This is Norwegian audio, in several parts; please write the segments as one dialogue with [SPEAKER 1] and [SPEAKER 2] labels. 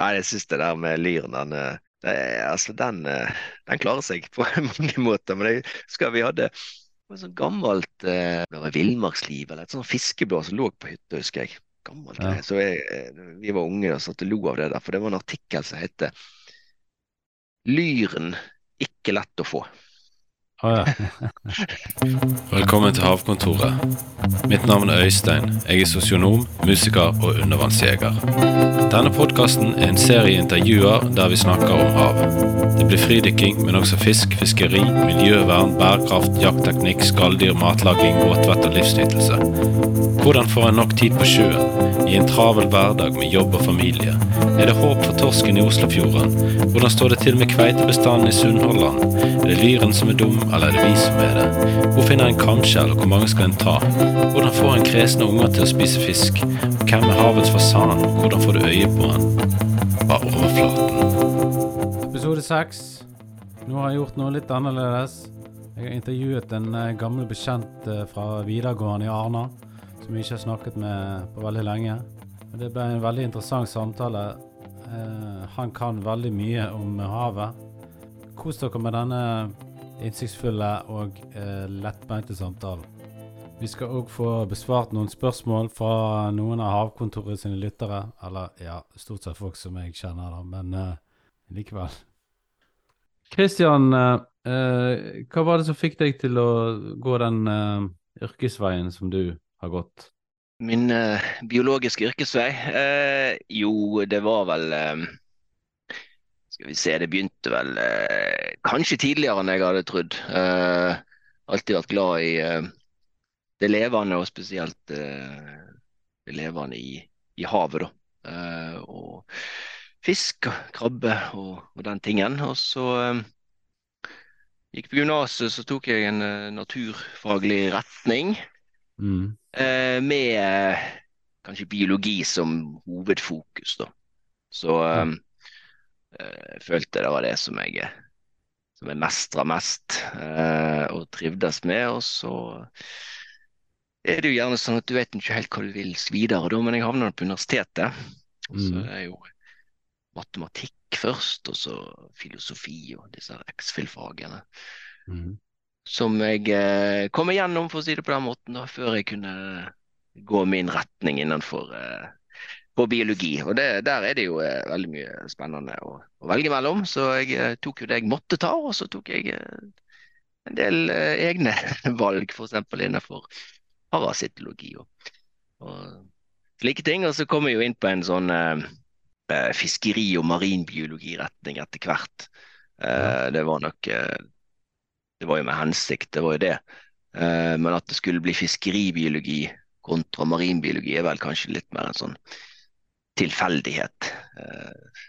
[SPEAKER 1] Nei, jeg syns det der med lyren, den, eh, altså, den, eh, den, klarer seg på mange måter. Men jeg husker vi hadde et sånt gammelt eh, villmarksliv, eller et sånt fiskeblad som lå på hytta, husker jeg. Gammelt ja. Så jeg, vi var unge og satt og lo av det der, for det var en artikkel som het Lyren ikke lett å få.
[SPEAKER 2] Oh, ja. Velkommen til Havkontoret. Mitt navn er Øystein. Jeg er sosionom, musiker og undervannsjeger. Denne podkasten er en serie intervjuer der vi snakker om hav. Det blir fridykking, men også fisk, fiskeri, miljøvern, bærekraft, jaktteknikk, skalldyr, matlaging, båtvett og livsnytelse. Hvordan får en nok tid på sjøen, i en travel hverdag med jobb og familie? Er det håp for torsken i Oslofjorden? Hvordan står det til med kveitebestanden i Sunnhordland? Er det lyren som er dum? eller er det vi som er det? Hvor finner en kamskjell, og hvor mange skal en ta? Hvordan får en kresne unger til å spise fisk? Hvem er havets fasan? Hvordan får du øye på han? Av overflaten.
[SPEAKER 3] Episode seks. Nå har jeg gjort noe litt annerledes. Jeg har intervjuet en uh, gammel bekjent uh, fra videregående i Arna, som vi ikke har snakket med på veldig lenge. Det ble en veldig interessant samtale. Uh, han kan veldig mye om havet. Kos dere med denne innsiktsfulle og eh, lettbeinte samtalen. Vi skal òg få besvart noen spørsmål fra noen av Havkontoret sine lyttere. Eller ja, stort sett folk som jeg kjenner, da, men uh, likevel. Kristian, eh, eh, hva var det som fikk deg til å gå den uh, yrkesveien som du har gått?
[SPEAKER 1] Min uh, biologiske yrkesvei? jo, det var vel skal vi se, det begynte vel kanskje tidligere enn jeg hadde trodd. Alltid vært glad i det levende, og spesielt det levende i, i havet. da. Og fisk, krabbe og, og, den tingen. Og så gikk på gymnaset, så tok jeg en naturfaglig retning. Mm. med kanskje biologi som hovedfokus, da. Så mm. Eh, jeg følte det var det som jeg, som jeg mestra mest eh, og trivdes med. Og så er det jo gjerne sånn at du vet ikke helt hva du vil videre, da, men jeg havna på universitetet. Og så mm. er jo matematikk først, og så filosofi og disse X-FIL-fagene. Mm. Som jeg eh, kom igjennom, for å si det på den måten, da, før jeg kunne gå min retning innenfor eh, på biologi. Og det, Der er det jo eh, veldig mye spennende å, å, velge mellom. Så jeg eh, tok jo det jeg måtte ta, og så tok jeg eh, en del eh, egne valg, f.eks. innenfor parasitologi og, og slike ting. Og så kom jeg jo inn på en sånn eh, eh, fiskeri- og marinbiologiretning etter hvert. Eh, Det var nok Det var jo med hensikt, det var jo det. men at det skulle bli fiskeribiologi kontra marinbiologi er vel kanskje litt mer en sånn tilfeldighet. Eh,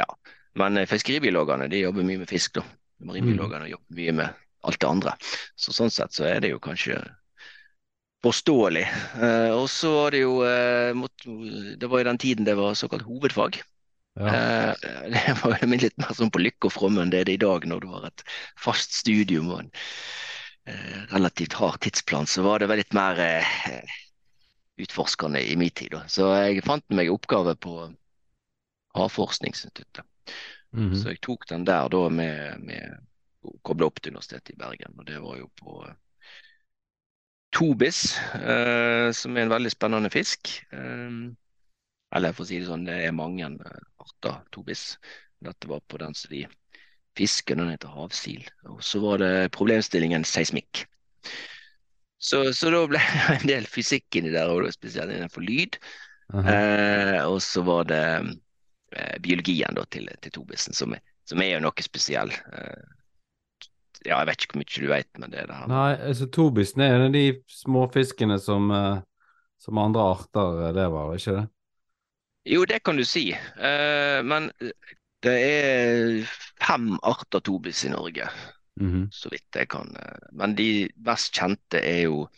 [SPEAKER 1] ja. Men eh, fiskeribiologene de jobber mye med fisk, da. Marinbiologene mm. jobber mye med alt det andre. Så Sånn sett så er det jo kanskje forståelig. Eh, og så var det jo Det var jo den tiden det var såkalt hovedfag. Ja. det var jo litt mer sånn på lykke og fromme enn det er det i dag, når du har et fast studium og en relativt hard tidsplan. Så var det vel litt mer utforskende i min tid. Så jeg fant meg oppgave på Havforskningsinstituttet. Mm -hmm. Så jeg tok den der da med, med koble opp til Universitetet i Bergen. Og det var jo på tobis, eh, som er en veldig spennende fisk. Eh, eller for å si det sånn, det er mange eh, arter tobis. Dette var på den som de fisker, den heter havsil. Og så var det problemstillingen seismikk. Så, så, da ble det en del fysikk inni der, og spesielt innenfor lyd. Eh, og så var det eh, biologien da, til, til Tobisen, som, som, er jo noe spesiell. Eh, ja, jeg vet ikke hvor mye du vet, men det er det her.
[SPEAKER 3] Nei, altså Tobisen er en av de småfiskene som, eh, som andre arter lever av, ikke det?
[SPEAKER 1] Jo, det kan du si. Eh, men det er fem arter tobis i Norge. -hmm. Så vidt jeg kan. Eh, men de mest kjente er jo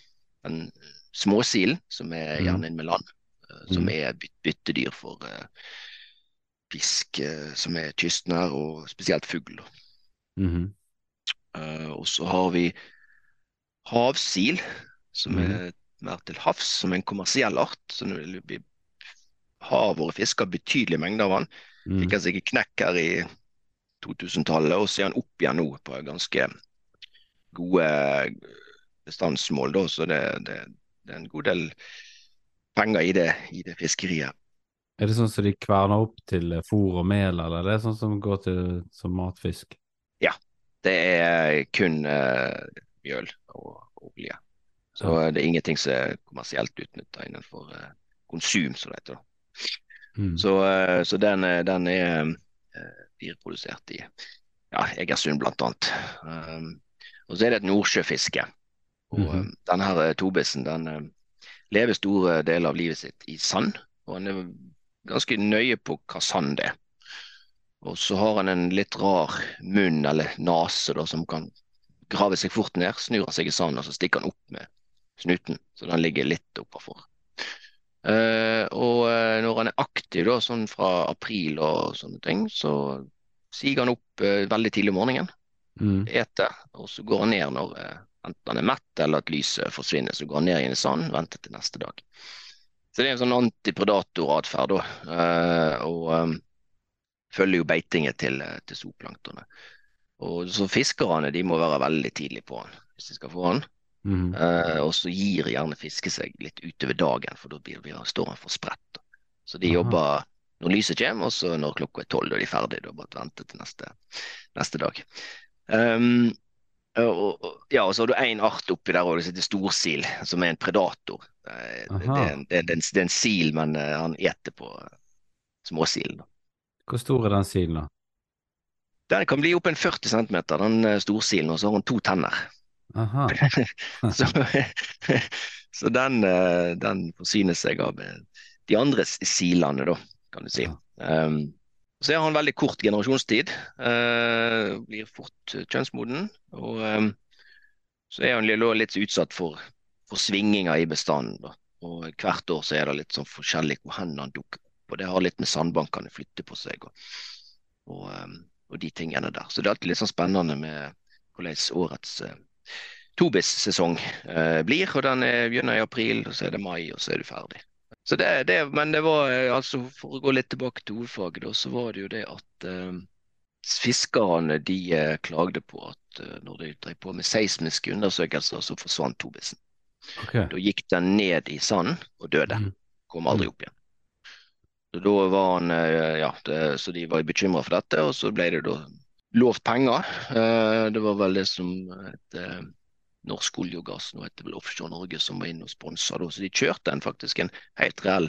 [SPEAKER 1] den småsilen, som er mhm. gjerne inn med land. Eh, som mhm. er byttedyr for fisk som er kystnær, og spesielt fugl. Mm -hmm. og så har vi havsil, som mm -hmm. er mer til havs, som en kommersiell art. Så det blir har vært fiska betydelige mengder av han.
[SPEAKER 3] Mm.
[SPEAKER 1] Fikk han seg en knekk her i 2000-tallet, og så er han opp igjen nå på ganske gode bestandsmål. Da, så det, det, det er en god del penger i det, i det fiskeriet.
[SPEAKER 3] Er det sånn som de kverner opp til fôr og mel, eller er det sånn som går til som matfisk?
[SPEAKER 1] Det er kun uh, mjøl og olje. Så
[SPEAKER 3] Ja.
[SPEAKER 1] det er ingenting som er kommersielt utnytta innenfor uh, konsum, som det heter.
[SPEAKER 3] Mm.
[SPEAKER 1] Så, eh, så den, er- den er eh, fireprodusert i ja, Egersund annet. Um, og så er det et nordsjøfiske. Og
[SPEAKER 3] mm
[SPEAKER 1] -hmm. denne her tobisen den eh, lever store deler av livet sitt i sand. Og han er ganske nøye på hva sand det er. Og så har han en litt rar munn eller nase da, som kan grave seg fort ned. Snur han seg i sanden, og så stikker han opp med snuten, så den ligger litt oppafor. Eh, og eh, når han er aktiv, da, sånn fra april og sånne ting, så siger han opp eh, veldig tidlig om morgenen,
[SPEAKER 3] Mm.
[SPEAKER 1] eter, og så går han ned når enten han er mett eller at lyset forsvinner. Så går han ned igjen i sanden, venter til neste dag. Så det er en sånn antipredator-atferd, da. og um, følger jo beitinget til, til zooplanktonet. Og så fiskerne de må være veldig tidlig på han hvis de skal få han.
[SPEAKER 3] Mm.
[SPEAKER 1] Eh, og så gir gjerne fiske seg litt utover dagen, for da blir, blir, står han for spredt. Så de
[SPEAKER 3] Aha.
[SPEAKER 1] jobber når lyset kommer, og så når klokka er tolv, og de er ferdige. Da bare vente til neste, neste dag. Um, og, og, ja, og så har du én art oppi der òg, som heter storsil, som er en predator. Eh, det, det, er en- det, er en- det er en sil, men eh, han eter på uh, småsilen.
[SPEAKER 3] Hvor stor er den silen, da?
[SPEAKER 1] Den kan bli opp en 40 cm, den storsilen, og så har han to tenner. Så, så den, eh, den forsyner seg av eh, de andre silene, da, kan du si. Um, så har han veldig kort generasjonstid, Uh, blir fort kjønnsmoden. Og um, så er han litt utsatt for, for svinginger i bestanden. Da. Og hvert år så er det litt sånn forskjellig hvor hen han dukker opp. Og det har litt med sandbankene flytter på seg og, og, um, og de tingene der. Så det er alltid litt sånn spennende med hvordan årets uh, Tobis-sesong eh, blir. Og den er, begynner i april, og så er det mai, og så er du ferdig. Så det, det, men det var eh, altså For å gå litt tilbake til hovedfaget, da, så var det jo det at eh, fiskerne de eh, klagde på at eh, når de drev på med seismiske undersøkelser, så forsvant tobisen.
[SPEAKER 3] Okay.
[SPEAKER 1] Da gikk den ned i sanden og døde.
[SPEAKER 3] Mm.
[SPEAKER 1] Kom aldri opp igjen. Så da var han eh, Ja, det, så de var bekymra for dette, og så ble det da lovt penger. Eh, Det var vel det som het eh, Norsk olje og gass, nå heter det vel Offshore Norge, som var inne og sponsa. Så de kjørte en, faktisk en helt reell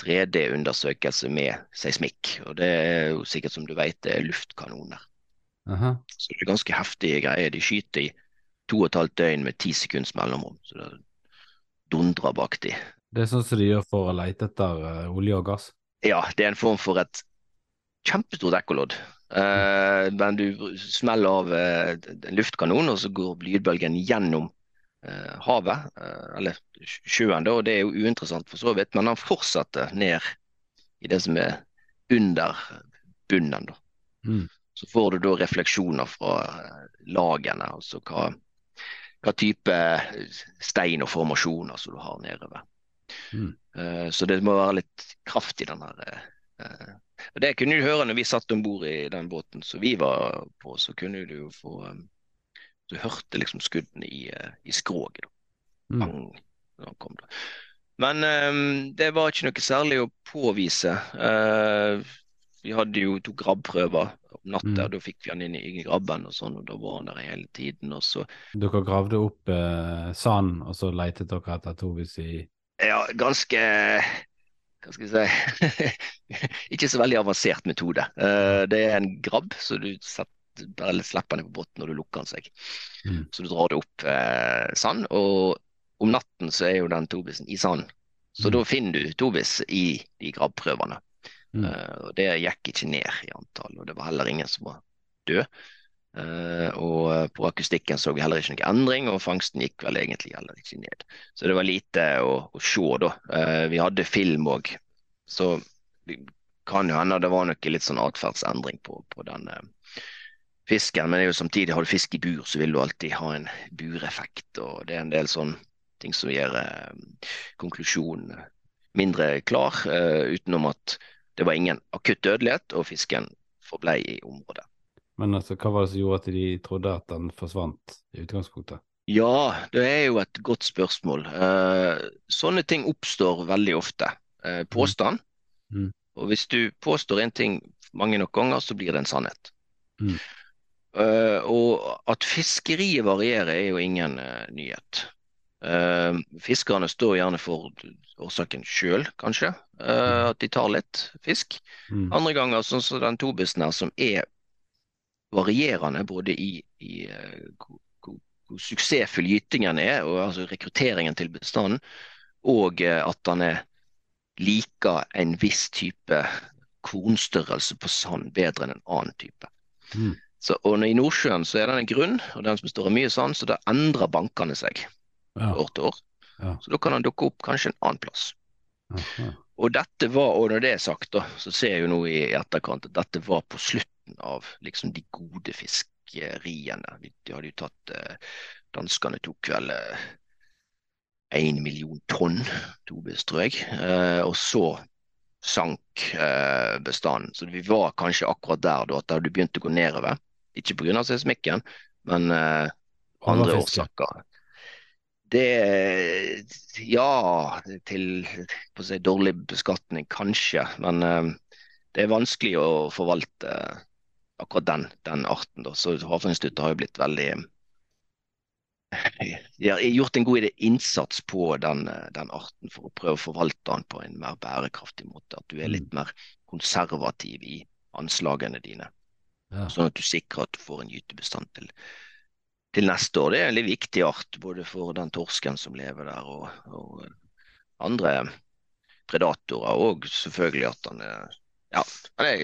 [SPEAKER 1] 3D-undersøkelse med seismikk. Og det er jo sikkert som du vet, det er luftkanoner.
[SPEAKER 3] Aha.
[SPEAKER 1] Så det er ganske heftige greier. De skyter i to og et halvt døgn med ti sekunds mellomrom. Så det dundrer bak de.
[SPEAKER 3] Det er sånn som de gjør for å leite etter eh, olje og gass.
[SPEAKER 1] Ja, det er en form for et kjempestort ekkolodd. Eh, men du smeller av eh, en luftkanon, og så går lydbølgen gjennom eh, havet, eller sjøen, da, og det er jo uinteressant for så vidt, men han fortsetter ned i det som er under bunnen. da.
[SPEAKER 3] Mm.
[SPEAKER 1] Så får du da refleksjoner fra lagene, altså hva, hva type stein og formasjoner som du har nedover.
[SPEAKER 3] Mm.
[SPEAKER 1] Så det må være litt kraft i den her. Det kunne du høre når vi satt om bord i den båten som vi var på, så kunne du jo få eh, Du hørte liksom skuddene i, eh, i skroget.
[SPEAKER 3] Mm.
[SPEAKER 1] Men um, det var ikke noe særlig å påvise. Uh, vi hadde jo to grabbprøver om natta,
[SPEAKER 3] Mm.
[SPEAKER 1] da fikk vi han inn i, i grabben og sånn, og da var han der hele tiden. Og så
[SPEAKER 3] Dere gravde opp eh, sand, og så letet dere etter Tovis i
[SPEAKER 1] Ja, ganske Hva skal vi si Ikke så veldig avansert metode. Eh, det er en grabb, så du setter, bare slipper den på bunnen når du lukker den seg.
[SPEAKER 3] Mm.
[SPEAKER 1] Så du drar det opp eh, sand, og om natten så er jo den tobisen i sand. Så
[SPEAKER 3] Mm.
[SPEAKER 1] da finner du tobis i de grabbprøvene.
[SPEAKER 3] Mm.
[SPEAKER 1] Uh, og det gikk ikke ned i antall, og det var heller ingen som var død. Eh, og eh, på akustikken så vi heller ikke noen endring, og fangsten gikk vel egentlig heller ikke ned. Så det var lite å, å se da. Eh, vi hadde film òg, så det kan jo hende det var noe litt sånn atferdsendring på, på den fisken. Men samtidig har du fisk i bur, så vil du alltid ha en bureffekt, og det er en del sånn ting som gjør konklusjonen mindre klar, utenom at det var ingen akutt dødelighet, og fisken forblei i området.
[SPEAKER 3] Men altså, hva var det som gjorde at de trodde at den forsvant i utgangspunktet?
[SPEAKER 1] Ja, det er jo et godt spørsmål. Eh, sånne ting oppstår veldig ofte. Eh, påstand.
[SPEAKER 3] Mm.
[SPEAKER 1] Og hvis du påstår en ting mange nok ganger, så blir det en sannhet.
[SPEAKER 3] Mm.
[SPEAKER 1] Eh, og at fiskeriet varierer er jo ingen nyhet. Eh, fiskerne står gjerne for årsaken sjøl, kanskje. eh, at de tar litt fisk.
[SPEAKER 3] Mm.
[SPEAKER 1] Andre ganger, sånn som den tobisen her, som er varierende både i, i eh, hvor, hvor, hvor suksessfull gytingen er, og altså rekrutteringen til bestanden, og eh, at han er liker en viss type kornstørrelse på sand bedre enn en annen type.
[SPEAKER 3] Mm.
[SPEAKER 1] Så, og I Nordsjøen så er den en grunn, og den som består av mye sand, så da endrer bankene seg
[SPEAKER 3] Ja.
[SPEAKER 1] år til år.
[SPEAKER 3] Ja.
[SPEAKER 1] Så da kan han dukke opp kanskje en annen plass.
[SPEAKER 3] Aha.
[SPEAKER 1] Og dette var, og når det er sagt, da, så ser jeg jo nå i etterkant at dette var på slutten av liksom de gode fiskeriene. De, de hadde jo tatt eh, Danskene tok vel én million tonn tobis, tror jeg. Eh, og så sank eh, bestanden. Så vi var kanskje akkurat der da, at det hadde begynt å gå nedover. Ikke pga. seismikken, men eh, andre årsaker. Det Ja, til si, dårlig beskatning, kanskje. Men eh, det er vanskelig å forvalte akkurat den, den arten. Da. Så Havforskningsinstituttet har jo blitt veldig De har gjort en god innsats på den, den arten for å prøve å forvalte den på en mer bærekraftig måte. At du er litt mer konservativ i anslagene dine.
[SPEAKER 3] Ja.
[SPEAKER 1] Sånn at du sikrer at du får en gytebestand til, til neste år. Det er en litt viktig art, både for den torsken som lever der, og, og andre predatorer, og selvfølgelig at han er Ja, han er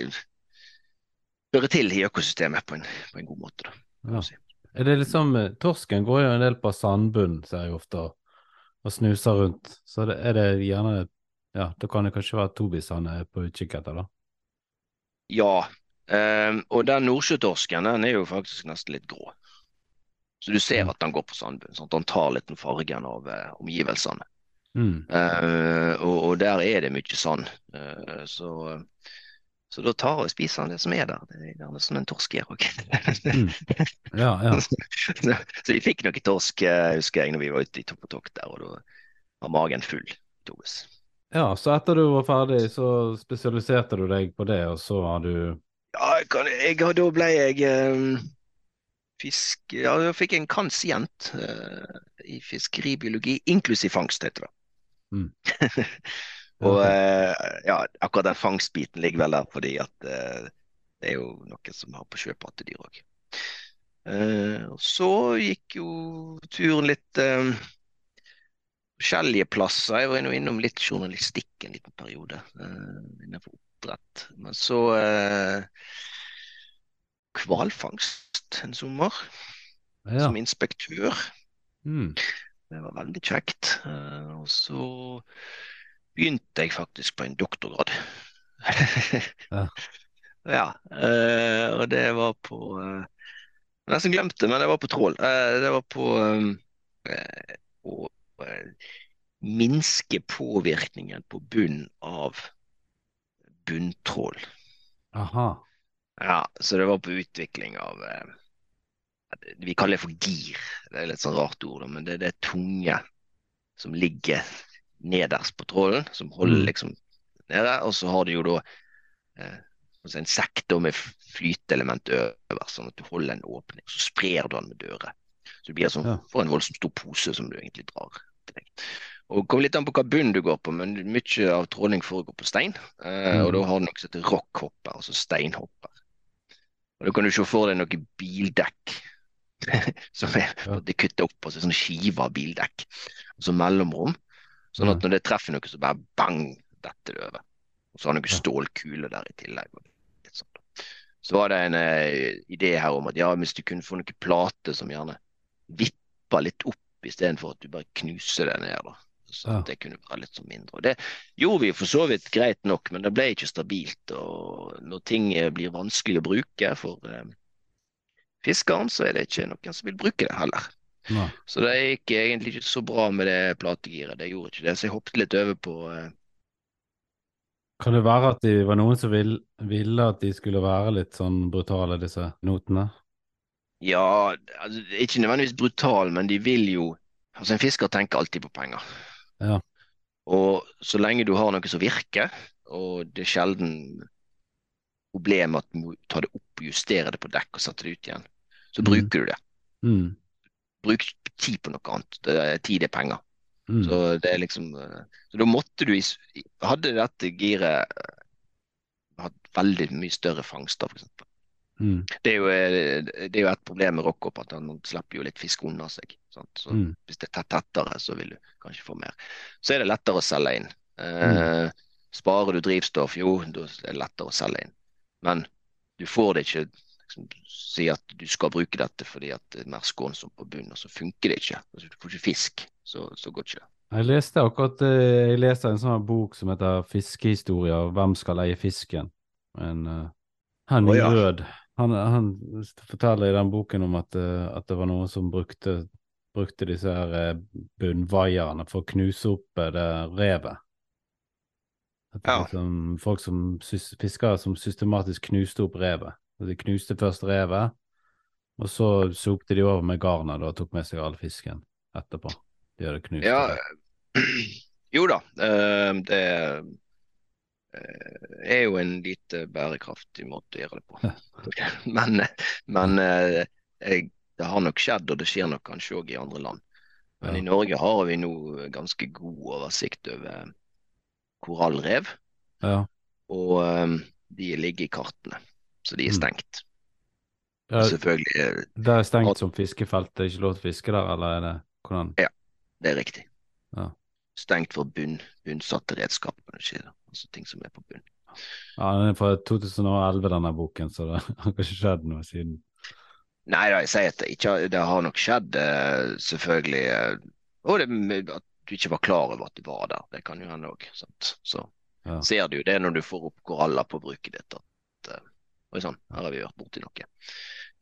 [SPEAKER 1] hører til i økosystemet på en, på en god måte, da.
[SPEAKER 3] Ja. Er det liksom eh, Torsken går jo en del på sandbunn, ser jeg ofte, og, snuser rundt. Så det, er det gjerne Ja, da kan det kanskje være tobis han er på utkikk etter, da.
[SPEAKER 1] Ja, ehm, og den nordsjøtorsken den er jo faktisk nesten litt grå. Så du ser at den går på sandbunn. Sånn at han tar litt den fargen av eh, omgivelsene.
[SPEAKER 3] Mm.
[SPEAKER 1] Eh, og, og der er det mye sand. Eh, så, så da tar og spiser han det som er der. Det er gjerne som en torsk gjør òg.
[SPEAKER 3] Mm. Ja, ja.
[SPEAKER 1] så, så vi fikk noe torsk, eh, husker jeg, når vi var ute i Topp og Tokt der, og da var magen full. Tobis.
[SPEAKER 3] ja, så etter du var ferdig, så spesialiserte du deg på det, og så har du
[SPEAKER 1] Ja, jeg kan, jeg, da ble jeg eh, fisk... Ja, jeg fikk en kansient eh, i fiskeribiologi, inklusiv fangst, heter det.
[SPEAKER 3] Mm.
[SPEAKER 1] og eh, ja, akkurat den fangstbiten ligger vel der fordi at eh, det er jo noen som har på sjøpattedyr òg. Eh, så gikk jo turen litt forskjellige plasser. Jeg var innom, innom litt journalistikk en liten periode eh, innenfor oppdrett. Men så eh, hvalfangst en sommer
[SPEAKER 3] Ja.
[SPEAKER 1] som inspektør.
[SPEAKER 3] Mm.
[SPEAKER 1] Det var veldig kjekt. Eh, og så begynte jeg faktisk på en doktorgrad.
[SPEAKER 3] Ja.
[SPEAKER 1] Ja, eh, og det var på eh, Jeg nesten glemt det, men det var på trål. Eh, det var på eh, å minske påvirkningen på bunn av bunntrål.
[SPEAKER 3] Aha.
[SPEAKER 1] Ja, så det var på utvikling av Vi kaller det for gir. Det er litt sånn rart ord, men det er det tunge som ligger nederst på trålen, som holder
[SPEAKER 3] Mm.
[SPEAKER 1] liksom nede. Og så har du jo da eh, en sekk med flyteelement øverst, sånn at du holder en åpning. Så sprer du den med dører. Så du blir sånn,
[SPEAKER 3] Ja.
[SPEAKER 1] får en voldsomt stor pose som du egentlig drar til deg. Og Det kommer litt an på hva bunn du går på, men mye av tråling foregår på stein. Eh,
[SPEAKER 3] Mm.
[SPEAKER 1] Og da har du noe som heter rockhopper, altså steinhopper. Og Da kan du se for deg noen bildekk som er
[SPEAKER 3] Ja.
[SPEAKER 1] de kutter opp, altså sånn skive av bildekk. Og så mellomrom. Sånn at når det treffer noe, så bare bang, detter det over. Og så har du noen stålkuler der i tillegg. sånn. Så var det en eh, idé her om at ja, hvis du kunne få noen plater som gjerne vipper litt opp istedenfor at du bare knuser det ned. da. Så
[SPEAKER 3] Ja.
[SPEAKER 1] at det kunne være litt sånn mindre. Og det gjorde vi for så vidt greit nok, men det ble ikke stabilt. Og når ting eh, blir vanskelig å bruke for eh, fiskeren, så er det ikke noen som vil bruke det heller.
[SPEAKER 3] Nei.
[SPEAKER 1] Så det gikk egentlig ikke så bra med det plategiret. Det gjorde ikke det, så jeg hoppet litt over på, eh,
[SPEAKER 3] Kan det være at det var noen som vil, ville at de skulle være litt sånn brutale, disse notene?
[SPEAKER 1] Ja, altså, ikke nødvendigvis brutal, men de vil jo Altså, en fisker tenker alltid på penger.
[SPEAKER 3] Ja.
[SPEAKER 1] Og så lenge du har noe som virker, og det er sjelden problem at du må ta det opp, justere det på dekk og sette det ut igjen, så
[SPEAKER 3] mm.
[SPEAKER 1] bruker du det.
[SPEAKER 3] Mm.
[SPEAKER 1] Bruk tid på noe annet. Er, tid er penger.
[SPEAKER 3] Mm.
[SPEAKER 1] Så det er liksom eh, Så da måtte du Hadde dette giret eh, hatt veldig mye større fangster, eksempel.
[SPEAKER 3] Mm.
[SPEAKER 1] Det er jo, eh, det er jo et problem med rockhop at han slipper jo litt fisk unna seg. Sant? Så
[SPEAKER 3] Mm.
[SPEAKER 1] hvis det er tett tettere, så vil du kanskje få mer. Så er det lettere å selge inn. Eh, Sparer du drivstoff, jo, da er det lettere å selge inn. Men du får det ikke liksom, si at du skal bruke dette fordi det er mer skånsomt på bunnen, og så funker det ikke. Altså, du får ikke fisk, så, så går ikke det.
[SPEAKER 3] Jeg leste akkurat eh, jeg leste en sånn bok som heter 'Fiskehistorier hvem skal eie fisken'. En, uh, Henning
[SPEAKER 1] oh, ja.
[SPEAKER 3] Rød han, han forteller i den boken om at, uh, at det var noen som brukte, brukte disse her eh, bunnvaierne for å knuse opp eh, det revet. At
[SPEAKER 1] Ja.
[SPEAKER 3] liksom, folk som fiskere som systematisk knuste opp revet. De knuste først revet, og så sopte de over med garnet og tok med seg all fisken etterpå. De hadde knust
[SPEAKER 1] Ja,
[SPEAKER 3] det.
[SPEAKER 1] jo da. eh, Det eh, er jo en lite bærekraftig måte å gjøre det på. Men, men eh, det har nok skjedd, og det skjer nok kanskje òg i andre land. Men i Norge har vi nå ganske god oversikt over korallrev,
[SPEAKER 3] Ja.
[SPEAKER 1] og de ligger i kartene. Så de er
[SPEAKER 3] Mm.
[SPEAKER 1] stengt.
[SPEAKER 3] Ja,
[SPEAKER 1] Selvfølgelig, eh,
[SPEAKER 3] det er stengt som fiskefelt, det er ikke lov til å fiske der, eller er det hvordan?
[SPEAKER 1] det er riktig.
[SPEAKER 3] Ja.
[SPEAKER 1] Stengt for bunn, bunnsatte redskap. Altså ting som er på bunn.
[SPEAKER 3] Ja, den er fra 2011, denne boken, så det har ikke skjedd noe siden.
[SPEAKER 1] Nei da, jeg sier at det ikke har- det har nok skjedd, eh, selvfølgelig. eh, og det, at du ikke var klar over at du var der. Det kan jo hende òg. Så
[SPEAKER 3] Ja.
[SPEAKER 1] ser du jo det når du får opp koraller på bruket ditt. At Oi sann, her har vi vært borti noe.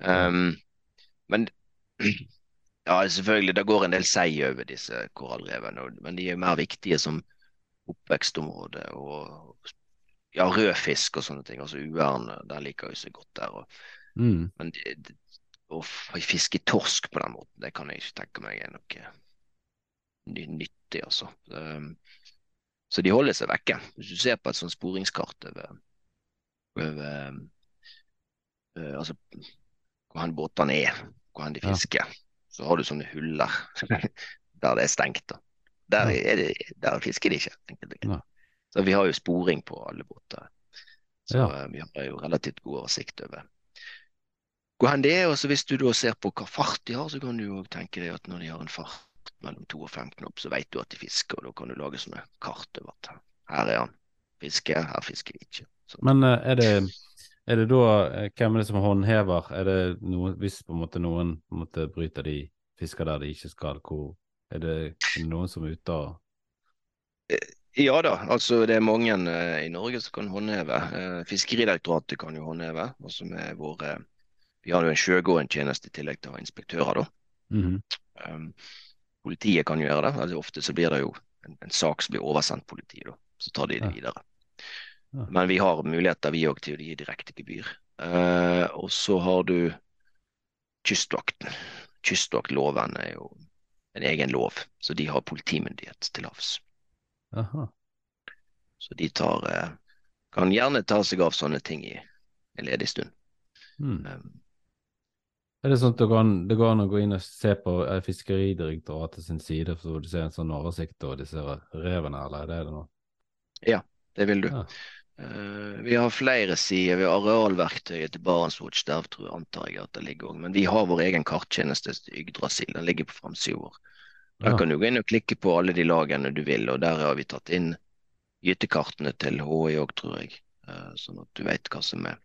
[SPEAKER 1] Um, men ja, selvfølgelig, det går en del sei over disse korallrevene. Men de er mer viktige som oppvekstområde. Og ja, rødfisk og sånne ting. Altså uern, den liker jo så godt der. og
[SPEAKER 3] Mm.
[SPEAKER 1] men å fiske torsk på den måten, det kan jeg ikke tenke meg er noe nyttig, altså. Um, så de holder seg vekke. Hvis du ser på et sånt sporingskart over, over eh, altså hvor han båtene er, hvor han de
[SPEAKER 3] Ja.
[SPEAKER 1] fisker, så har du sånne huller der det er stengt. da. Der, er det, der fisker de ikke. enkelt. Så vi har jo sporing på alle båter. Så
[SPEAKER 3] Ja.
[SPEAKER 1] eh, vi har jo relativt god oversikt over hvor hen det er. Og så hvis du da ser på hva fart de har, så kan du jo tenke deg at når de har en fart mellom to og fem knop, så vet du at de fisker, og da kan du lage sånne kart over at her er han. Fisker, her fisker de ikke. Så,
[SPEAKER 3] Men eh, er det, er det da eh, Hvem er det som håndhever? Er det noe, hvis på en måte noen på en måte bryter de fisker der de ikke skal, hvor er det, er det noen som er ute og
[SPEAKER 1] ja da, altså det er mange eh, i Norge som kan håndheve. Eh, Fiskeridirektoratet kan jo håndheve. altså med våre, Vi har jo en sjøgående tjeneste i tillegg til å ha inspektører. da.
[SPEAKER 3] Mhm.
[SPEAKER 1] Um, politiet kan jo gjøre det. Altså, ofte så blir det jo en, en sak som blir oversendt politiet. da. Så tar de det videre.
[SPEAKER 3] Ja.
[SPEAKER 1] Men vi har muligheter vi òg til å gi direkte gebyr. Eh, og så har du Kystvakten. Kystvaktloven er jo en egen lov, så de har politimyndighet til havs.
[SPEAKER 3] Aha.
[SPEAKER 1] Så de tar, eh, kan gjerne ta seg av sånne ting i en ledig stund.
[SPEAKER 3] Hmm.
[SPEAKER 1] Um,
[SPEAKER 3] Er det sånn at det går, an, det går an å gå inn og se på eh, Fiskeridirektoratet sin side, for du ser en sånn oversikt over disse revene, eller er det det nå?
[SPEAKER 1] det vil du.
[SPEAKER 3] Ja.
[SPEAKER 1] Eh, vi har flere sider. Vi har arealverktøyet til Barentswatch. Der tror jeg, antar jeg at det ligger òg. Men vi har vår egen karttjeneste til Yggdrasil. Den ligger på framsida vår. Der
[SPEAKER 3] Ja.
[SPEAKER 1] kan du gå inn og klikke på alle de lagene du vil, og der har vi tatt inn gytekartene til HI òg, tror jeg. Eh, sånn at du vet hva som er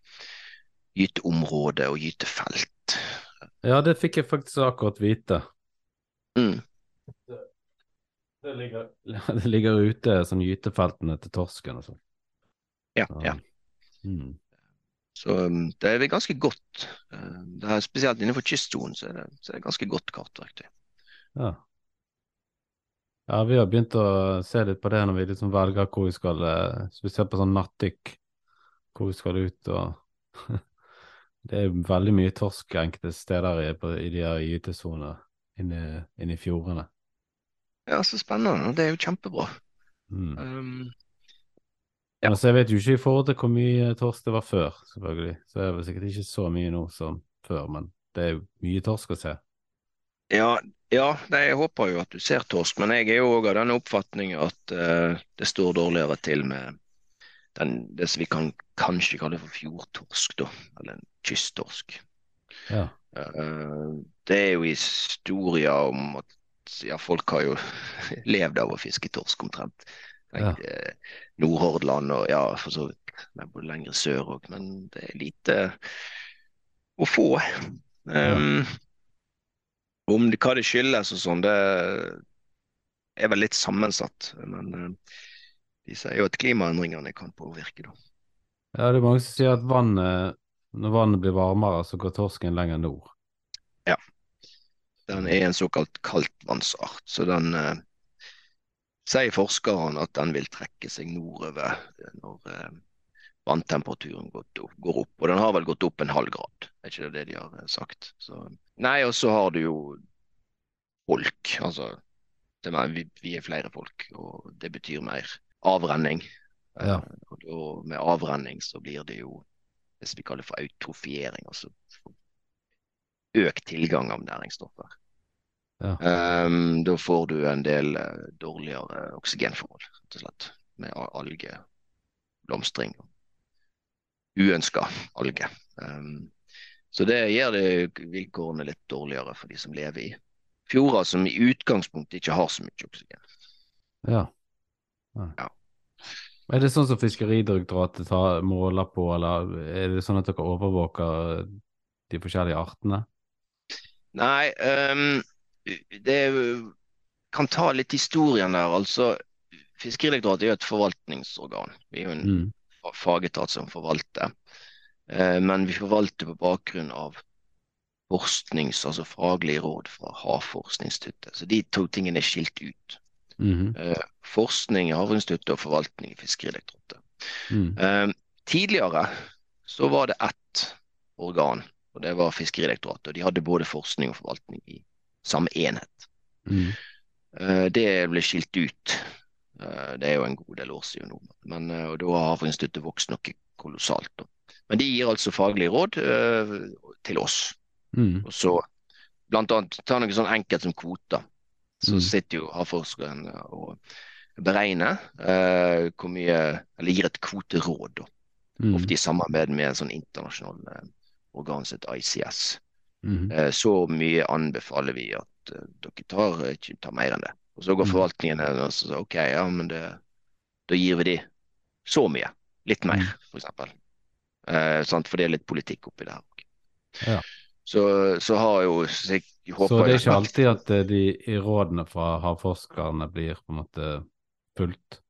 [SPEAKER 1] gyteområde og gytefelt.
[SPEAKER 3] Ja, det fikk jeg faktisk akkurat vite.
[SPEAKER 1] Mm.
[SPEAKER 3] Det ligger, det ligger ute sånn gytefeltene til torsken og sånn.
[SPEAKER 1] Ja, ja.
[SPEAKER 3] Mm.
[SPEAKER 1] Så um, det er ganske godt. Eh, det er spesielt innenfor kystsonen så er det, så er det ganske godt kartverktøy.
[SPEAKER 3] Ja. Ja, vi har begynt å se litt på det når vi liksom velger hvor vi skal eh, Spesielt på sånn nattdykk, hvor vi skal ut og Det er veldig mye torsk enkelte steder i, på, i de her gytesonene inne, inne i fjordene.
[SPEAKER 1] Ja, så spennende. Det er jo kjempebra.
[SPEAKER 3] Mm.
[SPEAKER 1] Um,
[SPEAKER 3] Ja. Altså, jeg vet jo ikke i forhold til hvor mye torsk det var før, selvfølgelig. Så er det sikkert ikke så mye nå som før, men det er mye torsk å se.
[SPEAKER 1] ja, ja nei, jeg håper jo at du ser torsk, men jeg er jo òg av den oppfatning at uh, det står dårligere til med den, det som vi kan kanskje kalle for fjordtorsk, da. Eller en kysttorsk.
[SPEAKER 3] Ja.
[SPEAKER 1] Uh, det er jo historier om at ja, folk har jo levd av å fiske torsk, omtrent.
[SPEAKER 3] Ja.
[SPEAKER 1] Eh, Nordhordland og ja, for så vidt både lenger sør òg, men det er lite å få. Um, om det, hva det skyldes og sånn, det er vel litt sammensatt. Men uh, de sier jo at klimaendringene kan påvirke, da.
[SPEAKER 3] ja, det er mange som sier at vannet, når vannet blir varmere, så går torsken lenger nord. Ja.
[SPEAKER 1] Den er en såkalt kaldtvannsart, så den eh, sier forskerne at den vil trekke seg nordover når eh, vanntemperaturen går, går opp. Og den har vel gått opp en halv grad, er ikke det det de har eh, sagt? Så, nei, og så har du jo folk, altså det vi, vi er flere folk, og det betyr mer avrenning.
[SPEAKER 3] Ja.
[SPEAKER 1] Eh, og da, med avrenning så blir det jo det vi kaller for autofiering, altså økt tilgang av næringsstoffer.
[SPEAKER 3] Ja.
[SPEAKER 1] Ehm, da får du en del eh, dårligere oksygenforhold, rett og slett, med algeblomstring. Uønska alge. Um, så det gjør det vilkårene litt dårligere for de som lever i fjorder som i utgangspunktet ikke har så mye oksygen.
[SPEAKER 3] Ja. ja.
[SPEAKER 1] Ja.
[SPEAKER 3] Er det sånn som Fiskeridirektoratet tar måler på, eller er det sånn at dere overvåker de forskjellige artene?
[SPEAKER 1] Nei, ehm, det kan ta litt historien der. Altså, Fiskeridirektoratet er jo et forvaltningsorgan. Vi er jo en
[SPEAKER 3] Mm.
[SPEAKER 1] fagetat som forvalter. Eh, men vi forvalter på bakgrunn av forsknings, altså faglige råd fra Havforskningsinstituttet. Så de to tingene er skilt ut.
[SPEAKER 3] Mm
[SPEAKER 1] -hmm. forskning i Havforskningsinstituttet og forvaltning i Fiskeridirektoratet.
[SPEAKER 3] Mm.
[SPEAKER 1] Eh, tidligere så var det ett organ, og det var Fiskeridirektoratet. Og de hadde både forskning og forvaltning i samme enhet.
[SPEAKER 3] Mm.
[SPEAKER 1] Eh, Det ble skilt ut. Eh, Det er jo en god del år siden nå. Men, eh, og da har Havforskningsinstituttet vokst noe kolossalt. da. Men de gir altså faglige råd til oss.
[SPEAKER 3] Mm.
[SPEAKER 1] Og så blant annet ta noe sånn enkelt som kvoter. Så
[SPEAKER 3] Mm.
[SPEAKER 1] sitter jo havforskeren og beregner eh, hvor mye Eller gir et kvoteråd, da.
[SPEAKER 3] Mm.
[SPEAKER 1] Ofte i samarbeid med en sånn internasjonal eh, organ som ICS.
[SPEAKER 3] Mhm.
[SPEAKER 1] Eh, så mye anbefaler vi at eh, dere tar eh, ikke tar mer enn det. Og så går
[SPEAKER 3] Mm.
[SPEAKER 1] forvaltningen hen og så sier OK, ja, men det, da gir vi de så mye. Litt mer,
[SPEAKER 3] f.eks.
[SPEAKER 1] for eksempel. Eh, sant? For det er litt politikk oppi det her òg.
[SPEAKER 3] Ja.
[SPEAKER 1] Så, så har jo så
[SPEAKER 3] Så det er ikke alltid at de i rådene fra havforskerne blir på en måte fulgt?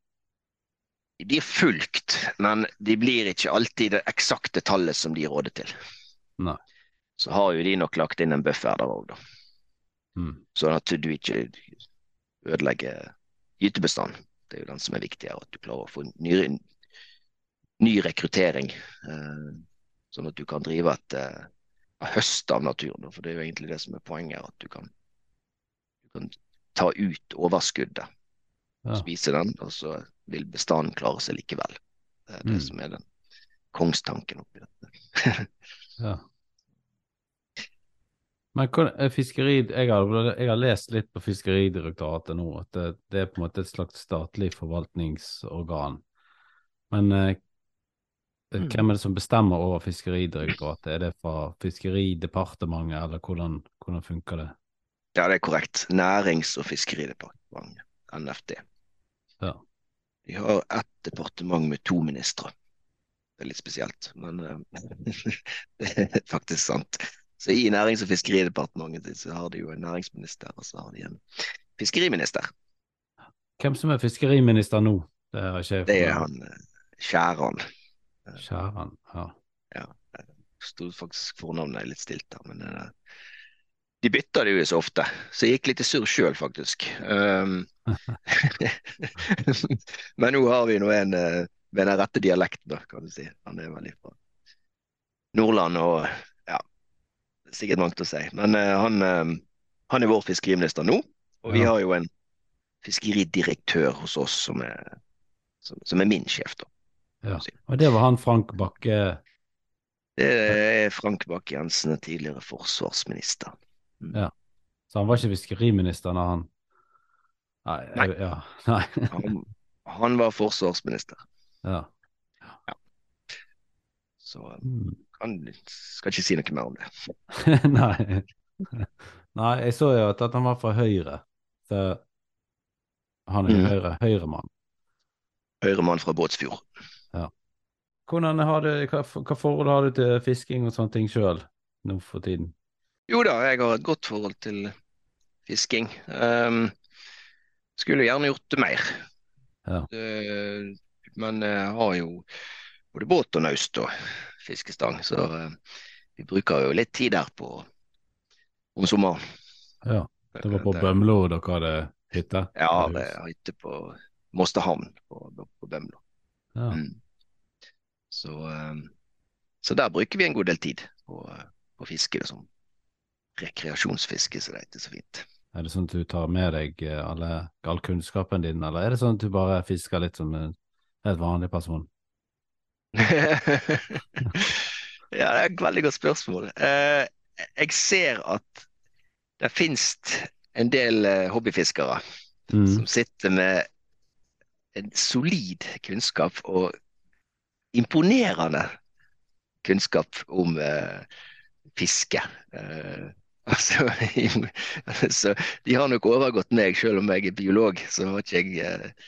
[SPEAKER 1] De er fulgt, men de blir ikke alltid det eksakte tallet som de råder til.
[SPEAKER 3] Nei.
[SPEAKER 1] Så har jo de nok lagt inn en buffer der òg, da.
[SPEAKER 3] Mm.
[SPEAKER 1] Sånn at du ikke ødelegger gytebestanden. Det er jo den som er viktig her, at du klarer å få ny, ny rekruttering. Eh, sånn at du kan drive et eh, høst av naturen. For det er jo egentlig det som er poenget, her, at du kan, du kan ta ut overskuddet
[SPEAKER 3] Ja.
[SPEAKER 1] spise den, og så vil bestanden klare seg likevel. Det er det
[SPEAKER 3] Mm.
[SPEAKER 1] som er den kongstanken oppi dette.
[SPEAKER 3] Ja. Men er fiskeri, jeg har, jeg har lest litt på Fiskeridirektoratet nå, at det, det er på en måte et slags statlig forvaltningsorgan. Men eh,
[SPEAKER 1] Mm.
[SPEAKER 3] hvem er det som bestemmer over Fiskeridirektoratet? Er det fra Fiskeridepartementet, eller hvordan, hvordan funker det?
[SPEAKER 1] Ja, det er korrekt. Nærings- og fiskeridepartementet, NFD.
[SPEAKER 3] Ja.
[SPEAKER 1] De har ett departement med to ministre. Det er litt spesielt, men uh, det er faktisk sant. Så i Nærings- og fiskeridepartementet så har de jo en næringsminister, og så har de en fiskeriminister.
[SPEAKER 3] Hvem som er fiskeriminister nå? Det er,
[SPEAKER 1] Det er han eh, Skjæran.
[SPEAKER 3] Skjæran. Ja.
[SPEAKER 1] Sto faktisk fornavnet litt stilt der, men er De bytta det jo så ofte, så jeg gikk litt i surr sjøl, faktisk. Um, men nå har vi nå en uh, med den rette dialekten, kan du si. Han er veldig fra Nordland og ja, sikkert mangt å si. Men uh, han, uh, han, er vår fiskeriminister nå, og vi
[SPEAKER 3] Ja.
[SPEAKER 1] har jo en fiskeridirektør hos oss som er, som, som er min sjef, da.
[SPEAKER 3] Ja. Og det var han Frank Bakke
[SPEAKER 1] Det er Frank Bakke-Jensen, tidligere forsvarsminister.
[SPEAKER 3] Ja, Så han var ikke fiskeriminister da han Nei.
[SPEAKER 1] Nei.
[SPEAKER 3] Ja. Nei.
[SPEAKER 1] Han, han var forsvarsminister,
[SPEAKER 3] ja.
[SPEAKER 1] så uh,
[SPEAKER 3] Mm.
[SPEAKER 1] Kan, skal ikke si noe mer om det.
[SPEAKER 3] Nei. Nei, jeg så jo at, han var fra Høyre. Så han er jo
[SPEAKER 1] Høyre.
[SPEAKER 3] Høyre, Høyremann.
[SPEAKER 1] Høyremann fra Båtsfjord.
[SPEAKER 3] Hvordan har du, hva, hva forhold har du til fisking og sånne ting sjøl nå for tiden?
[SPEAKER 1] Jo da, jeg har et godt forhold til fisking. Um, skulle gjerne gjort det mer.
[SPEAKER 3] Ja.
[SPEAKER 1] Eh, men jeg har jo både båt og naust og fiskestang, så eh, vi bruker jo litt tid der på om sommeren.
[SPEAKER 3] Ja, det var på Bømlo dere hadde hytte?
[SPEAKER 1] Ja,
[SPEAKER 3] det
[SPEAKER 1] er hytte på Mosterhamn på, på Bømlo.
[SPEAKER 3] Ja.
[SPEAKER 1] Mm. Så, um, så der bruker vi en god del tid på, på fiske det som rekreasjonsfiske, som det heter så fint.
[SPEAKER 3] Er det sånn at du tar med deg eh, alle, all kunnskapen din, eller er det sånn at du bare fisker litt som en helt vanlig person?
[SPEAKER 1] Ja, det er et veldig godt spørsmål. Eh, jeg ser at det finnes en del eh, hobbyfiskere
[SPEAKER 3] Mm.
[SPEAKER 1] som sitter med en solid kunnskap og imponerende kunnskap om uh, fiske. Uh, altså, så de har nok overgått meg, selv om jeg er biolog, så har ikke jeg eh,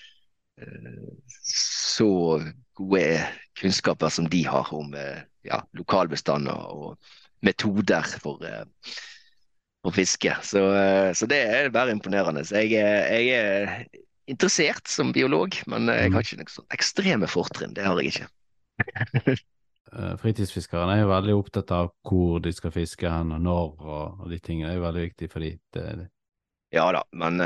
[SPEAKER 1] så gode kunnskaper som de har om eh, ja, lokalbestander og metoder for, eh, for fiske. Så, eh, så det er bare imponerende. Så jeg, jeg er interessert som biolog, men jeg har ikke noen sånn ekstreme fortrinn. Det har jeg ikke.
[SPEAKER 3] Fritidsfiskerne er jo veldig opptatt av hvor de skal fiske hen, og når, og, de tingene. Er jo veldig viktig for de. Det, det.
[SPEAKER 1] Ja da, men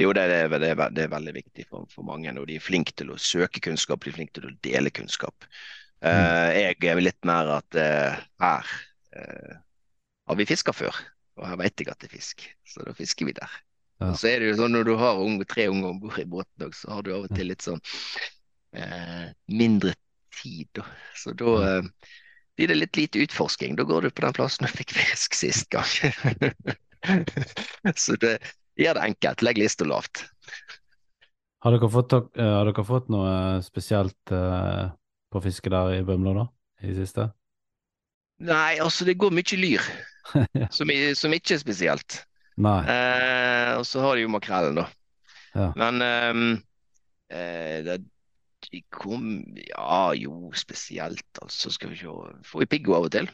[SPEAKER 1] jo, det, er- det, er, det er veldig viktig for, for mange. Og de er flinke til å søke kunnskap, de er flinke til å dele kunnskap. Eh, jeg er litt mer at uh, her uh, har vi fiska før, og her vet jeg at det er fisk, så da fisker vi der.
[SPEAKER 3] Ja.
[SPEAKER 1] Og så er det jo sånn når du har unge, tre unger om bord i båten òg, så har du av og til litt sånn mindre tid, da. Så da blir det litt lite utforsking. Da går du på den plassen du fikk fisk sist gang. så det gjør det enkelt. Legg lista lavt.
[SPEAKER 3] Har dere fått, eh, har dere fått noe spesielt eh, på fiske der i Bømlo, da? I det siste?
[SPEAKER 1] Nei, altså det går mye lyr,
[SPEAKER 3] Ja.
[SPEAKER 1] som, som ikke er spesielt. Eh, og så har de jo makrellen, da.
[SPEAKER 3] Ja.
[SPEAKER 1] Men ehm, eh, det, de kom Ja, jo, spesielt, altså. Skal vi se. Får vi piggo av og til.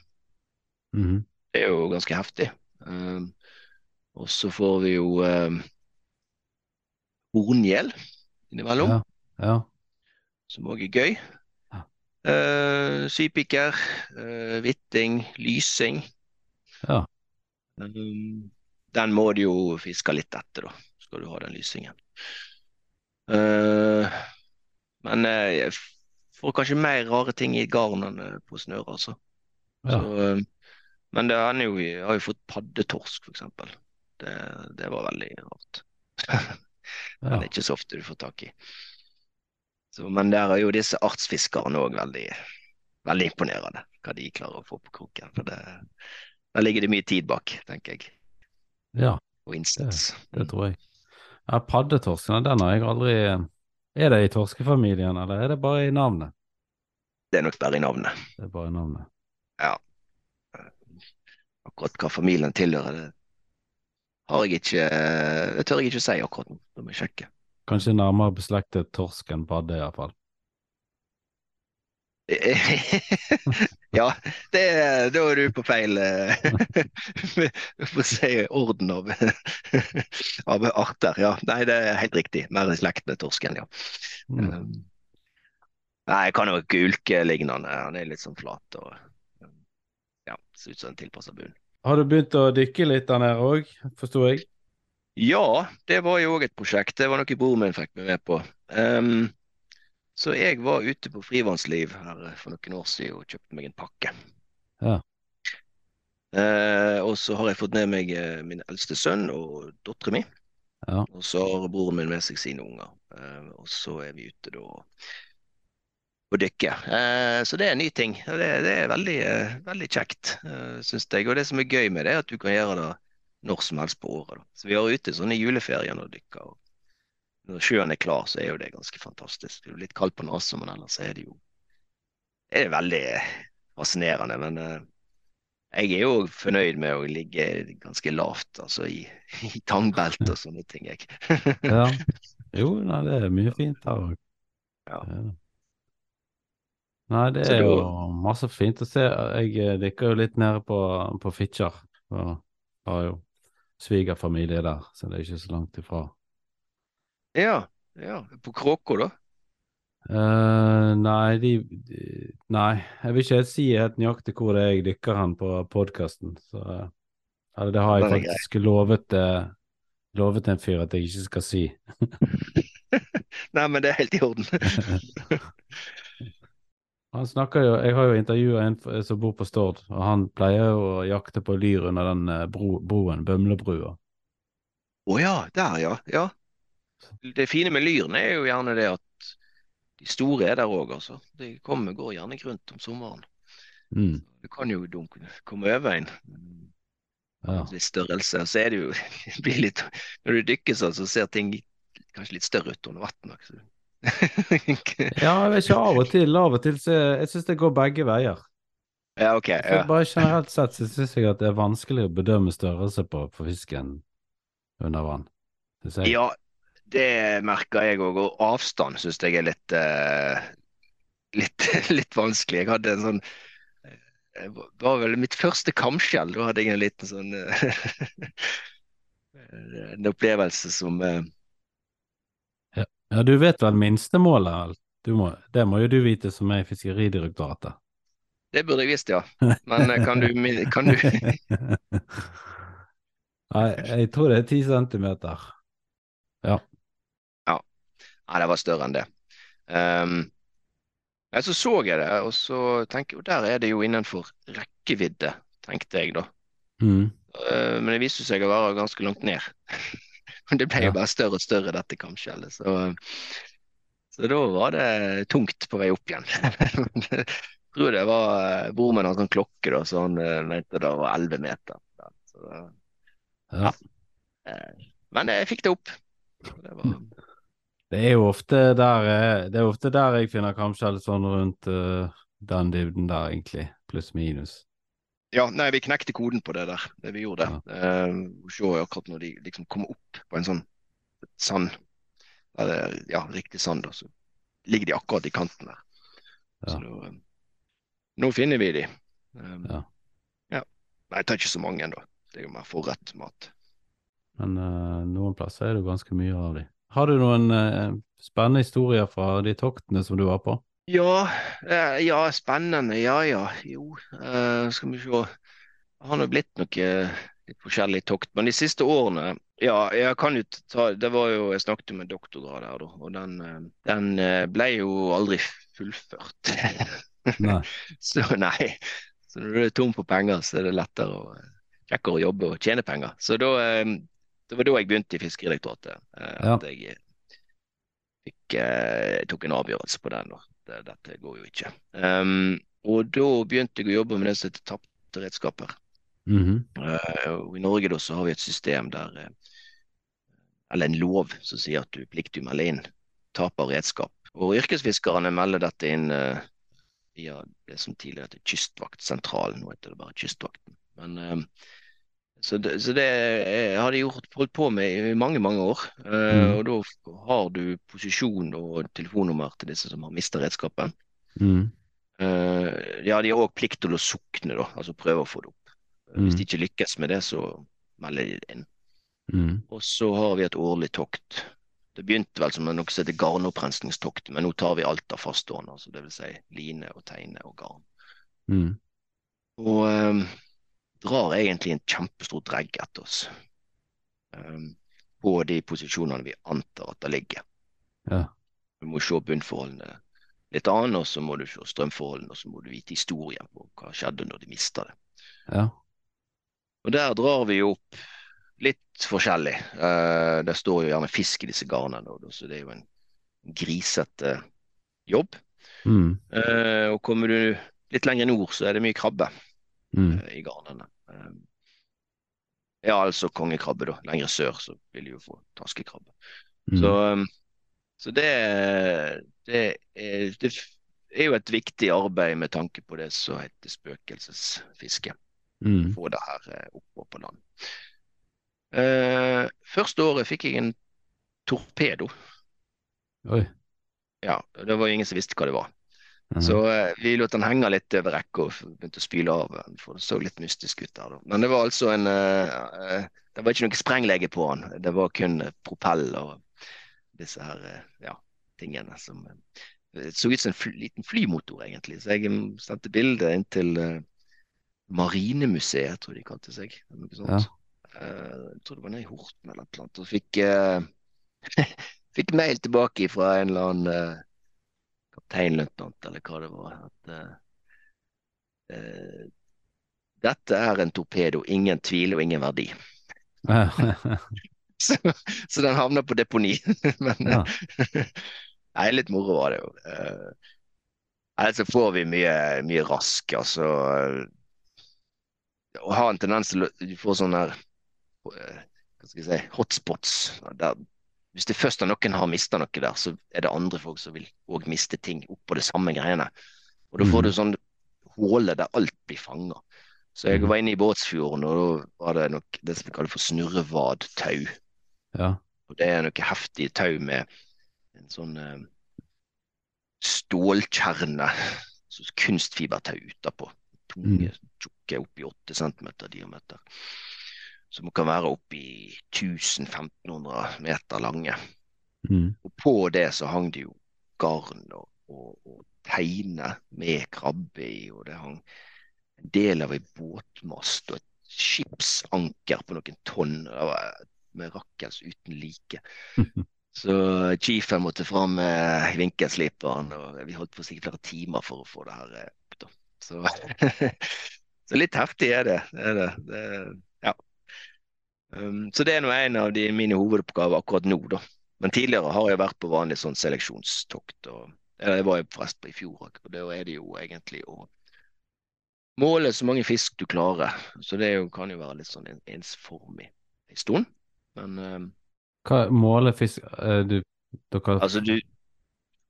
[SPEAKER 3] Mhm.
[SPEAKER 1] Det er jo ganske heftig. Ehm, og så får vi jo eh, horngjell innimellom,
[SPEAKER 3] Ja. ja.
[SPEAKER 1] som òg er gøy.
[SPEAKER 3] Ja.
[SPEAKER 1] Eh, sypiker, eh, hvitting, lysing.
[SPEAKER 3] Ja.
[SPEAKER 1] Um, den må du jo fiske litt etter, da, skal du ha den lysingen. Eh, men eh, jeg får kanskje mer rare ting i garn enn eh, på snøre, altså.
[SPEAKER 3] Ja.
[SPEAKER 1] Så, eh, men det er jo, jeg har jo fått paddetorsk, for eksempel. Det, det var veldig rart. Men
[SPEAKER 3] ja.
[SPEAKER 1] det er ikke så ofte du får tak i. Så, men der er jo disse artsfiskerne òg veldig, veldig imponerende, hva de klarer å få på kroken. For det, der ligger det mye tid bak, tenker jeg,
[SPEAKER 3] ja.
[SPEAKER 1] og innsats.
[SPEAKER 3] Det tror jeg. Ja, Paddetorsken, den har jeg aldri Er det i torskefamilien, eller er det bare i navnet?
[SPEAKER 1] Det er nok bare i navnet.
[SPEAKER 3] Det er bare i navnet.
[SPEAKER 1] Akkurat hva familien tilhører, det har jeg ikke Det tør jeg ikke si akkurat nå. Da må jeg sjekke.
[SPEAKER 3] Kanskje nærmere beslektet torsk enn padde, iallfall.
[SPEAKER 1] Ja, det, da er du på feil eh, For å si orden av, av arter. Ja, nei, det er helt riktig. Mer i slekt med torsken, ja.
[SPEAKER 3] Mm.
[SPEAKER 1] Um, nei, jeg kan jo ulke lignende. Han er litt sånn flat og ja, ser ut som en tilpassa bunn.
[SPEAKER 3] Har du begynt å dykke litt der nede òg, forsto jeg?
[SPEAKER 1] Ja, det var jo òg et prosjekt. Det var noe broren min fikk meg med på. Um, så jeg var ute på frivannsliv her for noen år siden og kjøpte meg en pakke.
[SPEAKER 3] Ja.
[SPEAKER 1] Uh, og så har jeg fått med meg uh, min eldste sønn og dattera mi.
[SPEAKER 3] Ja.
[SPEAKER 1] Og så har broren min med seg sine unger. Uh, og så er vi ute da og dykker. dykke. så det er en ny ting. Det, det er veldig, veldig kjekt, uh, syns jeg. Og det som er gøy med det, er at du kan gjøre det når som helst på året. Da. Så vi har ute sånne juleferier når og dykker. Og når sjøen er klar, så er jo det ganske fantastisk. Det er jo litt kaldt på nesa, men ellers er det jo det er veldig fascinerende. Men jeg er jo fornøyd med å ligge ganske lavt, altså i, i tangbelt og sånne ting. Jeg.
[SPEAKER 3] ja. Jo, nei, det er mye fint her òg.
[SPEAKER 1] Ja.
[SPEAKER 3] Nei, det er jo masse fint å se. Jeg eh, dykker jo litt nede på, på Fitjar. Har jo svigerfamilie der, så det er ikke så langt ifra.
[SPEAKER 1] ja, ja. På Kråkå, da?
[SPEAKER 3] Uh, nei, de, de Nei, jeg vil ikke helt si helt nøyaktig hvor det er jeg dykker hen på podkasten. Så eh, Eller det har jeg faktisk lovet, lovet en fyr at jeg ikke skal si.
[SPEAKER 1] Nei, men det er helt i orden.
[SPEAKER 3] Han snakker jo, Jeg har jo intervjua en som bor på Stord, og han pleier jo å jakte på lyr under den eh, bro, broen, Bømlebrua.
[SPEAKER 1] Å ja, der ja. ja. Det fine med lyrene er jo gjerne det at de store er der òg, altså. De kommer, går gjerne grunt om sommeren.
[SPEAKER 3] Mm,
[SPEAKER 1] Du kan jo dunke, komme over en.
[SPEAKER 3] ja.
[SPEAKER 1] Litt størrelse. Så er det jo det blir litt Når du dykker sånn, så ser ting kanskje litt større ut under vann.
[SPEAKER 3] ja, jeg vet ikke, av og til. Av og til så jeg syns det går begge veier.
[SPEAKER 1] ja, OK. Ja.
[SPEAKER 3] Bare generelt sett så syns jeg at det er vanskelig å bedømme størrelse på, på fisken under vann.
[SPEAKER 1] Ja, det merker jeg òg. Og avstand syns jeg er litt, uh, litt litt vanskelig. Jeg hadde en sånn eh, Det var vel mitt første kamskjell. Da hadde jeg en liten sånn eh, En opplevelse som eh,
[SPEAKER 3] Ja, du vet vel minstemålet? Du må, det må jo du vite som er i Fiskeridirektoratet.
[SPEAKER 1] Det burde jeg visst, ja. Men eh, kan du, kan du
[SPEAKER 3] Nei, jeg tror det er ti centimeter.
[SPEAKER 1] Ja Nei, det var større enn det. Um, ja, så så jeg det, og så tenker jeg, der er det jo innenfor rekkevidde, tenkte jeg da.
[SPEAKER 3] Mm.
[SPEAKER 1] Uh, men det viste seg å være ganske langt ned. Det ble jo bare større og større, dette kamskjellet. Så, så da var det tungt på vei opp igjen. jeg tror det var bor med min har sånn klokke, da, så han eh, mente det var 11 meter. Så,
[SPEAKER 3] Ja.
[SPEAKER 1] eh, men jeg fikk det opp. Det var,
[SPEAKER 3] Det er jo ofte der, eh, det er ofte der jeg finner kamskjell sånn rundt eh, den dybden der, egentlig. Pluss minus.
[SPEAKER 1] Ja, nei, vi knekte koden på det der. Det vi gjorde. Ja. se akkurat når de liksom kommer opp på en sånn sand, eller ja, riktig sand, da, så ligger de akkurat i kanten der. Så da, eh, nå finner vi de. Um,
[SPEAKER 3] Ja.
[SPEAKER 1] ja. Nei, jeg tar ikke så mange, ennå. Det er jo mer forrett mat.
[SPEAKER 3] Men uh, noen plasser er det jo ganske mye av de. Har du noen uh, spennende historier fra de toktene som du var på?
[SPEAKER 1] Ja, eh, ja, spennende. Ja, ja. Jo, eh, skal vi se. Det har nå blitt noe litt forskjellig tokt. Men de siste årene Ja, jeg kan jo ta Det var jo Jeg snakket med doktorgrad her, da. Og den, eh, den eh, ble jo aldri fullført.
[SPEAKER 3] Nei.
[SPEAKER 1] Så nei. Så når du er tom for penger, så er det lettere å kjekkere å jobbe og tjene penger. Så da eh, Det var da jeg begynte i Fiskeridirektoratet. eh,
[SPEAKER 3] Ja.
[SPEAKER 1] At jeg fikk, eh, tok en avgjørelse på den. da. Det, dette går jo ikke. Um, og da begynte jeg å jobbe med det som heter tapte redskaper.
[SPEAKER 3] Mhm.
[SPEAKER 1] Eh, og I Norge da så har vi et system der eh, Eller en lov som sier at du pliktig å melde inn tap av redskap. Og yrkesfiskerne melder dette inn uh, via det som tidligere het Kystvaktsentralen. Nå heter det bare Kystvakten. Men, eh, så det, så det eh, har de gjort, holdt på med i mange, mange år. Eh,
[SPEAKER 3] Mm.
[SPEAKER 1] Og da har du posisjon og telefonnummer til disse som har mista redskapen.
[SPEAKER 3] Mm.
[SPEAKER 1] Eh, ja, de har òg plikt til å sukne, da, altså prøve å få det opp. Hvis
[SPEAKER 3] Mm.
[SPEAKER 1] de ikke lykkes med det, så melder de det inn.
[SPEAKER 3] Mm.
[SPEAKER 1] Og så har vi et årlig tokt. Det begynte vel som noe som heter garnopprensningstokt, men nå tar vi alt av faststående, altså det vil si line og teine og garn.
[SPEAKER 3] Mhm.
[SPEAKER 1] Og drar egentlig en kjempestor dregg etter oss. Um, på de posisjonene vi antar at det ligger.
[SPEAKER 3] Ja.
[SPEAKER 1] Du må se bunnforholdene litt an, og så må du se strømforholdene, og så må du vite historien på hva skjedde når de mista det.
[SPEAKER 3] Ja.
[SPEAKER 1] Og der drar vi opp litt forskjellig. Uh, det står jo gjerne fisk i disse garnene, så det er jo en grisete jobb.
[SPEAKER 3] Mm.
[SPEAKER 1] Uh, og kommer du litt lenger nord, så er det mye krabbe
[SPEAKER 3] Mm.
[SPEAKER 1] uh, i garnene. Uh, ja, altså kongekrabbe, da. Lenger sør så vil du jo få taskekrabbe.
[SPEAKER 3] Mm.
[SPEAKER 1] Så, um, så det, det, er, det er jo et viktig arbeid med tanke på det som heter spøkelsesfiske.
[SPEAKER 3] Mm.
[SPEAKER 1] Få det her eh, oppå på land. Uh, første året fikk jeg en torpedo.
[SPEAKER 3] Oi.
[SPEAKER 1] Ja, det var jo ingen som visste hva det var.
[SPEAKER 3] Mhm.
[SPEAKER 1] Så eh, vi lot den henge litt over rekka og begynte å spyle av for det så litt mystisk ut der. da. Men det var altså en eh, eh, Det var ikke noe sprenglege på den. Det var kun propell og disse her ja, tingene som Det så ut som en fl liten flymotor, egentlig. Så jeg mm, sendte bilde inn til Marinemuseet, tror jeg de kalte seg. Noe sånt. Eh, jeg tror det var nede i Horten eller noe. Og fikk, fikk mail tilbake fra en eller annen kapteinløytnant, eller hva det var. At uh, uh, dette er en torpedo, ingen tvil og ingen verdi. Så, så den havner på deponi. Men
[SPEAKER 3] ja.
[SPEAKER 1] nei, litt moro var det jo. Nei, så får vi mye, mye rask, altså. Å ha en tendens til å få sånne her, eh, hva skal jeg si, hotspots. Der, hvis det først er noen har mista noe der, så er det andre folk som vil òg miste ting oppå det samme greiene. Og da får du sånn håle der alt blir fanga. Så jeg
[SPEAKER 3] Mhm.
[SPEAKER 1] var inne i Båtsfjorden, og da var det nok det som vi kaller for snurrevadtau.
[SPEAKER 3] ja.
[SPEAKER 1] Og det er noe heftig tau med en sånn eh, stålkjerne, så kunstfibertau utapå. Tunge, tjukke, oppi 8 centimeter diameter. Som kan være oppi 1000-1500 meter lange.
[SPEAKER 3] Mm.
[SPEAKER 1] Og på det så hang det jo garn og, og, og teine med krabbe i, og det hang en del av ei båtmast og et skipsanker på noen tonn det var med rakkels uten like. Så chiefen måtte fram med vinkelsliperen, og vi holdt på sikkert flere timer for å få det her eh, opp. Så, så litt heftig er det. det, er det. det. Um, så det er nå en av de, mine hovedoppgaver akkurat nå, da. Men tidligere har jeg vært på vanlig sånn seleksjonstokt. og eller Jeg var forresten i fjor og da er det jo egentlig å måle så mange fisk du klarer. Så det jo, kan jo være litt sånn en- ensformig en stund. Men um,
[SPEAKER 3] Hva måler fisk eh, du, Dere
[SPEAKER 1] Altså du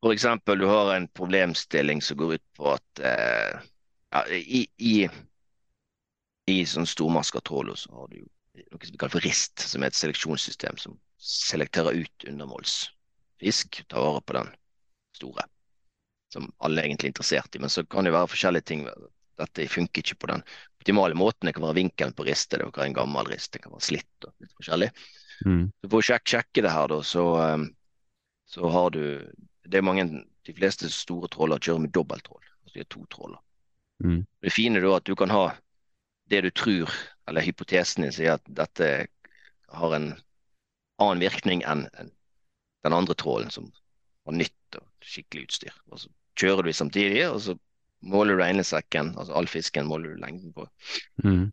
[SPEAKER 1] For eksempel, du har en problemstilling som går ut på at uh, ja, i, i, i sånn stormaska tråler så har du jo noe som vi kaller for RIST, som er et seleksjonssystem som selekterer ut undermålsfisk. Tar vare på den store, som alle er egentlig interessert i. Men så kan det være forskjellige ting. Dette funker ikke på den optimale måten. Det kan være vinkelen på ristet, det kan være en gammel rist, det kan være slitt og litt forskjellig.
[SPEAKER 3] mm.
[SPEAKER 1] Så for å sjekke, sjekke det her, da, så, um, så har du Det er mange De fleste store tråler kjører med dobbelttrål. Altså de har to tråler.
[SPEAKER 3] Mm.
[SPEAKER 1] Det fine da at du kan ha det du tror, eller hypotesen din sier at dette har en annen virkning enn den andre trålen som har nytt og skikkelig utstyr. Og så kjører du samtidig, og så måler du ene sekken, altså all fisken måler du lengden på.
[SPEAKER 3] Mm.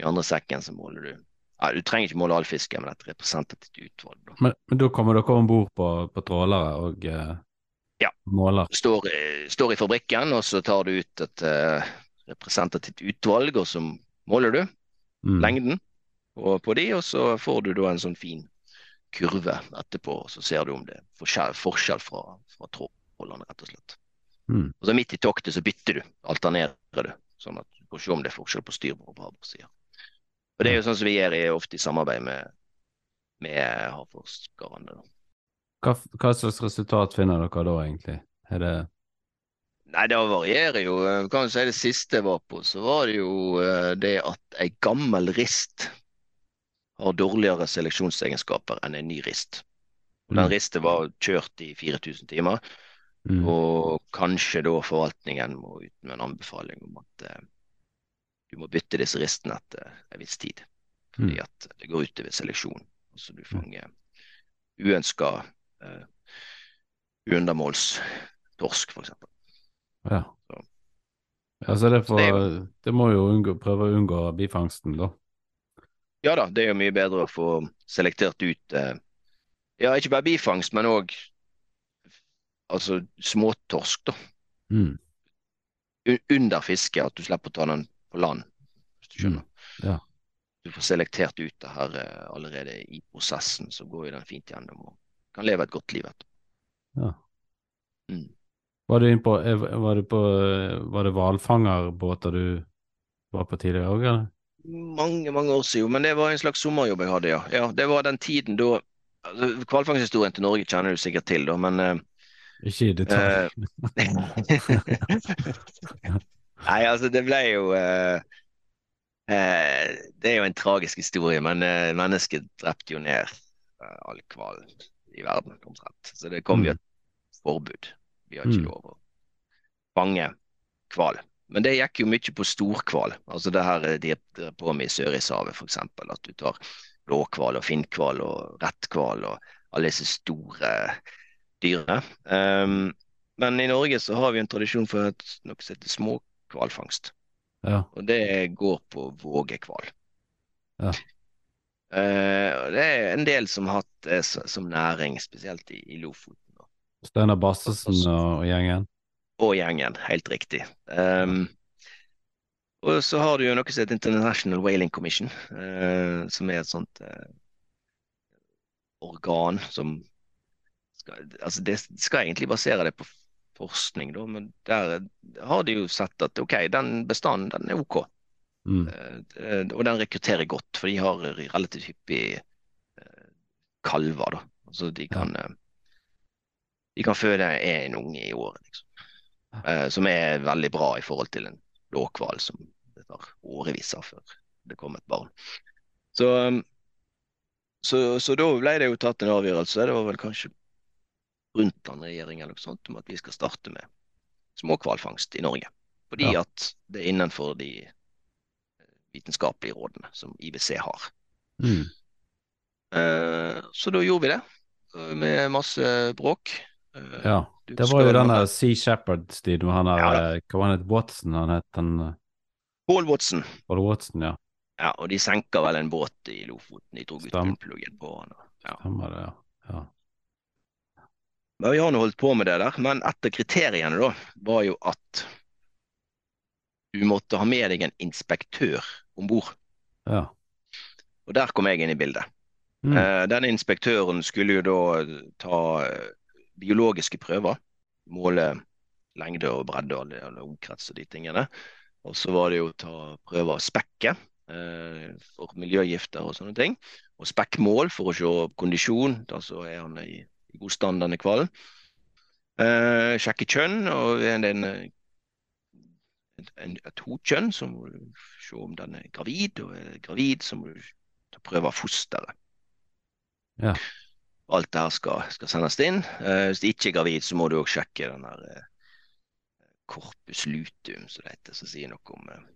[SPEAKER 1] I andre sekken så måler du ja, Du trenger ikke måle all fisken, men et representativt utvalg. da.
[SPEAKER 3] Men, men da kommer dere om bord på, på trålere og eh,
[SPEAKER 1] Ja.
[SPEAKER 3] måler?
[SPEAKER 1] står, eh, står i fabrikken, og så tar du ut et eh, representativt utvalg, og så måler du
[SPEAKER 3] Mm.
[SPEAKER 1] lengden på, de, og så får du da en sånn fin kurve etterpå, og så ser du om det er forskjell, forskjell fra, fra trålene, rett og slett.
[SPEAKER 3] Mm.
[SPEAKER 1] Og så midt i toktet så bytter du, alternerer du, sånn at du får se om det er forskjell på styrbord og babordside. Og det er jo sånn som vi gjør i, ofte i samarbeid med, med havforskerne.
[SPEAKER 3] Hva, hva slags resultat finner dere da, egentlig? Er det
[SPEAKER 1] Nei, det varierer jo. Eh, Kan du si det siste jeg var på, så var det jo eh, det at ei gammel rist har dårligere seleksjonsegenskaper enn en ny rist. Den
[SPEAKER 3] Mm.
[SPEAKER 1] ristet var kjørt i 4000 timer,
[SPEAKER 3] mm.
[SPEAKER 1] og kanskje da forvaltningen må ut med en anbefaling om at eh, du må bytte disse ristene etter en viss tid. Fordi
[SPEAKER 3] Mm.
[SPEAKER 1] at det går utover seleksjon. Altså du fanger uønska uh, uundermålstorsk, f.eks.
[SPEAKER 3] Ja.
[SPEAKER 1] Så.
[SPEAKER 3] ja, så det, får,
[SPEAKER 1] Det
[SPEAKER 3] det må jo unngå, prøve å unngå bifangsten, da.
[SPEAKER 1] Ja da, det er jo mye bedre å få selektert ut eh, Ja, ikke bare bifangst, men òg altså småtorsk, da.
[SPEAKER 3] Mm.
[SPEAKER 1] Under fisket, at du slipper å ta den på land, hvis du skjønner.
[SPEAKER 3] Mm, ja.
[SPEAKER 1] Du får selektert ut det her eh, allerede i prosessen, så går jo den fint gjennom og kan leve et godt liv etterpå.
[SPEAKER 3] Ja.
[SPEAKER 1] Mm.
[SPEAKER 3] Var du inne på eh, Var det på eh, Var det hvalfangerbåter du var på tidligere òg, eller?
[SPEAKER 1] Mange, mange år siden, men det var en slags sommerjobb jeg hadde, ja. ja det var den tiden da altså, Hvalfangsthistorien til Norge kjenner du sikkert til, da, men eh,
[SPEAKER 3] Ikke i detalj.
[SPEAKER 1] Nei, altså, det ble jo eh, eh, Det er jo en tragisk historie, men eh, mennesket drepte jo ned eh, all hval i verden, omtrent. Så det kom jo
[SPEAKER 3] Mm.
[SPEAKER 1] et forbud. Vi har ikke
[SPEAKER 3] Mm.
[SPEAKER 1] lov å fange hval. Men det gikk jo mye på storhval. Altså det her de driver på med i Sørishavet, f.eks. At du tar blåhval og finnkval og retthval og alle disse store dyrene. Um, men i Norge så har vi en tradisjon for et, noe som heter småhvalfangst.
[SPEAKER 3] Ja.
[SPEAKER 1] Og det går på vågehval.
[SPEAKER 3] Ja.
[SPEAKER 1] Uh, det er en del som har hatt det som næring, spesielt i, i Lofoten.
[SPEAKER 3] Steinar Bassesen og, gjengen.
[SPEAKER 1] Og gjengen, helt riktig. Um, og så har du jo noe som heter International Whaling Commission, uh, som er et sånt uh, organ som skal, altså det skal egentlig basere det på forskning, da, men der har de jo sett at ok, den bestanden den er ok.
[SPEAKER 3] Mm.
[SPEAKER 1] Uh, og den rekrutterer godt, for de har relativt hyppig kalver. da. Altså de kan, eh, de kan føde en unge i året, liksom. Eh, som er veldig bra i forhold til en blåhval som det tar årevis av før det kommer et barn. Så, um, så, så da ble det jo tatt en avgjørelse, det var vel kanskje Brundtland-regjeringen eller noe sånt, om at vi skal starte med småhvalfangst i Norge. Fordi
[SPEAKER 3] Ja.
[SPEAKER 1] at det er innenfor de eh, vitenskapelige rådene som IBC har.
[SPEAKER 3] Mm.
[SPEAKER 1] Eh, så da gjorde vi det, eh, med masse bråk. Eh,
[SPEAKER 3] Ja. Det var jo denne Sea Shepherd-stilen med han der
[SPEAKER 1] Ja
[SPEAKER 3] eh, Hva var han het? Watson? Han het han eh,
[SPEAKER 1] Paul Watson.
[SPEAKER 3] Paul Watson, ja?
[SPEAKER 1] Ja, og de senka vel en båt i Lofoten. De dro ut bunnpluggen på han. Ja.
[SPEAKER 3] Stemmer det, ja. ja.
[SPEAKER 1] Men vi har nå holdt på med det der. Men et av kriteriene da var jo at du måtte ha med deg en inspektør om bord.
[SPEAKER 3] ja.
[SPEAKER 1] Og der kom jeg inn i bildet.
[SPEAKER 3] Mm.
[SPEAKER 1] Eh, denne inspektøren skulle jo da ta biologiske prøver. Måle lengde og bredde og omkrets og de tingene. Og så var det jo å ta prøver av spekket eh, for miljøgifter og sånne ting. Og spekkmål for å se kondisjon. Da så er han i, i god stand, denne hvalen. Eh, sjekke kjønn og en, en, en, et hokjønn, så må du se om den er gravid. Og er gravid, så må du ta prøve av fosteret.
[SPEAKER 3] Ja.
[SPEAKER 1] Alt det her skal, skal sendes inn. Eh, hvis du ikke er gravid, så må du òg sjekke den her eh, corpus luteum, som det heter, som sier noe om eh,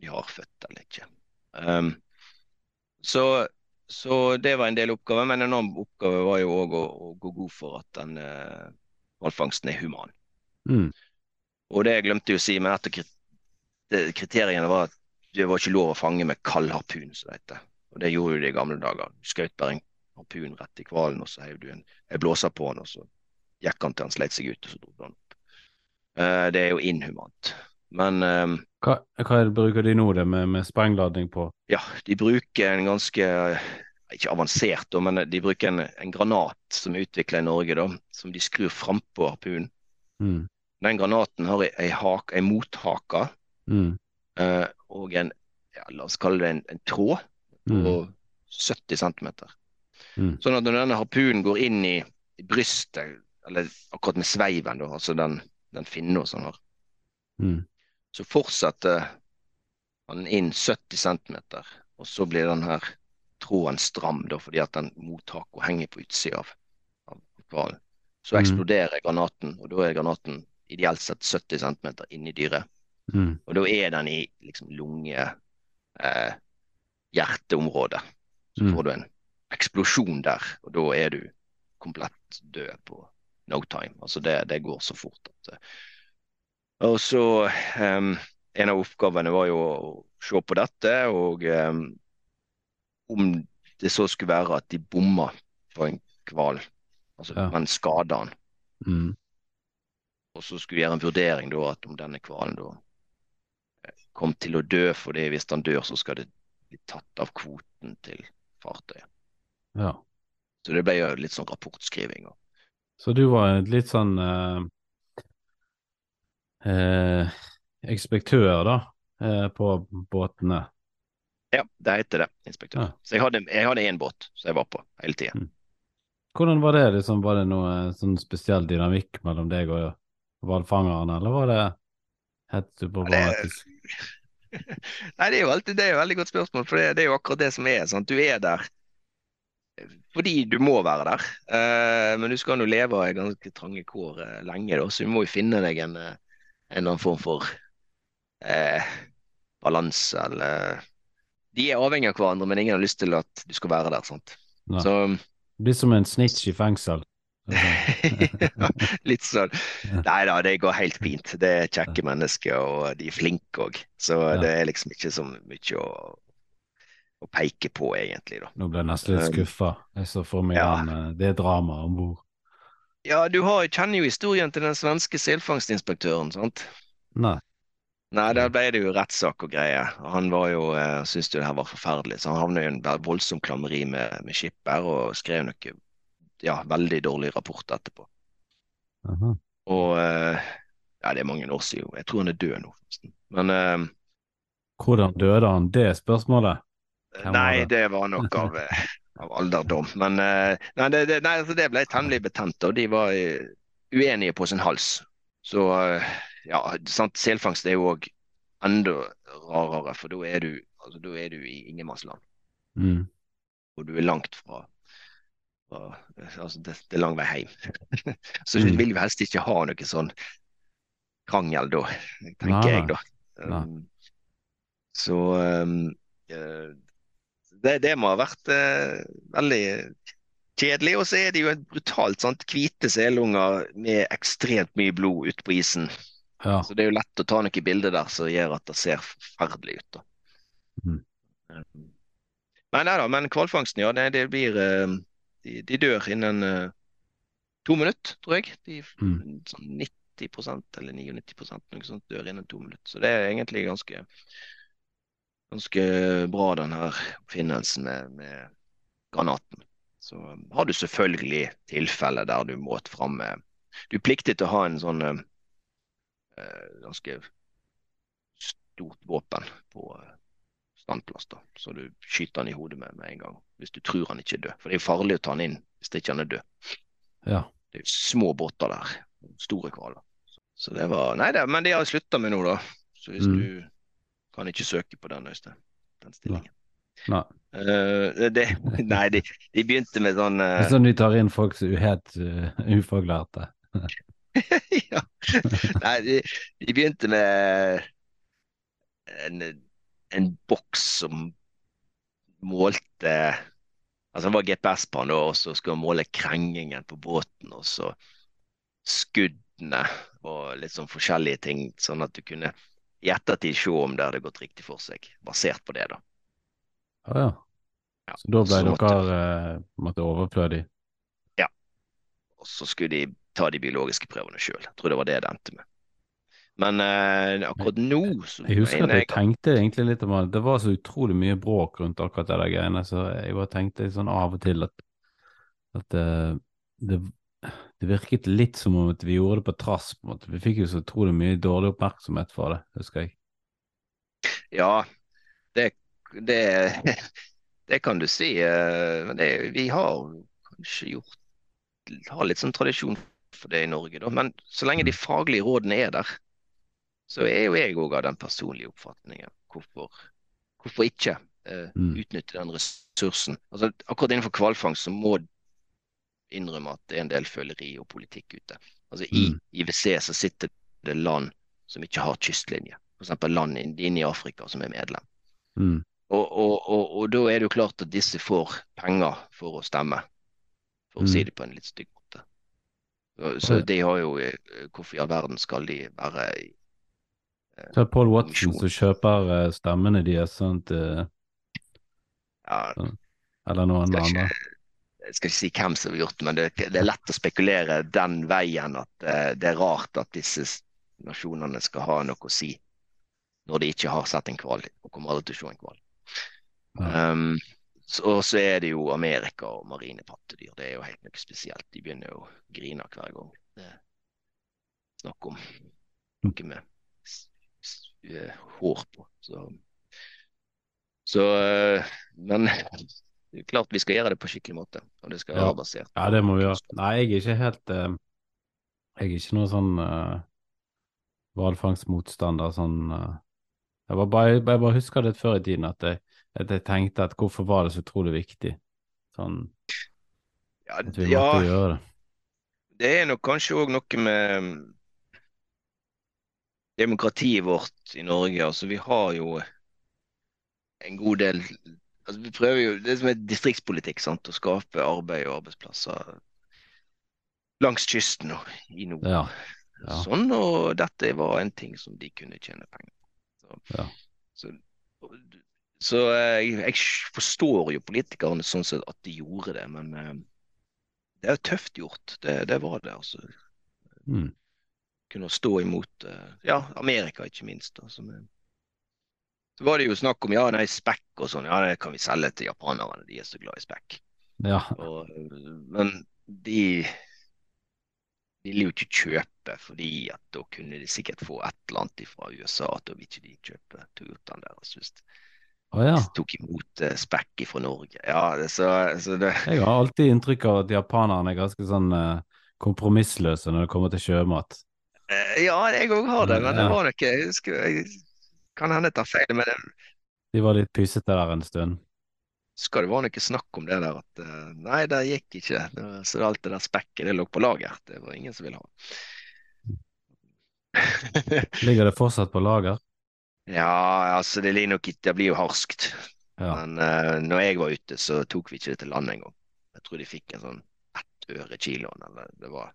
[SPEAKER 1] de har født eller ikke. Um, så, så det var en del oppgaver, men en annen oppgave var jo òg å, å gå god for at den hvalfangsten uh, er human.
[SPEAKER 3] Mm.
[SPEAKER 1] Og det jeg glemte jo å si, men et av kriteriene var at det var ikke lov å fange med kald harpun, som det heter. Og det gjorde jo de i gamle dager. Du skjøt bare en harpun rett i hvalen, og så heiv du en, en blåser på den, og så gikk han til han sleit seg ut, og så dro han opp. Eh, det er jo inhumant. Men eh,
[SPEAKER 3] Hva, hva er bruker de nå, det med, med sprengladning på?
[SPEAKER 1] ja, de bruker en ganske ikke avansert, men de bruker en, en granat som er utvikla i Norge, da, som de skrur frampå harpunen.
[SPEAKER 3] Mm.
[SPEAKER 1] Den granaten har ei, hak, ei mothake
[SPEAKER 3] Mm.
[SPEAKER 1] eh, og en, ja, la oss kalle det en, en tråd
[SPEAKER 3] Mm.
[SPEAKER 1] på 70 cm.
[SPEAKER 3] Mm.
[SPEAKER 1] Sånn at når denne harpunen går inn i, i brystet, eller akkurat med sveiven, da, altså den, den finna som han har,
[SPEAKER 3] Mm.
[SPEAKER 1] så fortsetter han inn 70 cm, og så blir den her tråden stram, da, fordi at den mottaket henger på utsida av, av hvalen. Så
[SPEAKER 3] Mhm.
[SPEAKER 1] eksploderer granaten, og da er granaten ideelt sett 70 cm inni dyret.
[SPEAKER 3] Mm.
[SPEAKER 1] Og da er den i liksom lunge, eh, hjerteområdet. Så
[SPEAKER 3] Mm.
[SPEAKER 1] får du en eksplosjon der, og da er du komplett død på no time. Altså det, det går så fort at eh, Og så um, En av oppgavene var jo å se på dette, og um, om det så skulle være at de bomma på en hval, altså,
[SPEAKER 3] Ja.
[SPEAKER 1] men skada han.
[SPEAKER 3] Mm.
[SPEAKER 1] Og så skulle vi gjøre en vurdering da, at om denne hvalen da eh, kom til å dø, fordi hvis han dør, så skal det bli tatt av kvoten til fartøyet.
[SPEAKER 3] Ja.
[SPEAKER 1] Så det ble jo litt sånn rapportskriving. Og,
[SPEAKER 3] Så du var litt sånn eh, eh, ekspektør, da, eh, på båtene.
[SPEAKER 1] ja, det heter det, inspektør.
[SPEAKER 3] Ja.
[SPEAKER 1] Så jeg hadde, jeg hadde én båt som jeg var på hele tida.
[SPEAKER 3] Hvordan var det? Liksom, var det noe sånn spesiell dynamikk mellom deg og hvalfangeren, eller var det helt uproblematisk?
[SPEAKER 1] Nei, det er jo alltid det er jo et veldig godt spørsmål, for det, det er jo akkurat det som er. Sant? Du er der fordi du må være der, Uh, men du skal nå leve av ganske trange kår uh, lenge, da, så du må jo finne deg en, eh, en eller annen form for uh, balanse, eller De er avhengig av hverandre, men ingen har lyst til at du skal være der. sant?
[SPEAKER 3] Ja.
[SPEAKER 1] Så
[SPEAKER 3] Det blir som en snitch i fengsel.
[SPEAKER 1] ja, litt sånn. Nei da, det går helt fint. Det er kjekke mennesker, og de er flinke òg. Så
[SPEAKER 3] Ja.
[SPEAKER 1] det er liksom ikke så mye å, å peke på, egentlig, da.
[SPEAKER 3] Nå ble jeg nesten litt
[SPEAKER 1] Um,
[SPEAKER 3] skuffa. Jeg så for meg
[SPEAKER 1] ja.
[SPEAKER 3] den, eh, det dramaet om bord.
[SPEAKER 1] Ja, du har, kjenner jo historien til den svenske selfangstinspektøren, sant?
[SPEAKER 3] Nei.
[SPEAKER 1] Nei, der ble det jo rettssak og greier. Han var jo, eh, syntes jo det her var forferdelig, så han havnet i en voldsom klammeri med, med skipper og skrev noe ja, veldig dårlig rapport etterpå.
[SPEAKER 3] Aha.
[SPEAKER 1] Og eh, ja, det er mange år siden. Jeg tror han er død nå, forresten. Men eh,
[SPEAKER 3] Hvordan døde han? Det spørsmålet.
[SPEAKER 1] Nei,
[SPEAKER 3] det?
[SPEAKER 1] var nok av, eh, av alderdom. Men eh, nei, det, det, nei, altså, det ble temmelig betent, og de var eh, uenige på sin hals. Så ja, sant, selfangst er jo òg enda rarere, for da er du, altså, da er du i ingenmannsland.
[SPEAKER 3] Mm.
[SPEAKER 1] Og du er langt fra, fra Altså, det, det er lang vei hjem. Så du
[SPEAKER 3] Mm.
[SPEAKER 1] vil jo helst ikke ha noe sånn krangel da, tenker
[SPEAKER 3] Nei,
[SPEAKER 1] jeg, da. Um, så um, det, det må ha vært eh, veldig kjedelig. Og så er det jo et brutalt sant, hvite selunger med ekstremt mye blod ute på isen.
[SPEAKER 3] Ja.
[SPEAKER 1] Så det er jo lett å ta noen bilder der som gjør at det ser forferdelig ut. da.
[SPEAKER 3] Mm.
[SPEAKER 1] Nei, nei da, men hvalfangsten, ja. Det, det blir eh, de, de dør innen eh, to minutter, tror jeg. De,
[SPEAKER 3] Mm.
[SPEAKER 1] sånn 90% eller 99% noe sånt dør innen to minutter. Så det er egentlig ganske ganske bra, den her oppfinnelsen med, med granaten. Så um, har du selvfølgelig tilfeller der du må framme Du er pliktig til å ha en sånn eh, eh, ganske stort våpen på eh, standplass, da. Så du skyter han i hodet med med en gang, hvis du tror han ikke er død. For det er jo farlig å ta han inn hvis ikke han er død.
[SPEAKER 3] ja.
[SPEAKER 1] Det er jo små båter der. Store hvaler. Så det var Nei da, men det har slutta med nå, da. Så hvis
[SPEAKER 3] Mm.
[SPEAKER 1] du kan ikke søke på den, Øystein. Den stillingen.
[SPEAKER 3] Nei.
[SPEAKER 1] Uh, det, nei, de, de begynte med sånn eh,
[SPEAKER 3] er sånn de tar inn folk som er helt uh, ufaglærte.
[SPEAKER 1] ja. Nei, de, de begynte med en, en boks som målte Altså det var GPS på den, og så skulle han måle krengingen på båten, og så skuddene og litt sånn forskjellige ting, sånn at du kunne i ettertid se om det hadde gått riktig for seg, basert på det, da.
[SPEAKER 3] Å ja.
[SPEAKER 1] Ja,
[SPEAKER 3] Så da ble
[SPEAKER 1] så måtte-
[SPEAKER 3] dere måtte... måtte Ja.
[SPEAKER 1] Og så skulle de ta de biologiske prøvene sjøl. Jeg tror det var det det endte med. Men eh, akkurat nå så
[SPEAKER 3] Jeg husker at
[SPEAKER 1] mener
[SPEAKER 3] jeg tenkte egentlig litt om det. det var så utrolig mye bråk rundt akkurat det der greiene, så jeg bare tenkte sånn av og til at, at det, det, det virket litt som om at vi gjorde det på trass. på en måte. Vi fikk jo så utrolig mye dårlig oppmerksomhet for det, husker jeg.
[SPEAKER 1] Ja, det, det, det kan du si. eh, det, vi har kanskje gjort Har litt sånn tradisjon for det i Norge, da. Men så lenge de faglige rådene er der, så er jo jeg òg av den personlige oppfatningen. Hvorfor, hvorfor ikke
[SPEAKER 3] Mm.
[SPEAKER 1] utnytte den ressursen? Altså, akkurat innenfor hvalfangst så må innrømme at det er en del føleri og politikk ute. Altså I
[SPEAKER 3] Mm.
[SPEAKER 1] IWC så sitter det land som ikke har kystlinje. f.eks. land inn- inne i Afrika som er medlem.
[SPEAKER 3] Mm.
[SPEAKER 1] Og, og, og, og da er det jo klart at disse får penger for å stemme, for å
[SPEAKER 3] Mm.
[SPEAKER 1] si det på en litt stygg måte. Så, så de har jo eh, Hvorfor i all verden skal de være i
[SPEAKER 3] Så er det Paul Watson som kjøper eh, stemmene deres, at, eh,
[SPEAKER 1] ja,
[SPEAKER 3] eller noen andre.
[SPEAKER 1] Jeg skal ikke si hvem som har gjort det, men det, det er lett å spekulere den veien at eh, det er rart at disse nasjonene skal ha noe å si når de ikke har sett en hval og kommer aldri til å se en hval. Um, og så er det jo Amerika og marine pattedyr. Det er jo helt noe spesielt. De begynner jo å grine hver gang. Det er snakk om noe med eh, hår på. Så, så eh, Men klart vi skal gjøre det på skikkelig måte. Og det skal
[SPEAKER 3] Ja.
[SPEAKER 1] være basert
[SPEAKER 3] Ja, det må vi gjøre. Nei, jeg er ikke helt uh, Jeg er ikke noe sånn uh, sånn uh, jeg, bare, jeg bare husker litt før i tiden at jeg, at jeg tenkte at hvorfor var det så utrolig viktig sånn
[SPEAKER 1] Ja,
[SPEAKER 3] at vi
[SPEAKER 1] ja,
[SPEAKER 3] måtte gjøre det.
[SPEAKER 1] det er nok kanskje òg noe med demokratiet vårt i Norge. Altså, vi har jo en god del altså, Vi prøver jo Det er som er distriktspolitikk, sant? å skape arbeid og arbeidsplasser langs kysten og i nord.
[SPEAKER 3] Ja. Ja.
[SPEAKER 1] Sånn, og dette var en ting som de kunne tjene penger på. Så,
[SPEAKER 3] Ja.
[SPEAKER 1] så, så eh, jeg, jeg forstår jo politikerne sånn sett at de gjorde det, men eh, det er tøft gjort. Det, det var det. altså
[SPEAKER 3] Mm.
[SPEAKER 1] kunne stå imot eh, ja, Amerika, ikke minst. Da, som er, så var det jo snakk om ja, nei, spekk og sånn. Ja, det kan vi selge til japanerne, de er så glad i spekk.
[SPEAKER 3] ja.
[SPEAKER 1] Og, men de ville jo ikke kjøpe, fordi at da kunne de sikkert få et eller annet fra USA. at Da vil ikke de kjøpe Toyotaen deres hvis
[SPEAKER 3] oh, ja.
[SPEAKER 1] de tok imot eh, spekk fra Norge. Ja, det, så, så det
[SPEAKER 3] Jeg har alltid inntrykk av at japanerne er ganske sånn eh, kompromissløse når det kommer til sjømat.
[SPEAKER 1] Eh, Ja, jeg òg har det, men det var nok Jeg husker jeg kan hende tar feil, men det
[SPEAKER 3] De var litt pysete der en stund.
[SPEAKER 1] skal det være noe snakk om det der at eh, Nei, det gikk ikke. Så alt det der spekket, det lå på lager. Det var ingen som ville ha.
[SPEAKER 3] Ligger det fortsatt på lager?
[SPEAKER 1] Ja, altså det, nok, det blir jo harskt.
[SPEAKER 3] Ja.
[SPEAKER 1] Men uh, når jeg var ute, så tok vi ikke det til land engang. Jeg tror de fikk en sånn ett øre kiloen. Eller det var,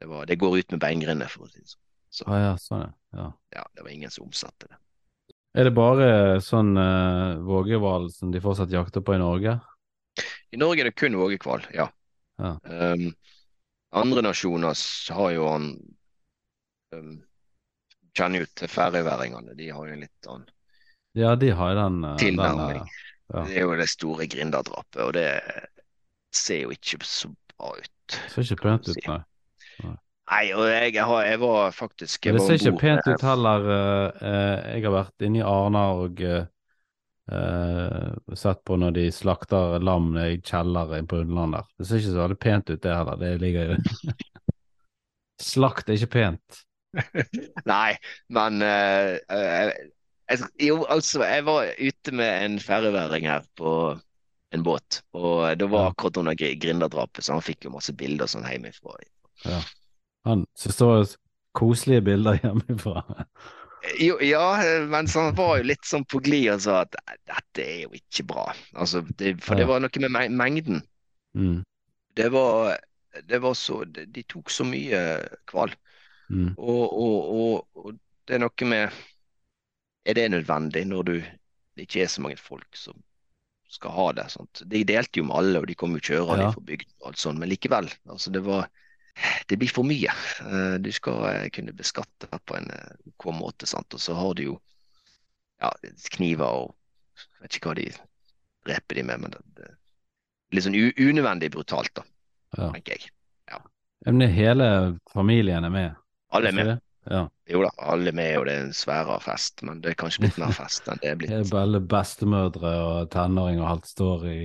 [SPEAKER 1] det var Det går ut med beingrindet, for å si det sånn. Så
[SPEAKER 3] ah, ja, sånn ja. ja.
[SPEAKER 1] det var ingen som omsatte det.
[SPEAKER 3] Er det bare sånn uh, vågehval som de fortsatt jakter på i Norge?
[SPEAKER 1] I Norge er det kun vågehval, ja.
[SPEAKER 3] Ja.
[SPEAKER 1] Um, andre nasjoner har jo han um, Kjenner jo til færøyværingene. De har jo en litt annen
[SPEAKER 3] Ja, de har den, den
[SPEAKER 1] Tilnærming.
[SPEAKER 3] eh, Ja.
[SPEAKER 1] Det er jo det store grinderdrapet, og det ser jo ikke så bra ut.
[SPEAKER 3] Det ser ikke pent ut,
[SPEAKER 1] si.
[SPEAKER 3] nei.
[SPEAKER 1] Nei, og jeg, jeg, var faktisk jeg
[SPEAKER 3] Det ser ikke pent ut heller. eh, eh, jeg har vært inne i Arna og eh, sett på når de slakter lam i kjelleren på Underland der. Det ser ikke så veldig pent ut det heller. Det ligger jo Slakt er ikke pent.
[SPEAKER 1] Nei, men uh, uh, Jo, altså, jeg var ute med en færøyværing her på en båt, og det var akkurat under gri- grindadrapet, så han fikk jo masse bilder sånn hjemmefra.
[SPEAKER 3] Han syntes det var koselige bilder hjemmefra.
[SPEAKER 1] Jo, ja, men så han var jo litt sånn på glid og sa at dette er jo ikke bra. Altså, det, for det var noe med meng- mengden.
[SPEAKER 3] Mm,
[SPEAKER 1] Det var, det var så De tok så mye hval.
[SPEAKER 3] mm,
[SPEAKER 1] Og, og, og, og det er noe med Er det nødvendig når du det ikke er så mange folk som skal ha det? Sant? De delte jo med alle, og de kom jo kjørende
[SPEAKER 3] Ja.
[SPEAKER 1] fra bygda, men likevel. Altså det var Det blir for mye. Eh, Du skal eh, kunne beskatte på en eh, ok måte, sant. Og så har du jo ja, kniver og jeg Vet ikke hva de dreper de med, men det, det Litt sånn unødvendig brutalt, da,
[SPEAKER 3] ja.
[SPEAKER 1] tenker jeg.
[SPEAKER 3] Men hele familien er med.
[SPEAKER 1] Alle er med.
[SPEAKER 3] Ja.
[SPEAKER 1] Jo da, alle er med, og det er en sværere fest. Men det er kanskje litt mer fest enn det er
[SPEAKER 3] Det er
[SPEAKER 1] blitt.
[SPEAKER 3] bare Alle bestemødre og tenåringer og alt står i,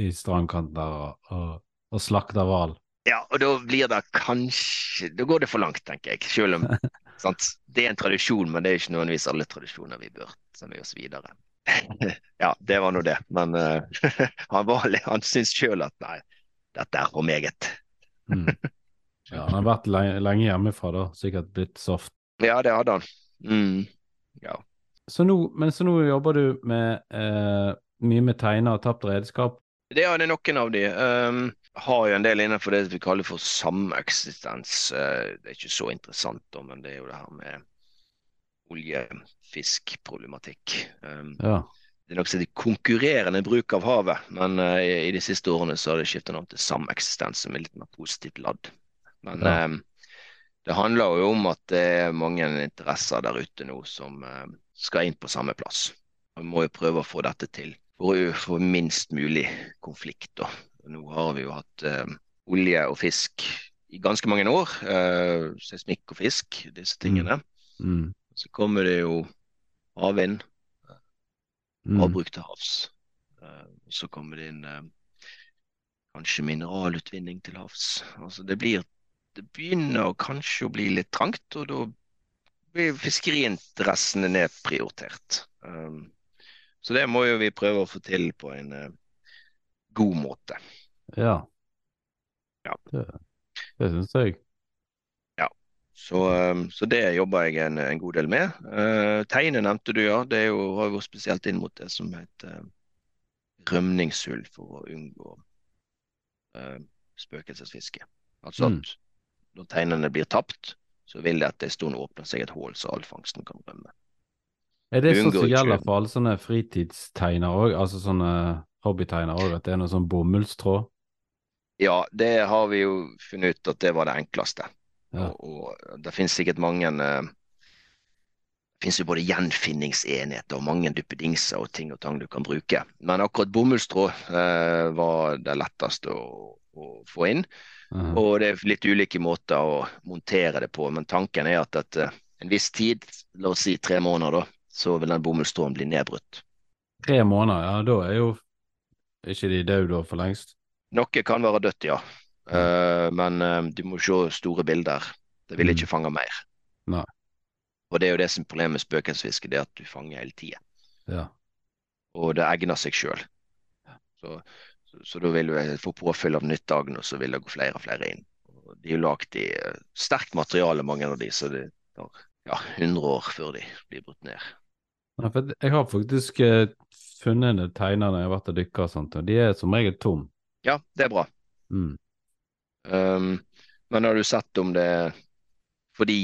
[SPEAKER 3] i strandkanten der og, og, og slakter hval.
[SPEAKER 1] Ja, og da blir det kanskje Da går det for langt, tenker jeg. Selv om sant? det er en tradisjon, men det er ikke nødvendigvis alle tradisjoner vi bør ta med oss videre. Ja, det var nå det. Men uh, han, var, han syns sjøl at nei, dette er for meget.
[SPEAKER 3] Mm. Ja, han har vært lenge, lenge hjemmefra da, sikkert blitt soft.
[SPEAKER 1] Ja, det hadde han. Mm. ja.
[SPEAKER 3] Så nå, men så nå jobber du med eh, mye med tegner og tapt redskap.
[SPEAKER 1] Det er det noen av de. Um, har jo en del innenfor det vi kaller for sameksistens. Uh, det er ikke så interessant, da, men det er jo det her med olje-fisk-problematikk. Um,
[SPEAKER 3] Ja.
[SPEAKER 1] det er nok de konkurrerende bruk av havet, men uh, i, de siste årene så har det skiftet navn til sameksistens, som er litt mer positivt ladd. Men
[SPEAKER 3] Ja.
[SPEAKER 1] um, det handler jo om at det er mange interesser der ute nå som skal inn på samme plass. Vi må jo prøve å få dette til for å få minst mulig konflikt. Da. Nå har vi jo hatt eh, olje og fisk i ganske mange år. Eh, seismikk og fisk, disse tingene.
[SPEAKER 3] Mm.
[SPEAKER 1] Så kommer det jo havvind,
[SPEAKER 3] Mm.
[SPEAKER 1] havbruk til havs. Eh, så kommer det inn eh, kanskje mineralutvinning til havs. Altså det blir Det begynner kanskje å bli litt trangt, og da blir fiskeriinteressene nedprioritert. Um, så det må jo vi prøve å få til på en eh, god måte.
[SPEAKER 3] Ja.
[SPEAKER 1] Ja.
[SPEAKER 3] Det, det syns jeg.
[SPEAKER 1] Så, um, så det jobber jeg en, en god del med. Uh, Tegne nevnte du, ja. Det er jo, har jo gått spesielt inn mot det som heter uh, rømningshull for å unngå uh, spøkelsesfiske. Altså
[SPEAKER 3] Mm.
[SPEAKER 1] at når teinene blir tapt, så vil det at det stund åpner seg et hull så all fangsten kan rømme.
[SPEAKER 3] Er det sånn som gjelder for alle sånne fritidsteiner òg, altså sånne hobbytegnere òg, at det er noe sånn bomullstråd?
[SPEAKER 1] Ja, det har vi jo funnet ut at det var det enkleste.
[SPEAKER 3] Ja.
[SPEAKER 1] Og, og det finnes sikkert mange eh, Det finnes jo både gjenfinningsenheter og mange duppedingser og ting og tang du kan bruke. Men akkurat bomullstrå eh, var det letteste å, å få inn.
[SPEAKER 3] Mhm.
[SPEAKER 1] Og det er litt ulike måter å montere det på. Men tanken er at etter en viss tid, la oss si tre måneder, da, så vil den bomullstråden bli nedbrutt.
[SPEAKER 3] Tre måneder, ja, da er jo ikke de døde da for lengst.
[SPEAKER 1] Noe kan være dødt, ja. Uh, men uh, du må se store bilder. Det vil
[SPEAKER 3] Mm.
[SPEAKER 1] ikke fange mer.
[SPEAKER 3] Nei.
[SPEAKER 1] Og det er jo det som er problemet med spøkelsesfiske, det er at du fanger hele tida.
[SPEAKER 3] Ja.
[SPEAKER 1] Og det egner seg sjøl. Så, så, så da vil du få påfyll av nytt agn, og så vil det gå flere og flere inn. Og de er jo lagd i uh, sterkt materiale, mange av de, så det tar ja, 100 år før de blir brutt ned.
[SPEAKER 3] Nei, jeg har faktisk eh, funnet en teiner når jeg har vært og dykka og sånt, og de er som regel tom.
[SPEAKER 1] Ja, det er bra.
[SPEAKER 3] Mm.
[SPEAKER 1] Um, men har du sett om det er fordi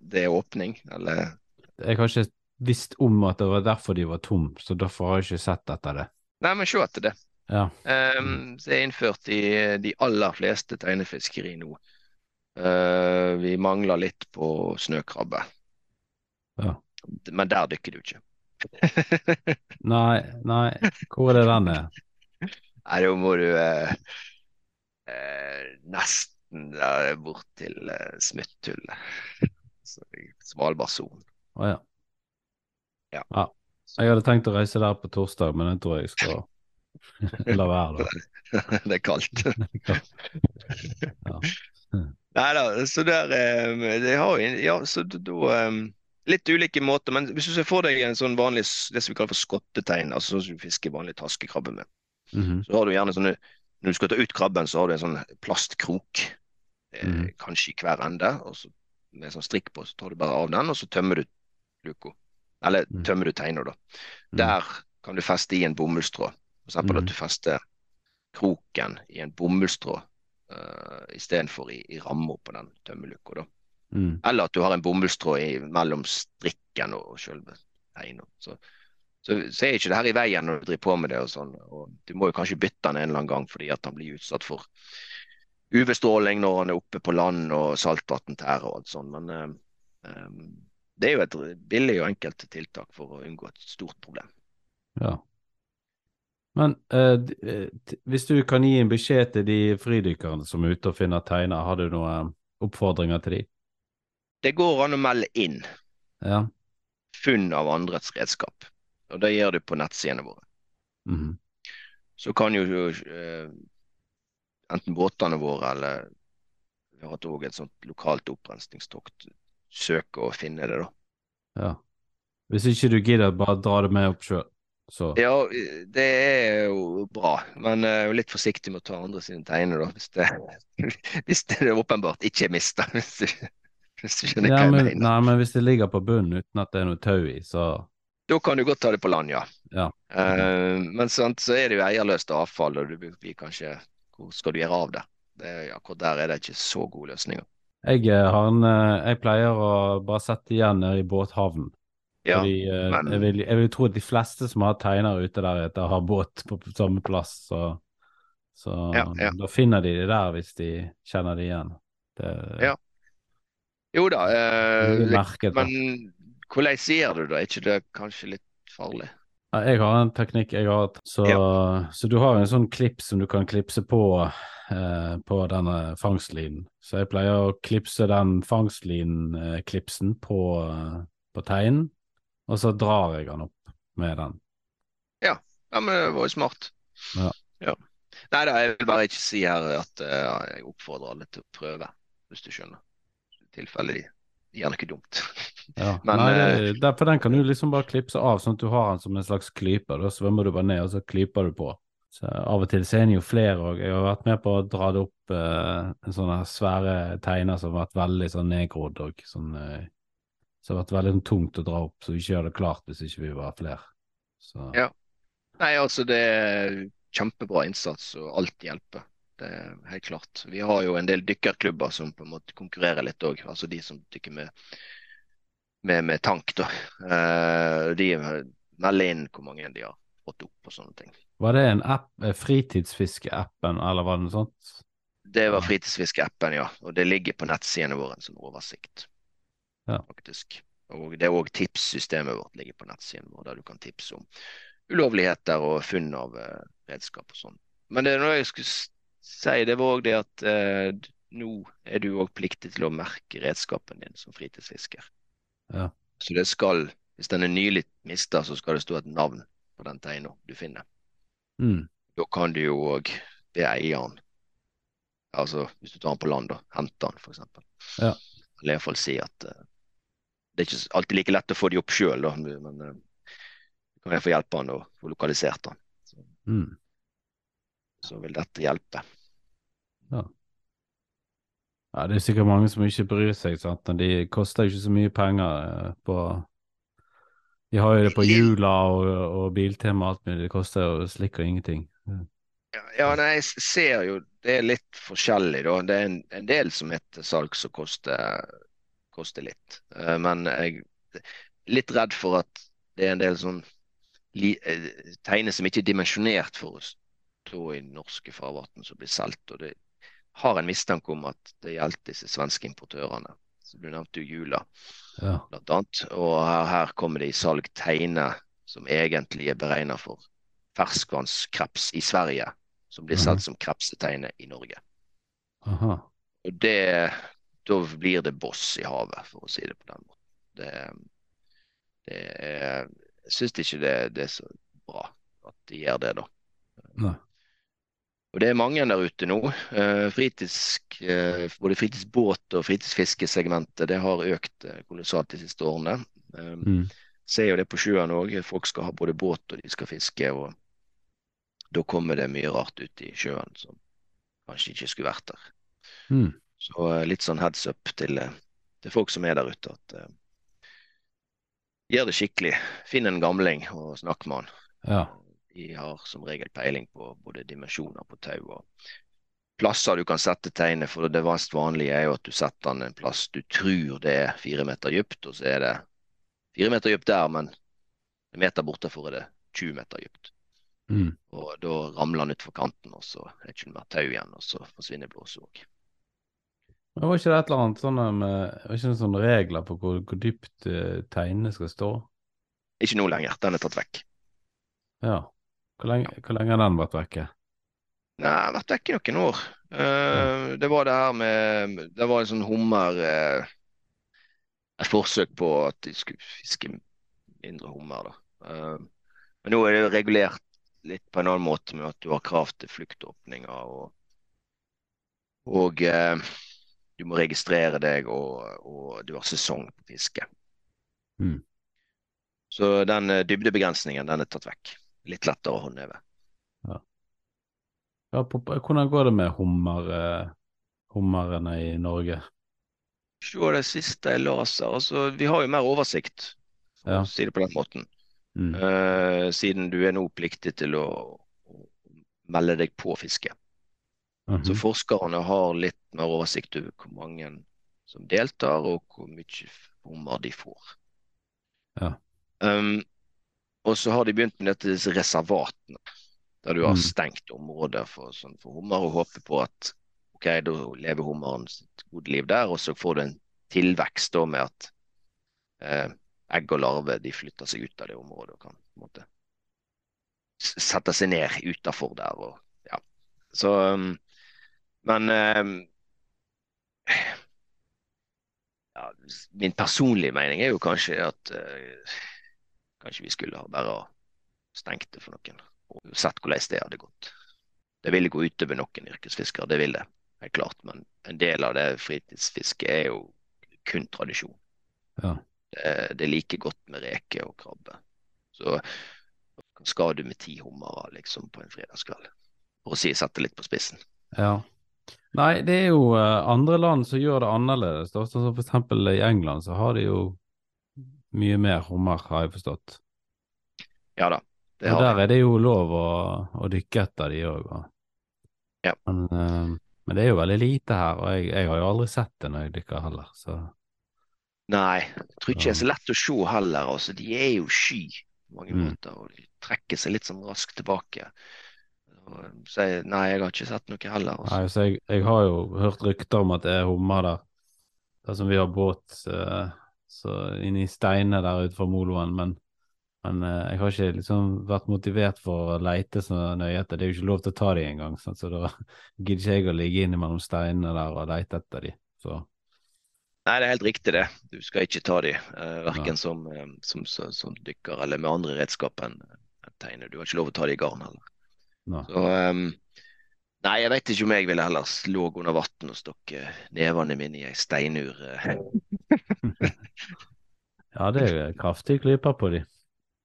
[SPEAKER 1] det er åpning, eller
[SPEAKER 3] Jeg har ikke visst om at det var derfor de var tom, så derfor har jeg ikke sett etter det.
[SPEAKER 1] Nei, men se etter det.
[SPEAKER 3] Ja.
[SPEAKER 1] Um, det er innført i de aller fleste tegnefiskeri nå. Uh, vi mangler litt på snøkrabbe.
[SPEAKER 3] Ja.
[SPEAKER 1] Men der dykker du ikke.
[SPEAKER 3] Nei, nei, hvor er det den er?
[SPEAKER 1] Nei, da må du eh, eh, nesten der bort til eh, Smutthullet. Svalbardsonen.
[SPEAKER 3] Å ja.
[SPEAKER 1] Ja.
[SPEAKER 3] Jeg hadde tenkt å reise der på torsdag, men jeg tror jeg skal la være, da.
[SPEAKER 1] det er kaldt.
[SPEAKER 3] Ja.
[SPEAKER 1] Nei da, så der eh, det har Ja, så da da, eh, Litt ulike måter, men hvis du ser for deg en sånn vanlig det som vi kaller for skottetegn, altså sånn som du fisker vanlig taskekrabbe med,
[SPEAKER 3] Mhm.
[SPEAKER 1] så har du gjerne sånne Når du skal ta ut krabben, så har du en sånn plastkrok, eh,
[SPEAKER 3] Mhm.
[SPEAKER 1] kanskje i hver ende, og så med sånn strikk på, så tar du bare av den, og så tømmer du luka. Eller
[SPEAKER 3] Mhm.
[SPEAKER 1] tømmer du teiner, da.
[SPEAKER 3] Mhm.
[SPEAKER 1] Der kan du feste i en bomullstråd. For eksempel
[SPEAKER 3] Mhm.
[SPEAKER 1] at du fester kroken i en bomullstråd uh, istedenfor i, i ramma på den tømmerluka.
[SPEAKER 3] Mm.
[SPEAKER 1] Eller at du har en bomullstråd mellom strikken og selve teinen. Så, så, så er ikke det her i veien når du driver på med det. og sånn. Og du må jo kanskje bytte den en eller annen gang fordi at han blir utsatt for UV-stråling når han er oppe på land og saltvann tærer og alt sånt. Men eh, det er jo et billig og enkelt tiltak for å unngå et stort problem.
[SPEAKER 3] Ja. Men eh, eh, hvis du kan gi en beskjed til de fridykkerne som er ute og finner teiner, har du noen oppfordringer til de?
[SPEAKER 1] Det går an å melde inn
[SPEAKER 3] Ja.
[SPEAKER 1] funn av andres redskap. Og det gjør du på nettsidene våre.
[SPEAKER 3] Mhm.
[SPEAKER 1] Så kan jo uh, enten båtene våre eller vi har hatt også et sånt lokalt opprenskningstokt søke å finne det, da.
[SPEAKER 3] ja. Hvis ikke du gidder, bare dra det med opp sjøl, så
[SPEAKER 1] Ja, det er jo bra, men eh, litt forsiktig med å ta andre sine teiner, da. Hvis det, hvis det åpenbart ikke er mista. Hvis du skjønner
[SPEAKER 3] Ja,
[SPEAKER 1] hva jeg
[SPEAKER 3] men,
[SPEAKER 1] mener.
[SPEAKER 3] nei, men hvis det ligger på bunnen uten at det er noe tau i, så
[SPEAKER 1] Da kan du godt ta det på land, ja.
[SPEAKER 3] Ja.
[SPEAKER 1] Uh, men sant, så er det jo eierløst avfall, og du blir kanskje Hvor skal du gjøre av det? det akkurat der er det ikke så gode løsninger.
[SPEAKER 3] jeg, eh, har en, eh, jeg pleier å bare sette igjen nede i båthavnen.
[SPEAKER 1] Ja,
[SPEAKER 3] Fordi
[SPEAKER 1] men-
[SPEAKER 3] jeg, vil, jeg vil tro at de fleste som har teiner ute der ute, har båt på, på samme plass. Så, så
[SPEAKER 1] Ja, ja.
[SPEAKER 3] da finner de det der hvis de kjenner det igjen. Det,
[SPEAKER 1] Ja, Jo da, eh, litt- men hvordan sier du det? Er ikke det kanskje litt farlig?
[SPEAKER 3] Ja, Jeg har en teknikk jeg har så, så du har en sånn klipp som du kan klipse på eh, på denne fangstlinen. Så jeg pleier å klipse den fangstlinklipsen på, på teinen, og så drar jeg den opp med den.
[SPEAKER 1] Ja, men det var jo smart.
[SPEAKER 3] Ja.
[SPEAKER 1] Nei da, jeg vil bare ikke si her at uh, jeg oppfordrer alle til å prøve, hvis du skjønner. I tilfelle de ikke dumt.
[SPEAKER 3] Ja.
[SPEAKER 1] Men,
[SPEAKER 3] Nei,
[SPEAKER 1] eh,
[SPEAKER 3] det, for den kan du liksom bare klipse av, sånn at du har den som en slags klyper. Da svømmer du bare ned, og så klyper du på. Så Av og til så er den jo flere òg. Jeg har vært med på å dra det opp eh, sånne svære teiner som har vært veldig sånn nedgrodd og sånn eh, Så det har vært veldig sånn tungt å dra opp, så vi ikke gjør det klart hvis ikke vi var flere. Så
[SPEAKER 1] Ja. Nei, altså det er kjempebra innsats, og alt hjelper. Det er helt klart. Vi har jo en del dykkerklubber som på en måte konkurrerer litt òg, altså de som dykker med, med, med tank, da. Eh, de melder inn hvor mange de har fått opp og sånne ting.
[SPEAKER 3] Var det en app, eh, fritidsfiskeappen, eller var det noe sånt?
[SPEAKER 1] Det var fritidsfiskeappen, ja. Og det ligger på nettsidene våre som oversikt,
[SPEAKER 3] Ja.
[SPEAKER 1] faktisk. Og det er òg tipssystemet vårt ligger på nettsiden vår, der du kan tipse om ulovligheter og funn av eh, redskap og sånn. Men det er noe jeg skulle s- si, det var òg det at eh, nå er du òg pliktig til å merke redskapen din som fritidsfisker.
[SPEAKER 3] Ja.
[SPEAKER 1] Så det skal, hvis den er nylig mista, så skal det stå et navn på den teina du finner.
[SPEAKER 3] Mm.
[SPEAKER 1] Da kan du jo òg be eieren, altså hvis du tar den på land, da, hente den f.eks.
[SPEAKER 3] Ja.
[SPEAKER 1] Eller iallfall si at eh, det er ikke alltid like lett å få de opp sjøl, men uh, kan jeg få hjelpe han å få lokalisert han.
[SPEAKER 3] Mm.
[SPEAKER 1] Så vil dette hjelpe.
[SPEAKER 3] Ja, det er sikkert mange som ikke bryr seg, sant. Men de koster jo ikke så mye penger eh, på De har jo det på Jula og, og Biltema og alt mulig, det koster jo slikk og ingenting.
[SPEAKER 1] Ja, ja, nei, jeg ser jo det er litt forskjellig, da. Det er en, en del som er til salgs som koster, koster litt. Eh, men jeg er litt redd for at det er en del sånn eh, teiner som ikke er dimensjonert for å stå i norske farvann som blir solgt. Og det har en mistanke om at det gjelder disse svenske importørene. Så Du nevnte jo Jula
[SPEAKER 3] Ja.
[SPEAKER 1] annet. Og her, her kommer det i salg teiner som egentlig er beregnet for ferskvannskreps i Sverige, som blir
[SPEAKER 3] Mhm.
[SPEAKER 1] solgt som krepseteiner i Norge.
[SPEAKER 3] Aha.
[SPEAKER 1] Og det, da blir det boss i havet, for å si det på den måten. Det, det er, jeg syns ikke det, det er så bra at de gjør det, da.
[SPEAKER 3] Nei.
[SPEAKER 1] Og det er mange der ute nå. Eh, fritids, eh, både fritidsbåt- og fritidsfiskesegmentet det har økt eh, kolossalt de siste årene.
[SPEAKER 3] Mm.
[SPEAKER 1] ser jo det på sjøen òg. Folk skal ha både båt og de skal fiske. og Da kommer det mye rart ut i sjøen som kanskje ikke skulle vært der.
[SPEAKER 3] Mm.
[SPEAKER 1] Så litt sånn heads up til, til folk som er der ute, at uh, gjør det skikkelig. Finn en gamling og snakk med han.
[SPEAKER 3] Ja.
[SPEAKER 1] De har som regel peiling på både dimensjoner på tau og plasser du kan sette tegnet, for det mest vanlige er jo at du setter den en plass du tror det er fire meter dypt, og så er det fire meter dypt der, men en meter bortenfor er det 20 meter dypt.
[SPEAKER 3] Mm.
[SPEAKER 1] Og da ramler den utfor kanten, og så er det ikke mer tau igjen, og så forsvinner blåset òg.
[SPEAKER 3] Men var ikke det et eller annet sånne, med Var ikke noen sånne regler på hvor, hvor dypt uh, teinene skal stå?
[SPEAKER 1] Ikke nå lenger, den er tatt vekk.
[SPEAKER 3] Ja. Hvor lenge, hvor lenge har den vært vekke?
[SPEAKER 1] Nei, jeg har vært vekk i noen år. Eh, Det var det her med Det var en sånn hummer uh, Et forsøk på at de skulle fiske mindre hummer, da. Uh, Men nå er det regulert litt på en annen måte med at du har krav til fluktåpninger og Og du må registrere deg, og, og du har sesong på fiske.
[SPEAKER 3] Mm.
[SPEAKER 1] Så den dybdebegrensningen, den er tatt vekk. Litt lettere å håndheve.
[SPEAKER 3] Ja, på, hvordan går det med hummer, eh, hummerne i Norge?
[SPEAKER 1] se det siste jeg leser. Altså, vi har jo mer oversikt, for
[SPEAKER 3] Ja.
[SPEAKER 1] å si det på den måten.
[SPEAKER 3] Mm.
[SPEAKER 1] Uh, siden du er nå pliktig til å, å melde deg på fiske.
[SPEAKER 3] Mhm.
[SPEAKER 1] Så forskerne har litt mer oversikt over hvor mange som deltar, og hvor mye hummer de får.
[SPEAKER 3] Ja.
[SPEAKER 1] Um, og så har de begynt med dette disse reservatene, der du har
[SPEAKER 3] Mm.
[SPEAKER 1] stengt områder for, sånn, for hummer, og håper på at ok, da lever hummeren sitt gode liv der, og så får du en tilvekst da med at eh, egg og larve de flytter seg ut av det området og kan på en måte sette seg ned utafor der. Og, ja. Så um, Men um, ja, min personlige mening er jo kanskje at eh, kanskje vi skulle ha bare stengt det for noen og sett hvordan det hadde gått. Det ville gå utover noen yrkesfiskere, det vil det, helt klart. Men en del av det fritidsfisket er jo kun tradisjon.
[SPEAKER 3] Ja.
[SPEAKER 1] Det, det er like godt med reke og krabbe. Så hva skal du med ti hummere liksom på en fredagskveld? For å si sette litt på spissen.
[SPEAKER 3] Ja. Nei, det er jo eh, andre land som gjør det annerledes. Sånn som for eksempel i England så har de jo mye mer hummer, har jeg forstått.
[SPEAKER 1] Ja da, det
[SPEAKER 3] Og
[SPEAKER 1] har
[SPEAKER 3] der er det jo lov å, å dykke etter de òg.
[SPEAKER 1] Ja.
[SPEAKER 3] Men, uh, men det er jo veldig lite her, og jeg, jeg har jo aldri sett det når jeg dykker heller, så
[SPEAKER 1] Nei, jeg tror ikke det er så lett å se heller. Altså, de er jo sky på mange
[SPEAKER 3] Mm.
[SPEAKER 1] måter, og de trekker seg litt sånn raskt tilbake. Og, så jeg, nei, jeg har ikke sett noe heller. Altså.
[SPEAKER 3] Nei, så jeg, jeg har jo hørt rykter om at det er hummer der. Der som vi har båt eh, så inne i steinene der utenfor moloen, men, men eh, jeg har ikke liksom vært motivert for å leite så nøye etter. Det er jo ikke lov til å ta de engang, så da gidder ikke jeg å ligge innimellom steinene der og leite etter de. Så
[SPEAKER 1] Nei, det er helt riktig det. Du skal ikke ta de,
[SPEAKER 3] uh,
[SPEAKER 1] verken ja. som, eh, som, som, som dykker eller med andre redskap enn teiner. Du har ikke lov å ta de i garn heller.
[SPEAKER 3] Nei.
[SPEAKER 1] Så, um, nei, jeg vet ikke om jeg ville heller lå under vann og stokke nevene mine i ei steinur.
[SPEAKER 3] ja, det er jo klype på de.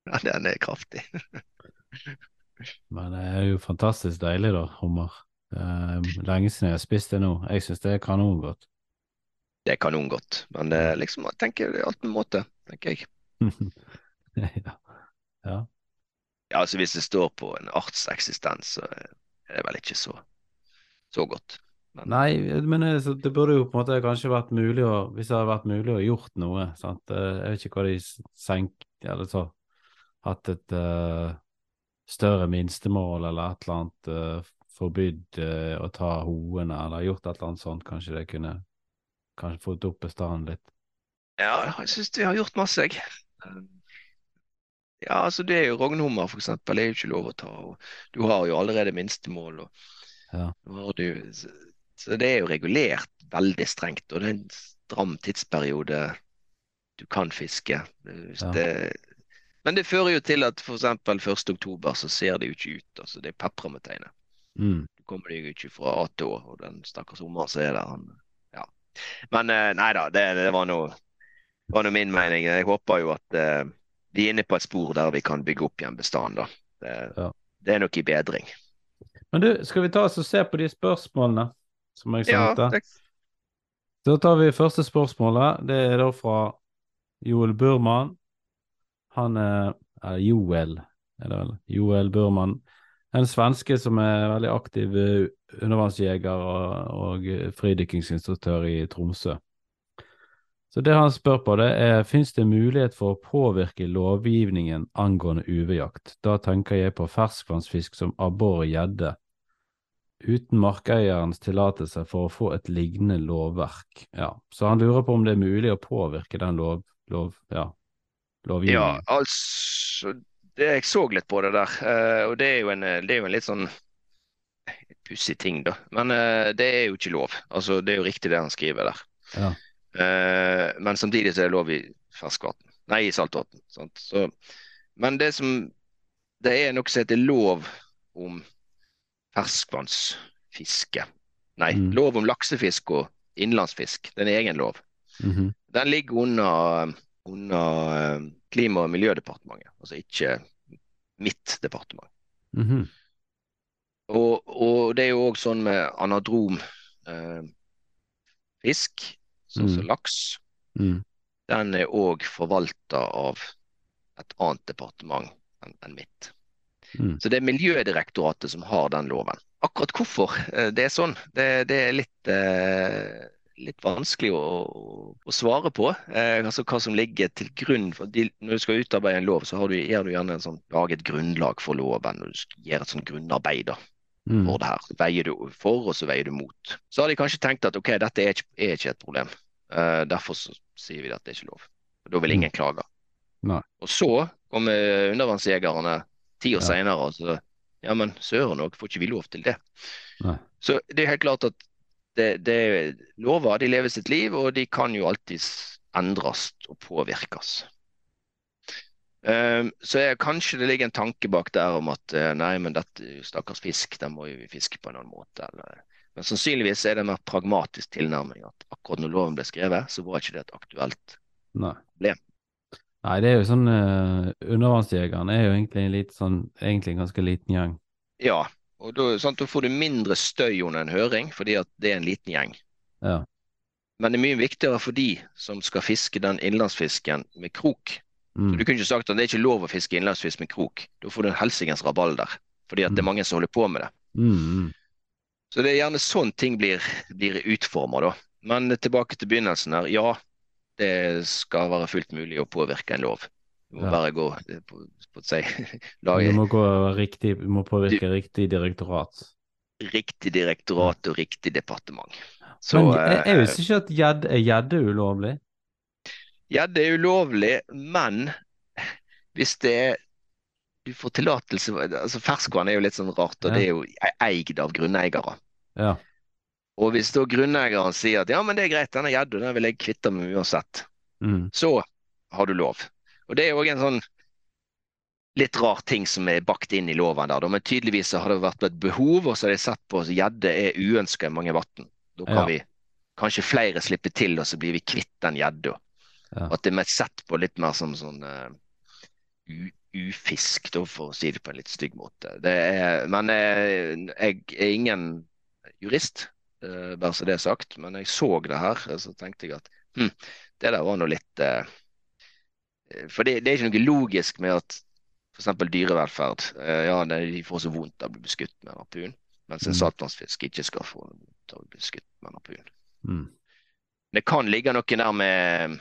[SPEAKER 1] Ja, den er kraftig.
[SPEAKER 3] Men det er jo fantastisk deilig, da, hummer. Eh, lenge siden jeg har spist det nå. Jeg syns det er kanongodt.
[SPEAKER 1] Det er kanongodt. Men det er liksom, jeg tenker er alt med måte, tenker jeg.
[SPEAKER 3] ja. ja.
[SPEAKER 1] Ja, altså Hvis det står på en arts eksistens, så er det vel ikke så, så godt.
[SPEAKER 3] Nei, men det, burde jo på en måte kanskje vært mulig å Hvis det hadde vært mulig å gjort noe, sant. Eh, Jeg vet ikke hva de senkte, Eller så hatt et uh, større minstemål eller et eller annet uh, forbydd uh, å ta hoene, eller gjort et eller annet sånt. Kanskje det kunne kanskje fått opp bestanden litt.
[SPEAKER 1] ja, jeg syns vi har gjort masse, jeg. Ja, altså det er jo rognhummer, for eksempel, det er jo ikke lov å ta. Og du har jo allerede minstemål. og
[SPEAKER 3] Ja.
[SPEAKER 1] nå har du, så, det er jo regulert veldig strengt, og det er en stram tidsperiode du kan fiske.
[SPEAKER 3] Ja.
[SPEAKER 1] det, men det fører jo til at f.eks. 1. oktober så ser det jo ikke ut. altså Det er pepra med tegnet.
[SPEAKER 3] Mm.
[SPEAKER 1] Du kommer deg jo ikke fra A til Å, og den stakkars Omar som er der, han Ja. Men eh, nei da, det, det var noe det var nå min mening. Jeg håper jo at eh, vi er inne på et spor der vi kan bygge opp igjen bestanden. da. Det,
[SPEAKER 3] Ja.
[SPEAKER 1] det er nok i bedring.
[SPEAKER 3] Men du, skal vi ta oss og se på de spørsmålene som jeg
[SPEAKER 1] Ja,
[SPEAKER 3] sendte?
[SPEAKER 1] det,
[SPEAKER 3] Da tar vi første spørsmålet. Det er da fra Joel Burman. Han er eller Joel, er det vel? Joel Burman. En svenske som er veldig aktiv eh, undervannsjeger og, og fridykkingsinstruktør i Tromsø. Så det han spør på, det er finnes det mulighet for å påvirke lovgivningen angående UV-jakt. Da tenker jeg på ferskvannsfisk som abbor og gjedde, uten markeierens tillatelse for å få et lignende lovverk. Ja, Så han lurer på om det er mulig å påvirke den lov, lov, ja,
[SPEAKER 1] ja, altså det, Jeg så litt på det der, eh, og det er jo en, det er jo en litt sånn pussig ting, da. Men eh, det er jo ikke lov. Altså, det er jo riktig det han skriver der.
[SPEAKER 3] Ja.
[SPEAKER 1] Eh, men samtidig så er det lov i ferskvann. Nei, i saltvann. men det som Det er noe som heter lov om ferskvannsfiske. Nei,
[SPEAKER 3] Mm.
[SPEAKER 1] lov om laksefisk og innlandsfisk. Det er en egen lov.
[SPEAKER 3] Mhm.
[SPEAKER 1] Den ligger under, under eh, Klima- og miljødepartementet, altså ikke mitt departement.
[SPEAKER 3] Mhm.
[SPEAKER 1] Og, og det er jo òg sånn med anadrom eh, fisk. sånn
[SPEAKER 3] Mm.
[SPEAKER 1] som laks,
[SPEAKER 3] Mm.
[SPEAKER 1] den er òg forvalta av et annet departement enn enn mitt.
[SPEAKER 3] Mm.
[SPEAKER 1] Så det er Miljødirektoratet som har den loven. Akkurat hvorfor eh, det er sånn, det, det er litt, eh, litt vanskelig å, å svare på. Eh, altså Hva som ligger til grunn for de, Når du skal utarbeide en lov, så har du, er du gjerne en sånn, lager et grunnlag for loven. og Du gjør et sånn grunnarbeid da,
[SPEAKER 3] Mm.
[SPEAKER 1] for det her. Så veier du for, og så veier du mot. Så har de kanskje tenkt at ok, dette er ikke, er ikke et problem. Eh, derfor så sier vi at det er ikke lov. Da vil ingen klage.
[SPEAKER 3] Nei.
[SPEAKER 1] Og så kommer undervannsjegerne ti år
[SPEAKER 3] Ja.
[SPEAKER 1] senere og så ja, men søren òg, får ikke vi lov til det?
[SPEAKER 3] Nei.
[SPEAKER 1] Så det er helt klart at det, det lover, de lever sitt liv, og de kan jo alltids endres og påvirkes. Um, så jeg, kanskje det ligger en tanke bak der om at eh, nei, men dette stakkars fisk, den må jo vi fiske på en annen måte. Eller, men sannsynligvis er det en mer pragmatisk tilnærming at akkurat når loven ble skrevet, så var ikke det et aktuelt
[SPEAKER 3] Nei.
[SPEAKER 1] problem.
[SPEAKER 3] Nei, det er jo sånn uh, Undervannsjegeren er jo egentlig en litt sånn Egentlig en ganske liten gjeng.
[SPEAKER 1] Ja, og da, sant, da får du mindre støy under en høring, fordi at det er en liten gjeng.
[SPEAKER 3] Ja.
[SPEAKER 1] Men det er mye viktigere for de som skal fiske den innlandsfisken med krok.
[SPEAKER 3] Mm.
[SPEAKER 1] Du kunne ikke sagt at det er ikke lov å fiske innlandsfisk med krok. Da får du en helsikens rabalder, fordi at det er mange som holder på med det.
[SPEAKER 3] Mm, mm.
[SPEAKER 1] Så det er gjerne sånn ting blir, blir utforma, da. Men tilbake til begynnelsen her. Ja, det skal være fullt mulig å påvirke en lov. Du må
[SPEAKER 3] Ja.
[SPEAKER 1] bare gå eh, på, på si,
[SPEAKER 3] Du må gå riktig Du må påvirke riktig direktorat.
[SPEAKER 1] riktig direktorat og riktig departement. Så
[SPEAKER 3] Men jeg, jeg
[SPEAKER 1] eh,
[SPEAKER 3] visste ikke at gjedde er gjedde ulovlig.
[SPEAKER 1] gjedde er ulovlig, men hvis det er du får tillatelse altså Ferskvann er jo litt sånn rart, og
[SPEAKER 3] Ja.
[SPEAKER 1] det er jo e- eid av grunneiere.
[SPEAKER 3] Ja.
[SPEAKER 1] Og hvis da grunneieren sier at ja, men det er greit, denne gjedda den vil jeg kvitte meg uansett,
[SPEAKER 3] Mm.
[SPEAKER 1] så har du lov. Og det er òg en sånn litt rar ting som er bakt inn i loven der. Men tydeligvis har det vært et behov, og så har de sett på at gjedde er uønska i mange vann. Da kan
[SPEAKER 3] Ja.
[SPEAKER 1] vi kanskje flere slippe til, og så blir vi kvitt den gjedda.
[SPEAKER 3] Ja.
[SPEAKER 1] At det er sett på litt mer som sånn uh, ufisk, da, for å si det på en litt stygg måte. Det er, men eh, jeg er ingen jurist, bare så det er sagt. Men jeg så det her, så tenkte jeg at hm, det der var nå litt eh, For det, det er ikke noe logisk med at f.eks. dyrevelferd eh, Ja, de får så vondt av å bli beskutt med en harpun, mens en
[SPEAKER 3] Mm.
[SPEAKER 1] saltvannsfisk ikke skal få vondt av å bli beskutt med en harpun.
[SPEAKER 3] Mm.
[SPEAKER 1] Det kan ligge noe der med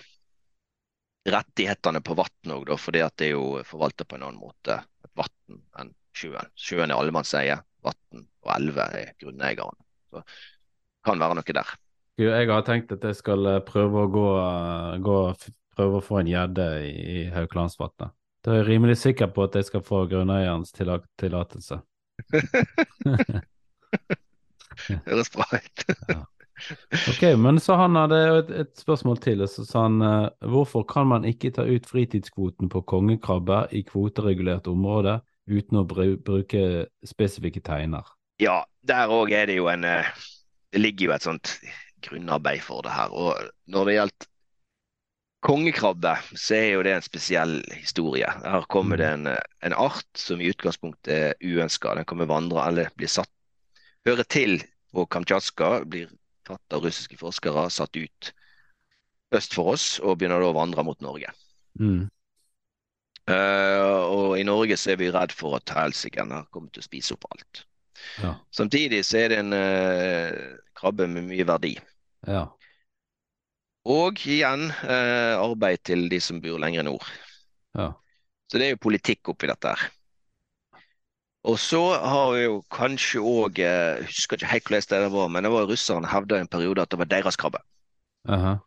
[SPEAKER 1] rettighetene på vann òg, fordi at det er jo forvalta på en annen måte et vann enn sjøen. Sjøen er allemannseie, vann og elver er grunneierne. Så kan være noe der.
[SPEAKER 3] Jeg har tenkt at jeg skal eh, prøve å gå, eh, gå prøve å få en gjedde i, i Haukelandsvatnet. Da er jeg rimelig sikker på at jeg skal få grunneierens tilla- tillatelse.
[SPEAKER 1] Høres bra ut.
[SPEAKER 3] Ok, men så han hadde et, et spørsmål til. Så sa han eh, hvorfor kan man ikke ta ut fritidskvoten på kongekrabbe i kvoteregulert område uten å bru, bruke spesifikke teiner?
[SPEAKER 1] Ja, der òg er det jo en eh, Det ligger jo et sånt grunnarbeid for det her. Og når det gjelder kongekrabbe, så er jo det en spesiell historie. Her kommer det en, en art som i utgangspunktet er uønska. Den kommer vandre eller blir satt Hører til på Kamtsjatka, blir tatt av russiske forskere, satt ut øst for oss og begynner da å vandre mot Norge.
[SPEAKER 3] Mm.
[SPEAKER 1] Uh, og i Norge så er vi redd for at helsiken har kommet til å spise opp alt.
[SPEAKER 3] Ja.
[SPEAKER 1] Samtidig så er det en eh, krabbe med mye verdi.
[SPEAKER 3] ja.
[SPEAKER 1] Og igjen eh, arbeid til de som bor lenger nord.
[SPEAKER 3] Ja.
[SPEAKER 1] Så det er jo politikk oppi dette her. Og så har vi jo kanskje òg eh, Husker ikke helt hvordan det var, men det var russerne hevda en periode at det var deres krabbe.
[SPEAKER 3] Aha.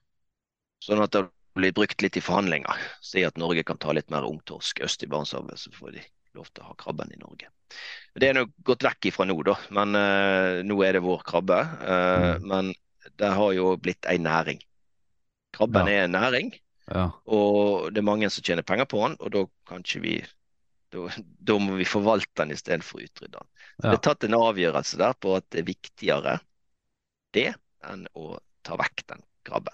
[SPEAKER 1] Sånn at det blir brukt litt i forhandlinger. Si at Norge kan ta litt mer ungtorsk øst i Barentshavet, så får de lov til å ha krabben i Norge. Det er nå gått vekk ifra nå, da. Men uh, nå er det vår krabbe. Uh,
[SPEAKER 3] Mm.
[SPEAKER 1] Men det har jo blitt ei næring. Krabben
[SPEAKER 3] Ja.
[SPEAKER 1] er en næring,
[SPEAKER 3] Ja.
[SPEAKER 1] og det er mange som tjener penger på den, og da kan ikke vi da, da må vi forvalte den istedenfor å utrydde den. Så
[SPEAKER 3] Ja.
[SPEAKER 1] Det er tatt en avgjørelse der på at det er viktigere det enn å ta vekk den krabben.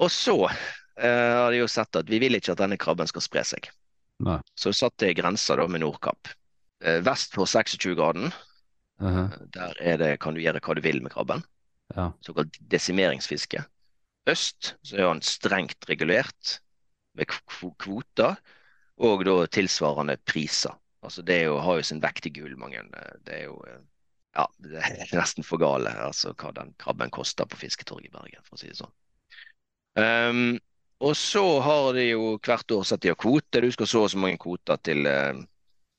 [SPEAKER 1] Og så eh, har de jo sett at vi vil ikke at denne krabben skal spre seg.
[SPEAKER 3] Nei.
[SPEAKER 1] Så satte jeg grensa da med Nordkapp. Eh, vest for 26-graden,
[SPEAKER 3] Aha.
[SPEAKER 1] der er det, kan du gjøre hva du vil med krabben.
[SPEAKER 3] Ja.
[SPEAKER 1] Såkalt desimeringsfiske. øst så er han strengt regulert med kvoter og da tilsvarende priser. Altså Det jo, har jo sin vekt i gull, mange. Det er jo ja, det er nesten for gale altså hva den krabben koster på Fisketorget i Bergen, for å si det sånn. Um, og så har de jo hvert år satt de har kvote. Du skal så og så mange kvoter til,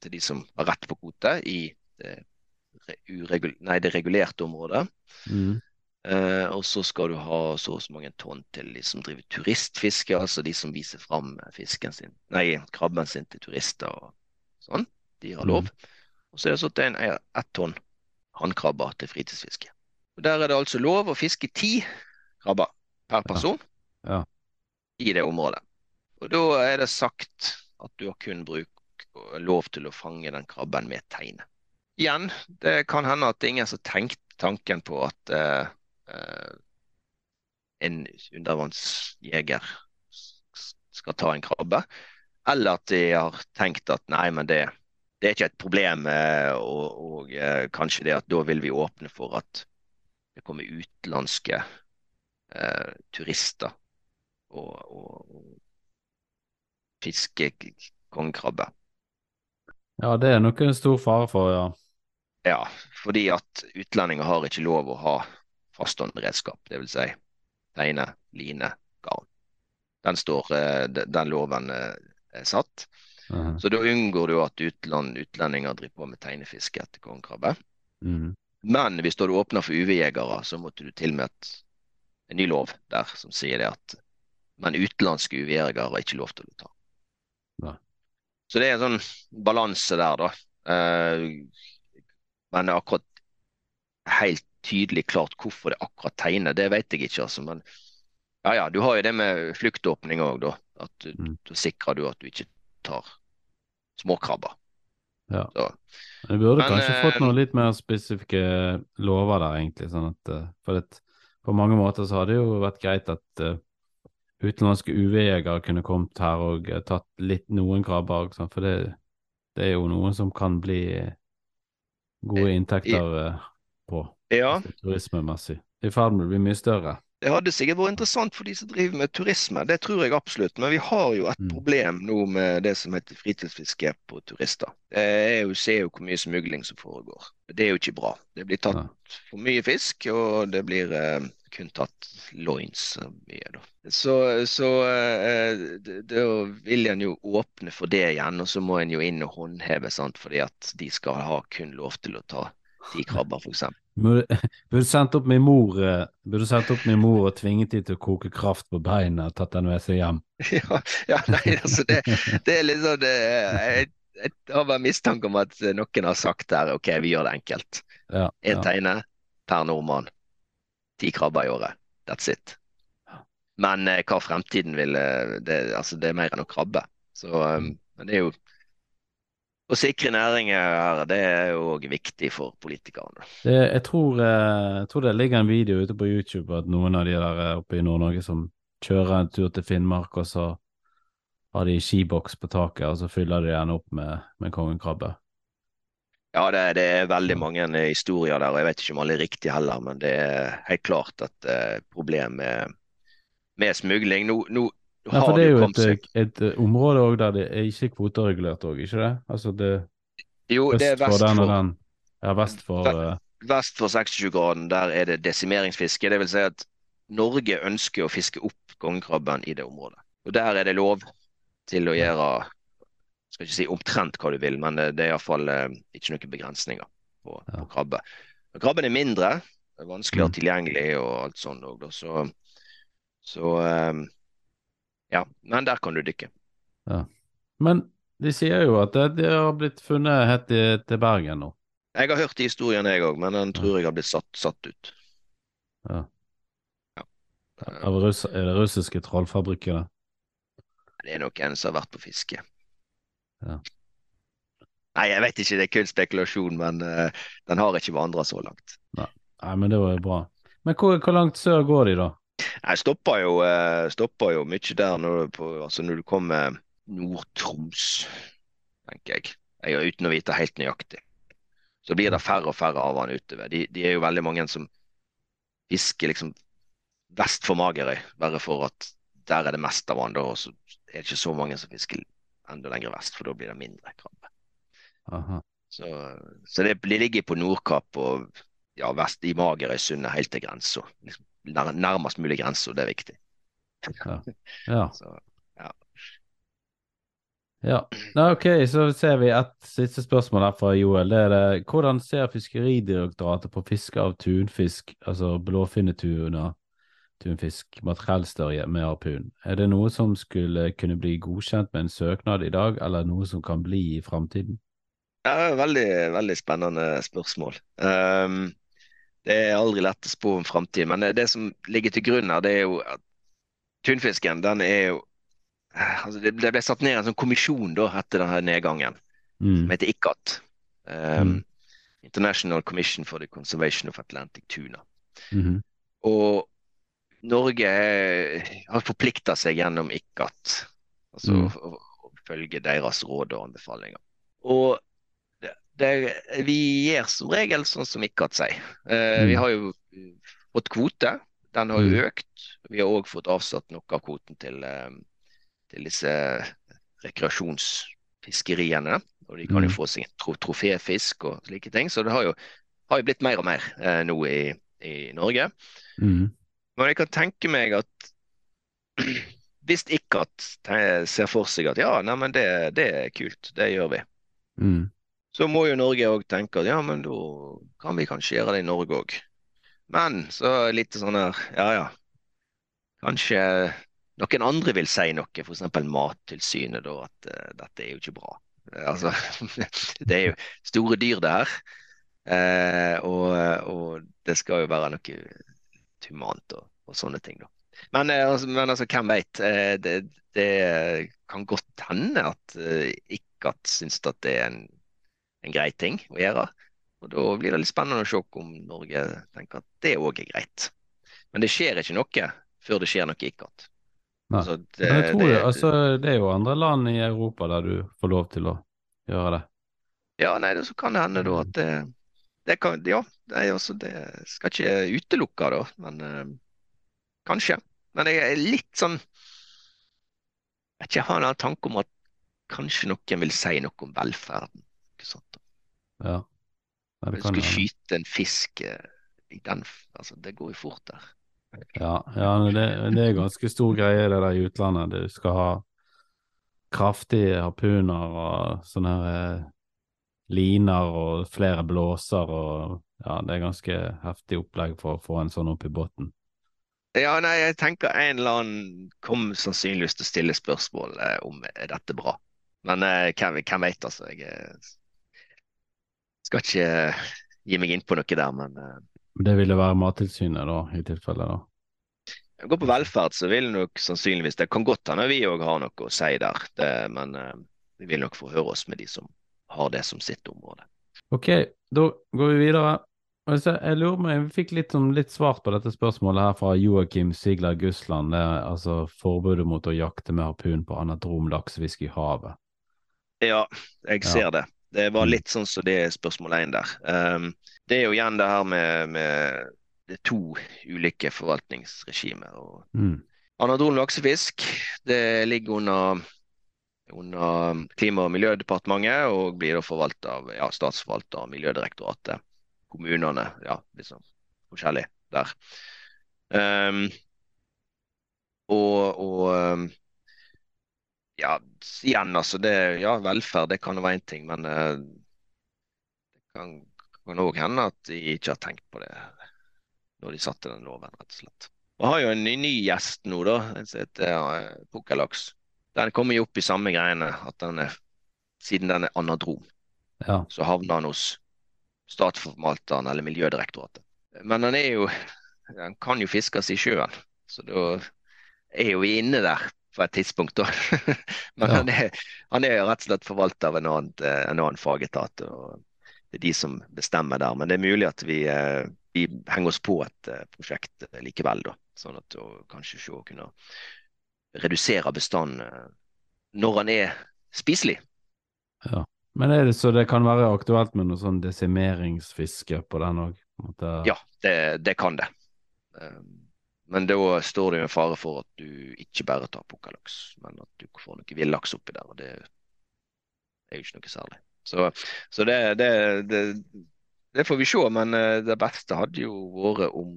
[SPEAKER 1] til, de som har rett på kvote i det, nei, det regulerte området. Mm. Eh, og så skal du ha så og så mange tonn til de som driver turistfiske, altså de som viser fram fisken sin, nei, krabben sin til turister og sånn. De har lov. Mm. Og så er det sånn satt en ett tonn hannkrabber til fritidsfiske. Og Der er det altså lov å fiske ti krabber per person ja. Ja. i det området. Og da er det sagt at du har kun bruk, lov til å fange den krabben med teine. Igjen, det kan hende at det er ingen som tenkte tanken på at uh, Eh, en undervannsjeger skal ta en krabbe. Eller at de har tenkt at nei, men det, det er ikke et problem. Eh, og, og, eh, kanskje det at da vil vi åpne for at det kommer utenlandske eh, turister og, og, og fiske kongekrabbe.
[SPEAKER 3] Ja, det er nok en stor fare for, ja.
[SPEAKER 1] Ja, fordi at utlendinger har ikke lov å ha faststående redskap, dvs. Si teine, line, garn. Den, står, eh, den loven eh, er satt. Mm. Så da unngår du at utland, utlendinger driver på med teinefiske etter kongekrabbe. Mm. Men hvis du åpner for UV-jegere, så måtte du til med et, en ny lov der som sier det at men utenlandske UV-jegere har ikke lov til å ta. Ja. Så det er en sånn balanse der, da. Uh, men akkurat helt tydelig klart hvorfor det akkurat tegner, det vet jeg ikke. altså, men ja, ja, Du har jo det med fluktåpning òg, da. At du, mm. da sikrer du at du ikke tar småkrabber.
[SPEAKER 3] Ja. Så. Vi burde men, kanskje fått noen eh, litt mer spesifikke lover der, egentlig. sånn at, eh, for det, På mange måter så hadde det jo vært greit at uh, utenlandske UV-jegere kunne kommet her og uh, tatt litt noen krabber. For det, det, er jo noen som kan bli gode inntekter uh, på.
[SPEAKER 1] Ja.
[SPEAKER 3] Turismemessig. I ferd med å bli mye større.
[SPEAKER 1] Det hadde sikkert vært interessant for de som driver med turisme, det tror jeg absolutt. Men vi har jo et mm. problem nå med det som heter fritidsfiske på turister. Jeg ser jo hvor mye smugling som foregår. Det er jo ikke bra. Det blir tatt for mye fisk, og det blir eh, kun tatt loins mye. Da. Så, så eh, da vil en jo åpne for det igjen, og så må en jo inn og håndheve, sant? fordi at de skal ha kun lov til å ta ti krabber, f.eks.
[SPEAKER 3] Burde sendt opp min mor eh, Burde sendt opp min mor og tvinget de til å koke kraft på beina og tatt den med seg hjem.
[SPEAKER 1] Ja, ja nei, altså det, det er litt sånn jeg, jeg, har bare mistanke om at noen har sagt der OK, vi gjør det enkelt. Én ja, ja. teine per nordmann. Ti krabber i året. That's it. Men eh, hva fremtiden vil eh, det, altså, det er mer enn å krabbe. Så, um, men det er jo å sikre næringer det er jo òg viktig for politikerne.
[SPEAKER 3] Det, jeg, tror, eh, jeg, tror, det ligger en video ute på YouTube at noen av de der eh, oppe i Nord-Norge som kjører en tur til Finnmark, og så har de skiboks på taket, og så fyller de den opp med, med kongekrabbe.
[SPEAKER 1] Ja, det, det, er veldig mange historier der, og jeg vet ikke om alle er riktige heller, men det er helt klart at uh, problem med, med smugling. Nå, nå,
[SPEAKER 3] ja, for det er jo et, et, eh, område òg der det er ikke kvoteregulert òg, ikke det? Altså det
[SPEAKER 1] Jo, det er vest for, den og den.
[SPEAKER 3] Ja, vest for uh...
[SPEAKER 1] Vest for 26-graden, der er det desimeringsfiske. Det vil si at Norge ønsker å fiske opp kongekrabben i det området. Og der er det lov til å gjøre skal ikke si omtrent hva du vil, men det, er iallfall uh, ikke noen begrensninger på, ja. på krabbe. Men krabben er mindre, er vanskeligere mm. tilgjengelig og alt sånt òg, så, så um, ja, men der kan du dykke.
[SPEAKER 3] Ja. Men de sier jo at det, det har blitt funnet helt til, til Bergen nå.
[SPEAKER 1] Jeg har hørt historien jeg òg, men den tror jeg har blitt satt, satt ut.
[SPEAKER 3] Ja. ja. Russ, er det russiske trollfabrikker?
[SPEAKER 1] Det er nok en som har vært på fiske. Ja. Nei, jeg vet ikke, det er kun spekulasjon, men uh, den har ikke vandra så langt.
[SPEAKER 3] Nei. Nei, men det var jo bra. Men hvor, hvor langt sør går de, da?
[SPEAKER 1] Jeg stopper jo, eh, jo mye der når, på, altså når du kommer Nord-Troms, tenker jeg. jeg. Uten å vite helt nøyaktig. Så blir det færre og færre av han utover. De, de, er jo veldig mange som fisker liksom vest for Magerøy, bare for at der er det mest av han da, og så er det ikke så mange som fisker enda lenger vest, for da blir det mindre krabbe.
[SPEAKER 3] Aha.
[SPEAKER 1] Så, så det, det ligger på Nordkapp og ja, vest i Magerøysundet helt til grensa. Liksom, nærmest mulig grensa, det er viktig.
[SPEAKER 3] Ja.
[SPEAKER 1] Så,
[SPEAKER 3] Ja. Nei, ok, så ser vi et siste spørsmål her fra Joel. Det er det, hvordan ser Fiskeridirektoratet på fiske av tunfisk, altså blåfinnetuner, tunfisk, makrellstørje med harpun? Er det noe som skulle kunne bli godkjent med en søknad i dag, eller noe som kan bli i framtiden?
[SPEAKER 1] Ja, veldig, veldig spennende spørsmål. Um, det er aldri lett å spå om framtiden, men det, som ligger til grunn her, det er jo at tunfisken den er jo altså det, ble satt ned en sånn kommisjon da etter denne nedgangen,
[SPEAKER 3] Mm.
[SPEAKER 1] som heter ICAT. Um,
[SPEAKER 3] Mm.
[SPEAKER 1] International Commission for the Conservation of Atlantic Tuna.
[SPEAKER 3] Mhm.
[SPEAKER 1] Og Norge har forplikta seg gjennom ICAT, altså
[SPEAKER 3] Mm.
[SPEAKER 1] å, å følge deres råd og anbefalinger. Og det, vi gjør som regel sånn som ICAT sier. Eh,
[SPEAKER 3] Mm.
[SPEAKER 1] Vi har jo fått kvote, den har jo
[SPEAKER 3] Mm.
[SPEAKER 1] økt. Vi har òg fått avsatt noe av kvoten til, eh, til disse rekreasjonsfiskeriene. Og de kan jo
[SPEAKER 3] Mm.
[SPEAKER 1] få seg tro, troféfisk og slike ting. Så det har jo, har jo blitt mer og mer eh, nå i, i Norge.
[SPEAKER 3] Mm.
[SPEAKER 1] Men jeg kan tenke meg at hvis ikke at ser for seg at ja, nei, men det, det er kult, det gjør vi.
[SPEAKER 3] Mm.
[SPEAKER 1] Så må jo Norge òg tenke at ja, men da kan vi kanskje gjøre det i Norge òg. Men så litt sånn her, ja ja. Kanskje noen andre vil si noe, f.eks. Mattilsynet, da, at uh, dette er jo ikke bra. Altså, det er jo store dyr det her. Uh, og, og det skal jo være noe humant og, og sånne ting, da. Men, altså, men altså, hvem veit? Det, det kan godt hende at ikke at syns at det er en, en grei ting å gjøre. Og da blir det litt spennende å se om Norge tenker at det òg er greit. Men det skjer ikke noe før det skjer noe ikke
[SPEAKER 3] annet.
[SPEAKER 1] Altså, det,
[SPEAKER 3] Men jeg tror
[SPEAKER 1] det-
[SPEAKER 3] altså, det er jo andre land i Europa der du får lov til å gjøre det.
[SPEAKER 1] Ja, nei, det, så kan det hende da at det, det kan, Ja, nei, altså, det skal ikke utelukke da, men eh, kanskje. Men jeg er litt sånn Jeg har ikke, jeg har en tanke om at kanskje noen vil si noe om velferden. Ikke sant?
[SPEAKER 3] Ja. Nei,
[SPEAKER 1] Hvis du
[SPEAKER 3] hende.
[SPEAKER 1] skyte en fisk eh, i den Altså, det går jo fort der.
[SPEAKER 3] Ja, ja det, det er ganske stor greie det der i utlandet. Du skal ha kraftige harpuner og sånne her eh, liner og flere blåser og ja, det er ganske heftig opplegg for å få en sånn opp i båten.
[SPEAKER 1] Ja, nei, jeg tenker en eller annen kommer sannsynligvis til å stille spørsmål eh, om er dette bra. Men eh, hvem, hvem vet, altså. Jeg eh, skal ikke eh, gi meg inn på noe der, men eh,
[SPEAKER 3] Det ville være Mattilsynet da, i tilfelle da.
[SPEAKER 1] går på velferd, så vil nok sannsynligvis Det kan godt hende vi òg har noe å si der, det, men eh, vi vil nok få høre oss med de som har det som sitt område.
[SPEAKER 3] Ok, da går vi videre. Altså, jeg lurer meg, Vi fikk litt, sånn, litt svart på dette spørsmålet her fra Joakim Sigler Gussland. Det er altså forbudet mot å jakte med harpun på anadrom laksefisk i havet.
[SPEAKER 1] Ja, jeg
[SPEAKER 3] Ja.
[SPEAKER 1] ser det. Det var
[SPEAKER 3] Mm.
[SPEAKER 1] litt sånn som det er spørsmål én der. Um, det er jo igjen det her med, med det er to ulike forvaltningsregimer. og
[SPEAKER 3] Mm.
[SPEAKER 1] Anadron laksefisk det ligger under, under Klima- og miljødepartementet og blir da forvaltet av ja, Statsforvalter, Miljødirektoratet, kommunene, ja, liksom forskjellig der. Um, og, og um, ja, igjen altså det, ja, velferd det kan jo være én ting, men eh, det kan kan hende at de ikke har tenkt på det når de satte den loven, rett og slett. Vi har jo en ny, gjest nå, da, en som heter uh, pukkellaks. Den kommer jo opp i samme greiene, at den er, siden den er anadrom,
[SPEAKER 3] Ja.
[SPEAKER 1] så havner den hos Statsforvalteren eller Miljødirektoratet. Men den er jo Den kan jo fiskes i sjøen, så da er jo vi inne der på et tidspunkt, da. Men
[SPEAKER 3] Ja.
[SPEAKER 1] han, er, han er rett og slett forvalter av en annen, en annen fagetat. og Det er de som bestemmer der. Men det er mulig at vi, eh, vi henger oss på et eh, prosjekt eh, likevel, da. Sånn at å kanskje se å kunne redusere bestanden eh, når han er spiselig. Ja.
[SPEAKER 3] Men er det så det kan være aktuelt med noe sånn desimeringsfiske på den òg?
[SPEAKER 1] Ja, det, det kan det. Eh, men da står det jo en fare for at du ikke bare tar pukkellaks, men at du får noe villaks oppi der. og Det er jo ikke noe særlig. Så, så det, det, det, det får vi se, men eh, det beste hadde jo vært om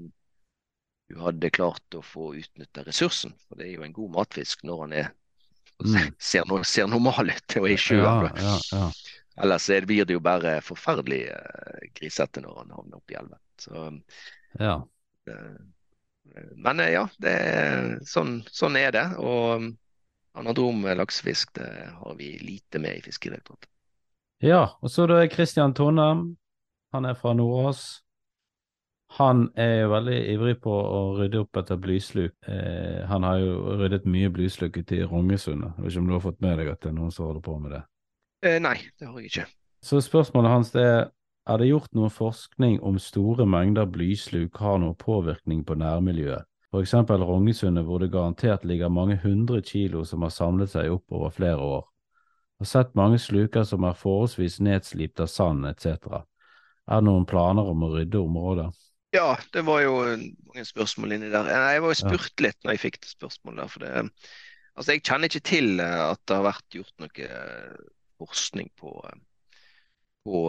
[SPEAKER 1] du hadde klart å få utnytta ressursen. For det er jo en god matfisk når han er,
[SPEAKER 3] Mm.
[SPEAKER 1] ser, ser normal ut og er i sjøen.
[SPEAKER 3] Ja, ja, ja.
[SPEAKER 1] Ellers er- blir det jo bare forferdelig eh, grisete når han havner oppi elven. Så
[SPEAKER 3] ja.
[SPEAKER 1] eh, Men eh, ja, det er, sånn, sånn er det. Og um, anadrom laksefisk det har vi lite med i Fiskeridirektoratet.
[SPEAKER 3] Ja, og så er er Christian Tonnem. Han er fra Nordås. Han er jo veldig ivrig på å rydde opp etter blysluk. Eh, han har jo ryddet mye blysluk ute i Rongesundet. Jeg vet ikke om du har fått med deg at det er noen som holder på med det?
[SPEAKER 1] Eh, nei, det har jeg ikke.
[SPEAKER 3] Så spørsmålet hans det er er det gjort noe forskning om store mengder blysluk har noe påvirkning på nærmiljøet? Eksempel Rognesundet hvor det garantert ligger mange hundre kilo som har samlet seg opp over flere år. Har sett mange sluker som er forholdsvis nedslipt av sand etc. Er det noen planer om å rydde området?
[SPEAKER 1] Ja, det var jo mange spørsmål inni der. Jeg var jo spurt litt når jeg fikk det spørsmålet der. For det, altså jeg kjenner ikke til eh, at det har vært gjort noe eh, forskning på, eh, på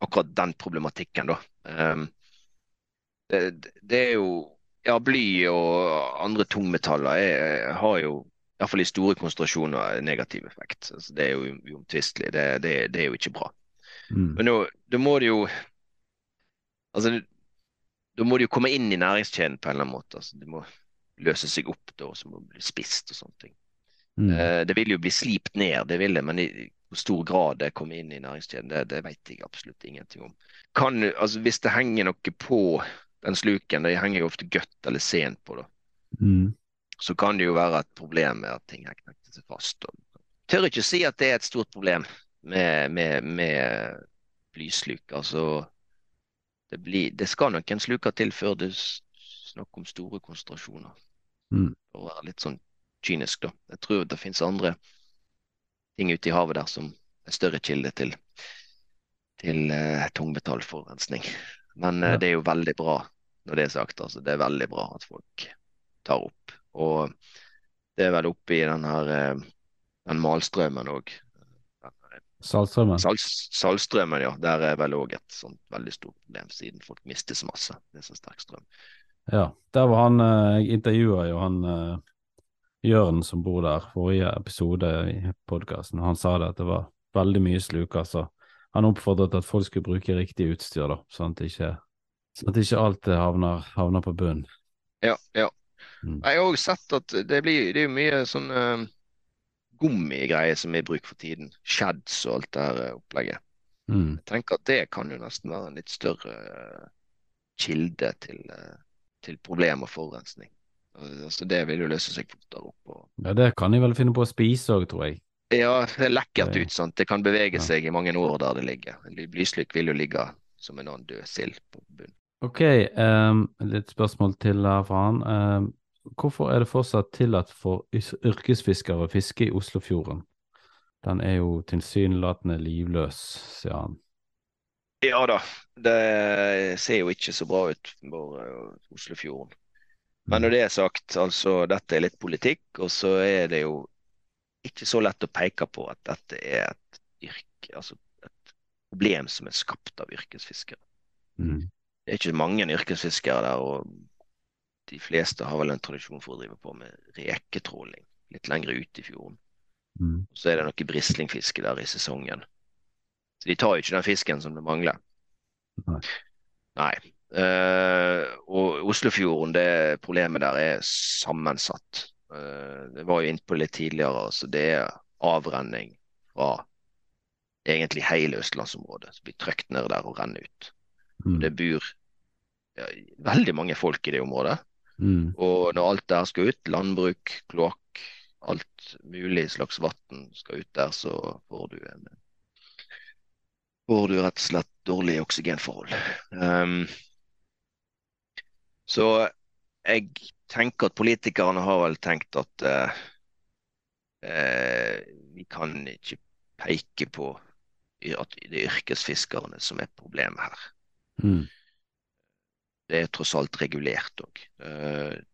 [SPEAKER 1] akkurat den problematikken, da. Um, det, det er jo Ja, bly og andre tungmetaller er, har jo iallfall i store konsentrasjoner negativ effekt. Altså, det er jo uomtvistelig. Det, det, det er jo ikke bra.
[SPEAKER 3] Mm.
[SPEAKER 1] Men da må det jo Altså, da må det jo komme inn i næringskjeden på en eller annen måte. Altså, det må løse seg opp da, så må det bli spist og sånne ting.
[SPEAKER 3] Mm.
[SPEAKER 1] Eh, det vil jo bli slipt ned, det vil det, men i hvor stor grad det kommer inn i næringskjeden, det, det vet jeg absolutt ingenting om. Kan, altså, hvis det henger noe på den sluken, det henger jo ofte godt eller sent på, da,
[SPEAKER 3] Mm.
[SPEAKER 1] så kan det jo være et problem med at ting har knekt seg fast. Og, tør ikke si at det er et stort problem med, med, med blysluk. Altså, det, blir, det skal nok en sluker til før det er snakk om store konsentrasjoner.
[SPEAKER 3] Mm.
[SPEAKER 1] For å være litt sånn kynisk, da. Jeg tror det finnes andre ting ute i havet der som er større kilde til, til eh, tungmetallforurensning. Men
[SPEAKER 3] uh,
[SPEAKER 1] det er jo veldig bra når det er sagt. Altså, det er veldig bra at folk tar opp. Og det er vel oppe i den her uh, den malstrømmen òg.
[SPEAKER 3] Saltstrømmen?
[SPEAKER 1] Sal saltstrømmen, ja. Der er vel òg et sånt veldig stort problem, siden folk mister så masse. Det er så sterk strøm.
[SPEAKER 3] Ja. Der var han Jeg intervjua jo han Jørn som bor der, forrige episode i podkasten. Han sa det at det var veldig mye sluker, så han oppfordret at folk skulle bruke riktig utstyr, da, sånn at ikke, sånn at ikke alt havner, havner på bunn.
[SPEAKER 1] Ja, ja.
[SPEAKER 3] Mm.
[SPEAKER 1] Jeg har òg sett at det blir det er mye sånn uh, gummigreier som er i bruk for tiden. Shads og alt det her eh, opplegget.
[SPEAKER 3] Mm.
[SPEAKER 1] Jeg tenker at det kan jo nesten være en litt større eh, kilde til, til problem og forurensning. Uh, altså det vil jo løse seg fortere opp. Og...
[SPEAKER 3] Ja, det kan de vel finne på å spise òg, tror jeg.
[SPEAKER 1] Ja, det er lekkert ut. sant? Det kan bevege
[SPEAKER 3] Ja.
[SPEAKER 1] seg i mange år der det ligger. En lyslykk vil jo ligge som en annen død sild på bunnen.
[SPEAKER 3] Ok, um, litt spørsmål til her fra han. Ehm, hvorfor er det fortsatt tillatt for yrkesfiskere å fiske i Oslofjorden? Den er jo tilsynelatende livløs, sier han.
[SPEAKER 1] Ja da, det ser jo ikke så bra ut for eh, Oslofjorden. Men når det er sagt, altså dette er litt politikk, og så er det jo ikke så lett å peke på at dette er et yrke, altså et problem som er skapt av yrkesfiskere.
[SPEAKER 3] Mm.
[SPEAKER 1] Det er ikke mange yrkesfiskere der, og de fleste har vel en tradisjon for å drive på med reketråling litt lenger ute i fjorden.
[SPEAKER 3] Mm.
[SPEAKER 1] Og så er det noe brislingfiske der i sesongen. Så de tar jo ikke den fisken som det mangler.
[SPEAKER 3] Nei.
[SPEAKER 1] Nei. Eh, og Oslofjorden, det problemet der er sammensatt. Eh, det var jo innpå litt tidligere. altså Det er avrenning fra egentlig hele østlandsområdet som blir trøkt ned der og renner ut.
[SPEAKER 3] Mm.
[SPEAKER 1] Det bor ja, veldig mange folk i det området.
[SPEAKER 3] Mm.
[SPEAKER 1] Og når alt der skal ut, landbruk, kloakk, alt mulig slags vann skal ut der, så får du en Får du rett og slett dårlige oksygenforhold. Um, så jeg tenker at politikerne har vel tenkt at eh, eh, vi kan ikke peke på at det er yrkesfiskerne som er problemet her.
[SPEAKER 3] Mm.
[SPEAKER 1] det er tross alt regulert òg.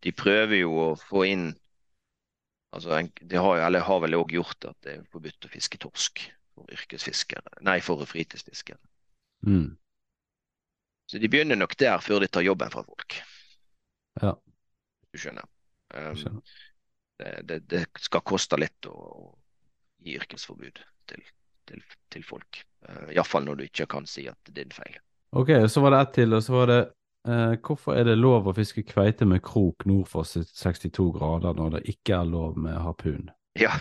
[SPEAKER 1] De prøver jo å få inn altså De har, eller har vel òg gjort at det er forbudt å fiske torsk for yrkesfiskere, nei, for fritidsfiskere.
[SPEAKER 3] Mm.
[SPEAKER 1] Så de begynner nok der før de tar jobben fra folk. Du skjønner. Um, det, det, det skal koste litt å, å gi yrkesforbud til, til, til folk. Uh, Iallfall når du ikke kan si at det er din feil.
[SPEAKER 3] Ok, så var det ett til, og så var det uh, Hvorfor er det lov å fiske kveite med krok nord for 62 grader når det ikke er lov med harpun?
[SPEAKER 1] Ja,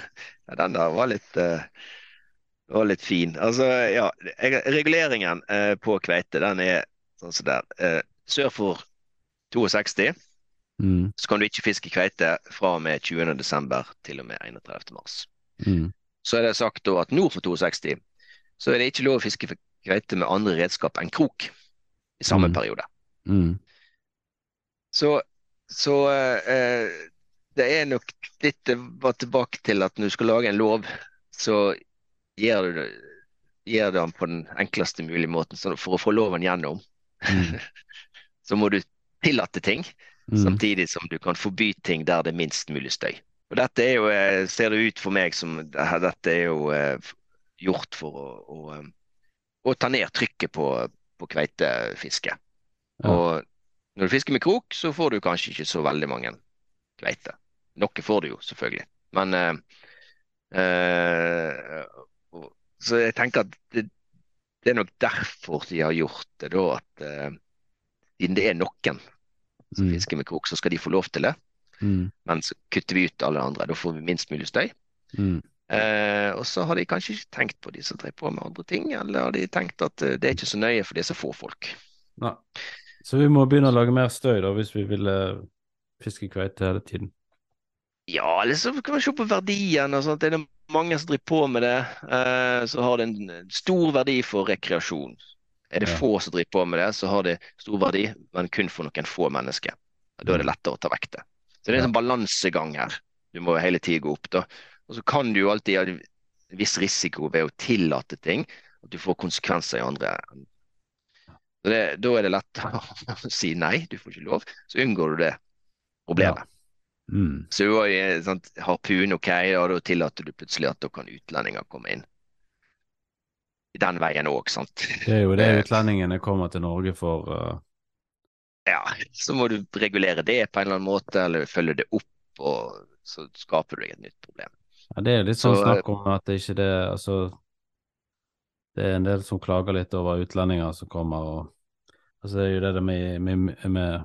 [SPEAKER 1] den der var litt, eh, var litt fin. Altså, ja, reguleringen eh, på kveite, den er sånn som der. Eh, sør for 62
[SPEAKER 3] Mm.
[SPEAKER 1] så kan du ikke fiske kveite fra og med 20. desember til og med 31. mars.
[SPEAKER 3] Mm.
[SPEAKER 1] Så er det sagt at nord for 62 så er det ikke lov å fiske kveite med andre redskap enn krok i samme
[SPEAKER 3] Mm.
[SPEAKER 1] periode.
[SPEAKER 3] Mm.
[SPEAKER 1] Så, så eh, det er nok litt tilbake til at når du skal lage en lov, så gjør du det gjør det på den enkleste mulige måten. Så for å få loven gjennom,
[SPEAKER 3] Mm.
[SPEAKER 1] så må du tillate ting,
[SPEAKER 3] Mm.
[SPEAKER 1] samtidig som du kan forby ting der det er minst mulig støy. Og dette er jo, eh, ser det ut for meg som dette er jo eh, gjort for å, å, eh, å ta ned trykket på, på kveitefiske.
[SPEAKER 3] Ja.
[SPEAKER 1] Og når du fisker med krok, så får du kanskje ikke så veldig mange kveite. Noe får du jo, selvfølgelig. Men øh, øh, Så jeg tenker at det, det er nok derfor de har gjort det, da. At øh, det er noen som
[SPEAKER 3] Mm.
[SPEAKER 1] fisker vi krok, så skal de få lov til det.
[SPEAKER 3] Mm.
[SPEAKER 1] Men så kutter vi ut alle andre. Da får vi minst mulig støy.
[SPEAKER 3] Mm.
[SPEAKER 1] Eh, og så har de kanskje ikke tenkt på de som driver på med andre ting, eller har de tenkt at eh, det er ikke så nøye for det er så få folk.
[SPEAKER 3] Nei. Så vi må begynne å lage mer støy da, hvis vi vil eh, fiske kveite hele tiden.
[SPEAKER 1] Ja, eller så kan man se på verdien. og sånt. Er det mange som driver på med det, eh, så har det en stor verdi for rekreasjon. Er det få som driver på med det, så har det stor verdi, men kun for noen få mennesker. Da er det lettere å ta vekk det. Så det er en sånn balansegang her. Du må hele tiden gå opp. da. Og så kan du jo alltid ha en viss risiko ved å tillate ting, at du får konsekvenser i andre. Så det, Da er det lett å si nei, du får ikke lov. Så unngår du det problemet.
[SPEAKER 3] Mm.
[SPEAKER 1] Så du har jo sant, harpun, ok, og da tillater du plutselig at da kan utlendinger komme inn. Den veien òg, sant.
[SPEAKER 3] Det er jo det
[SPEAKER 1] Eh,
[SPEAKER 3] utlendingene kommer til Norge for. Uh...
[SPEAKER 1] Ja, så må du regulere det på en eller annen måte, eller følge det opp, og så skaper du deg et nytt problem.
[SPEAKER 3] ja, det er litt sånn
[SPEAKER 1] Så,
[SPEAKER 3] snakk om at det ikke det Altså, det er en del som klager litt over utlendinger som kommer og Altså, det er jo det med, med, med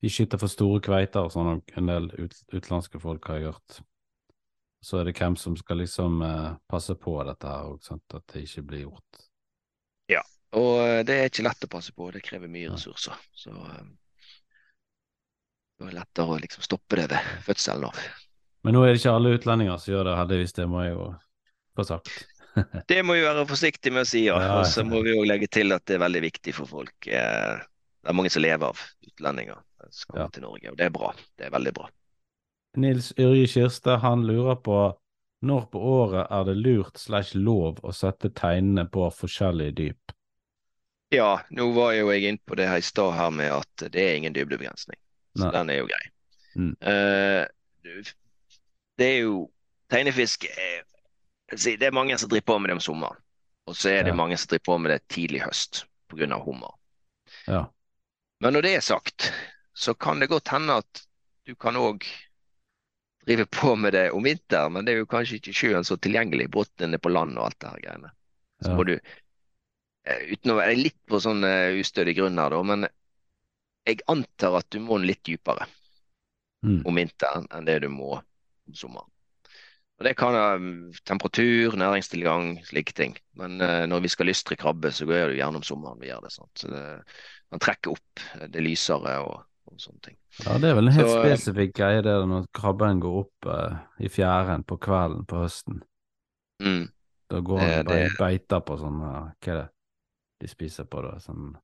[SPEAKER 3] Vi skyter for store kveiter og sånn, en del ut, utenlandske folk har gjort. Så er det hvem som skal liksom uh, passe på dette her, og sant, at det ikke blir gjort.
[SPEAKER 1] Ja, Og eh, det er ikke lett å passe på, det krever mye ressurser. Så eh, det er lettere å liksom stoppe det ved fødselen av.
[SPEAKER 3] Men nå er det ikke alle utlendinger som gjør det, heldigvis. Det må jeg jo få sagt.
[SPEAKER 1] Det må vi være forsiktige med å si, ja. Og så må vi òg legge til at det er veldig viktig for folk. Det er mange som lever av utlendinger som kommer
[SPEAKER 3] Ja.
[SPEAKER 1] til Norge, og det er bra. Det er veldig bra.
[SPEAKER 3] Nils Yrje Kirstad han lurer på når på året er det lurt slash lov å sette tegnene på forskjellige dyp?
[SPEAKER 1] Ja, nå var jo jeg inne på det her i stad her med at det er ingen dybdebegrensning. Så
[SPEAKER 3] Nei.
[SPEAKER 1] den er jo grei.
[SPEAKER 3] Mm.
[SPEAKER 1] Uh, det er jo Tegnefisk er, Det er mange som driver på med det om sommeren. Og så er det
[SPEAKER 3] Ja.
[SPEAKER 1] mange som driver på med det tidlig høst pga. hummer.
[SPEAKER 3] Ja.
[SPEAKER 1] Men når det er sagt, så kan det godt hende at du kan òg drive på med det om vinteren, men det er jo kanskje ikke sjøen så tilgjengelig. Båtene er på land og alt det her greiene. Så
[SPEAKER 3] Ja.
[SPEAKER 1] må du eh, Uten å være litt på sånn eh, ustødig grunn her, da, men jeg antar at du må litt dypere
[SPEAKER 3] Mm.
[SPEAKER 1] om vinteren enn det du må om sommeren. Og Det kan ha mm, temperatur, næringstilgang, slike ting. Men uh, når vi skal lystre krabbe, så går det gjerne om sommeren vi gjør det. sant? Så det man trekker opp det lysere og, og sånne ting.
[SPEAKER 3] ja, det er vel en helt
[SPEAKER 1] Så, eh,
[SPEAKER 3] spesifikk greie det når krabben går opp eh, i fjæren på kvelden på høsten.
[SPEAKER 1] Mm.
[SPEAKER 3] Da går han bare
[SPEAKER 1] det-
[SPEAKER 3] beiter på sånne Hva er det de spiser på da? Sånne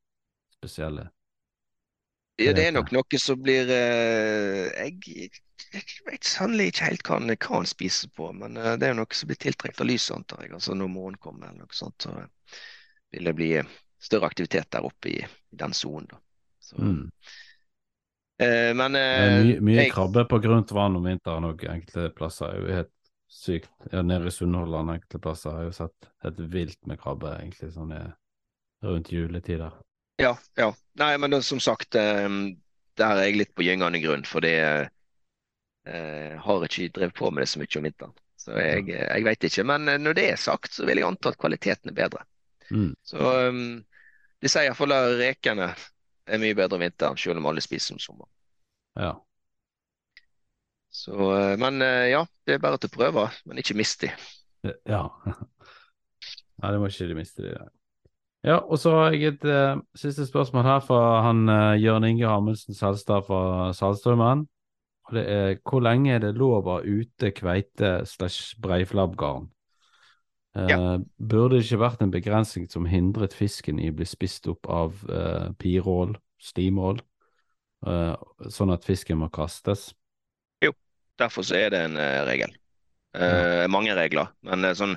[SPEAKER 3] spesielle
[SPEAKER 1] Ja, det er nok noe som blir eh, Jeg, jeg vet sannelig ikke helt hva han, hva han spiser på, men eh, det er noe som blir tiltrukket av lyset, antar jeg. Altså når morgenen kommer eller noe sånt, så vil det bli større aktivitet der oppe i, i den sonen. Så,
[SPEAKER 3] Mm.
[SPEAKER 1] Eh, men
[SPEAKER 3] Det
[SPEAKER 1] eh,
[SPEAKER 3] mye, mye
[SPEAKER 1] jeg,
[SPEAKER 3] krabbe på grunt vann om vinteren og enkelte plasser er jo helt sykt. Ja, nede i Sunnhordland enkelte plasser har jeg jo sett helt vilt med krabbe egentlig sånn rundt juletider.
[SPEAKER 1] Ja, ja. Nei, men da, som sagt, eh, der er jeg litt på gyngende grunn, for det eh, har ikke drevet på med det så mye om vinteren. Så jeg, jeg veit ikke. Men når det er sagt, så vil jeg anta at kvaliteten er bedre.
[SPEAKER 3] Mm.
[SPEAKER 1] Så um, de sier iallfall rekene er mye bedre om vinteren, selv om alle spiser om sommeren.
[SPEAKER 3] Ja.
[SPEAKER 1] Så, eh, men eh, ja, det er bare til å prøve, men ikke mist de.
[SPEAKER 3] Ja. Nei, det må ikke de miste, de der. Ja, og så har jeg et uh, siste spørsmål her fra han uh, Jørn Inge Hamundsen Salstad fra Salstraumen. Og det er hvor lenge er det lov å ute kveite slash breiflabbgarn? Eh, Burde det ikke vært en begrensning som hindret fisken i å bli spist opp av uh, pirål, stimål, uh, sånn at fisken må kastes?
[SPEAKER 1] Jo, Derfor så er det en uh, regel. Eh, Mange regler, men eh, sånn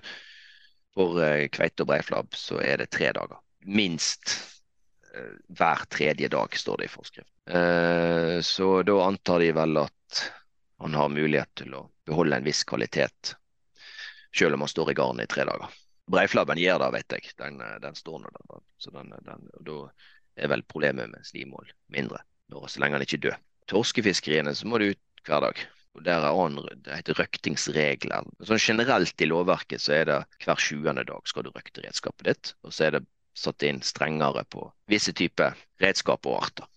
[SPEAKER 1] for eh, kveite og breiflabb så er det tre dager. Minst eh, hver tredje dag, står det i forskrift. Eh, så da antar de vel at han har mulighet til å beholde en viss kvalitet, selv om han står i garnet i tre dager. Breiflabben gjør det, vet jeg. Den, eh, den står nå der. Så den, den, og da er vel problemet med slimål mindre, når, så lenge han ikke dør. Torskefiskeriene så må du ut hver dag. Og der er annen, Det heter røktingsregler. Sånn generelt i lovverket så er det hver sjuende dag skal du røkte redskapet ditt. Og så er det satt inn strengere på visse typer redskap og arter.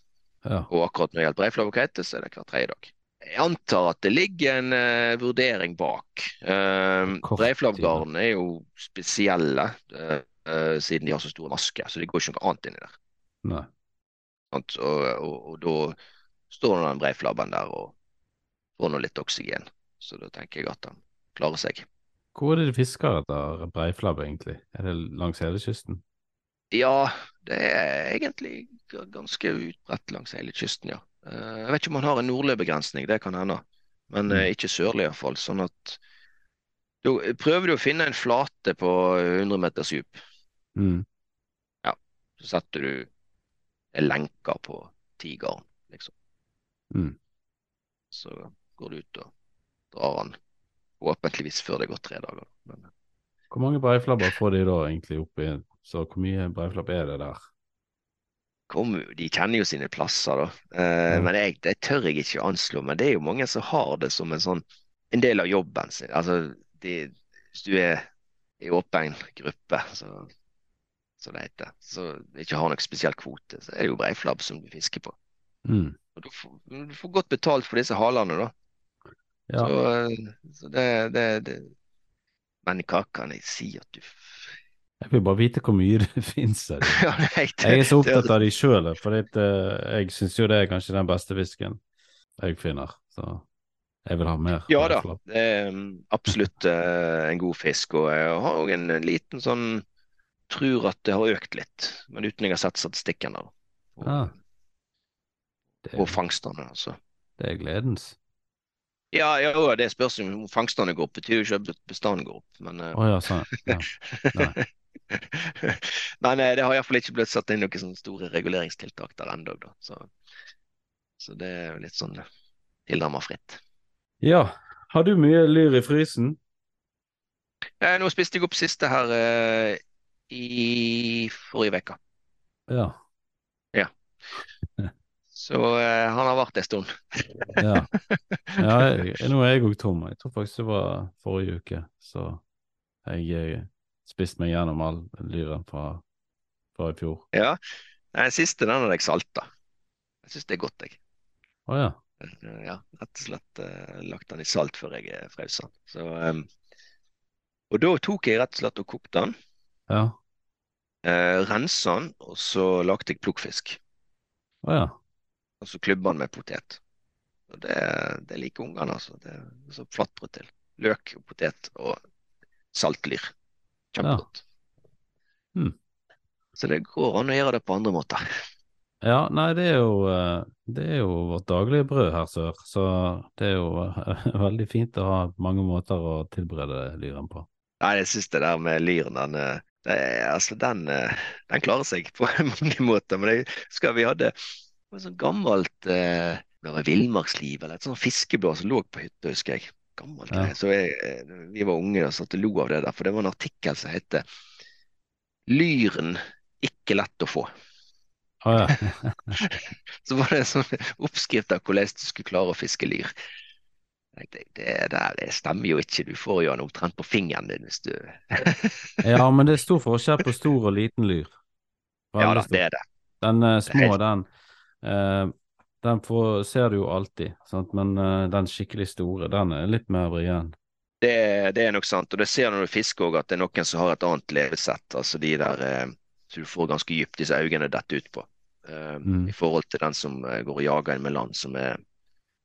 [SPEAKER 3] Ja.
[SPEAKER 1] Og akkurat når det gjelder breiflabb og kveite, så er det hver tredje dag. Jeg antar at det ligger en uh, vurdering bak. Uh,
[SPEAKER 3] Kort
[SPEAKER 1] er jo spesielle, uh, uh, siden de har så store masker. Så det går ikke noe annet inni der.
[SPEAKER 3] Nei.
[SPEAKER 1] Og, og, og da står den breiflabben der og får nå litt oksygen. Så da tenker jeg at han klarer seg.
[SPEAKER 3] Hvor er det de fisker etter breiflabb, egentlig? Er det langs hele kysten?
[SPEAKER 1] Ja, det er egentlig ganske utbredt langs hele kysten, ja. Eh, Jeg vet ikke om han har en nordlig begrensning, det kan hende. Men eh, ikke sørlig iallfall. Sånn at da prøver du å finne en flate på 100 meters dyp.
[SPEAKER 3] Mm.
[SPEAKER 1] Så setter du en lenker på ti garn, liksom.
[SPEAKER 3] Mm.
[SPEAKER 1] Så går du ut og drar han åpentligvis før det går tre dager. Men
[SPEAKER 3] Hvor mange breiflabber får de da egentlig oppi? Så hvor mye breiflabb er det der?
[SPEAKER 1] Kom, de kjenner jo sine plasser, da. Eh,
[SPEAKER 3] mm.
[SPEAKER 1] Men jeg, det tør jeg ikke anslå. Men det er jo mange som har det som en sånn en del av jobben sin. Altså, de, hvis du er i åpen gruppe, så, så det heter, så ikke har noen spesiell kvote, så er det jo breiflabb som du fisker på.
[SPEAKER 3] Mm.
[SPEAKER 1] Og du får, du får godt betalt for disse halene, da.
[SPEAKER 3] Ja.
[SPEAKER 1] Så, eh, så det, det, det Men hva kan jeg si at du
[SPEAKER 3] Jeg vil bare vite hvor mye det finnes her.
[SPEAKER 1] Ja, nei, det-
[SPEAKER 3] Jeg er så opptatt av de sjøl, for eh, jeg syns jo det er kanskje den beste fisken jeg finner. Så jeg vil ha mer.
[SPEAKER 1] Ja da, det er mm, absolutt eh, en god fisk. Og jeg har òg en liten sånn Tror at det har økt litt, men uten jeg har sett statistikken der.
[SPEAKER 3] Og. Det,
[SPEAKER 1] på fangstene, altså.
[SPEAKER 3] det er gledens.
[SPEAKER 1] Ja, ja, ja, det spørs jo om fangstene går opp. Betyr jo ikke at bestanden går opp. Men, uh...
[SPEAKER 3] oh, ja, sånn. Ja.
[SPEAKER 1] Men det har iallfall ikke blitt satt inn noen sånne store reguleringstiltak der ennå. Da. Så, så det er jo litt sånn tilnærmet fritt.
[SPEAKER 3] ja. Har du mye lyr i frysen?
[SPEAKER 1] Eh, nå spiste jeg opp siste her eh, i forrige uke.
[SPEAKER 3] Ja. Ja.
[SPEAKER 1] Så eh, han har vært en stund.
[SPEAKER 3] Ja, ja jeg, nå er jeg òg tom. Jeg tror faktisk det var forrige uke. Så jeg eh, spiste meg gjennom all lyren fra, fra i fjor.
[SPEAKER 1] Ja. Den siste den hadde jeg salta. Jeg syns det er godt, jeg.
[SPEAKER 3] Å ja.
[SPEAKER 1] Eh, Ja, rett og slett uh, lagt den i salt før jeg eh, frøs den. Så, um, og da tok jeg rett og slett og kokte den.
[SPEAKER 3] Ja.
[SPEAKER 1] Uh, rensa den, og så lagde jeg plukkfisk.
[SPEAKER 3] Å ja.
[SPEAKER 1] Og så klubba den med potet. Og det, det liker ungene, altså. Det er så flatbrød til. Løk og potet og saltlyr. Kjempegodt.
[SPEAKER 3] Hmm.
[SPEAKER 1] Så det går an å gjøre det på andre måter.
[SPEAKER 3] Ja, nei, det er jo eh, Det er jo vårt daglige brød her sør, så det er jo eh, veldig fint å ha mange måter å tilberede lyren på.
[SPEAKER 1] Nei, jeg syns det der med lyren, den, eh, det, altså, den, den klarer seg på mange måter. Men jeg husker vi hadde et sånn gammelt eh, villmarksliv eller et sånt fiskeblad som lå på hytta, husker jeg. Gammelt
[SPEAKER 3] Ja.
[SPEAKER 1] Så jeg, eh, vi var unge og satt og lo av det der, for det var en artikkel som heter 'Lyren ikke lett å få'.
[SPEAKER 3] Ah, ja.
[SPEAKER 1] Så var det en sånn oppskrift av hvordan du skulle klare å fiske lyr. Det, Det der det stemmer jo ikke, du får jo den omtrent på fingeren din hvis du
[SPEAKER 3] ja, men det er stor forskjell på stor og liten lyr.
[SPEAKER 1] Ja da, det er det.
[SPEAKER 3] Den uh, små, den eh, Den får, ser du jo alltid, sant? men uh, den skikkelig store, den er litt mer vrien.
[SPEAKER 1] Det, det er nok sant, og det ser du når du fisker òg, at det er noen som har et annet levesett. Altså de der uh, som du får ganske dypt disse øynene dette ut på. uh,
[SPEAKER 3] Mm.
[SPEAKER 1] I forhold til den som eh, går og jager en med land, som er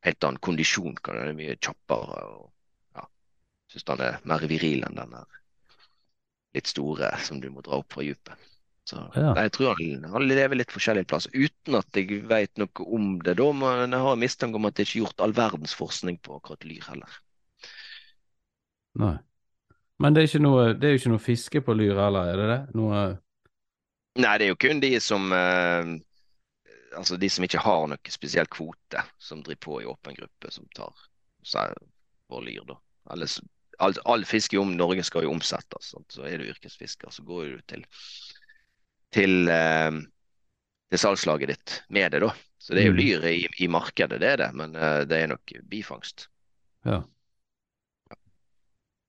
[SPEAKER 1] helt annen kondisjon. Kan den er mye kjappere og ja, syns den er mer viril enn den der litt store som du må dra opp fra dypet. Så
[SPEAKER 3] Ja.
[SPEAKER 1] jeg tror han, han lever litt forskjellige plasser, uten at jeg vet noe om det. Da men jeg har en mistanke om at det ikke er gjort all verdens forskning på akkurat lyr heller.
[SPEAKER 3] Nei. Men det er, ikke noe, det er jo ikke noe fiske på lyr heller, er det det? Noe
[SPEAKER 1] Nei, det er jo kun de som eh, Altså de som ikke har noe spesiell kvote, som driver på i åpen gruppe, som tar seg vår lyr, da. Ellers, all, all fisk i om Norge skal jo omsettes, sant? så er du yrkesfisker, så går du til til, eh, til salgslaget ditt med det, da. Så det er jo
[SPEAKER 3] Mm.
[SPEAKER 1] lyr i, i markedet, det er det, men eh, det er nok bifangst.
[SPEAKER 3] Ja.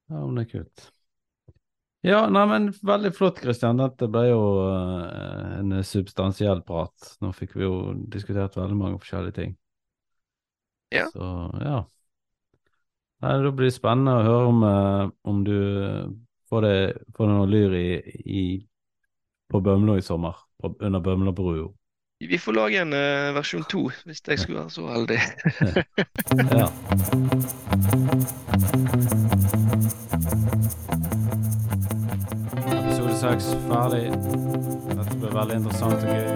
[SPEAKER 3] Ja, men det er kult. Ja, nei, men veldig flott, Kristian. Dette ble jo uh, en substansiell prat. Nå fikk vi jo diskutert veldig mange forskjellige ting.
[SPEAKER 1] Ja.
[SPEAKER 3] Så ja. Nei, det blir spennende å høre om, uh, om du får, det, får det noe lyr i, i, på Bømlo i sommer. På, under Bømlobrua.
[SPEAKER 1] Vi får lage en uh, versjon to, hvis jeg skulle være så heldig.
[SPEAKER 3] Ja. Episode seks ferdig. Dette blir veldig interessant og gøy.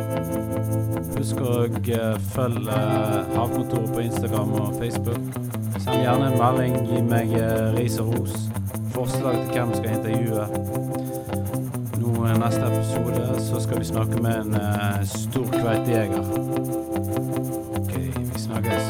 [SPEAKER 3] Husk å eh, følge eh, Havkontoret på Instagram og Facebook. Send gjerne en melding, gi meg ris og ros. Forslag til hvem skal intervjue. Eh, neste episode så skal vi snakke med en uh, stor kveitejeger. Ok, vi snakkes.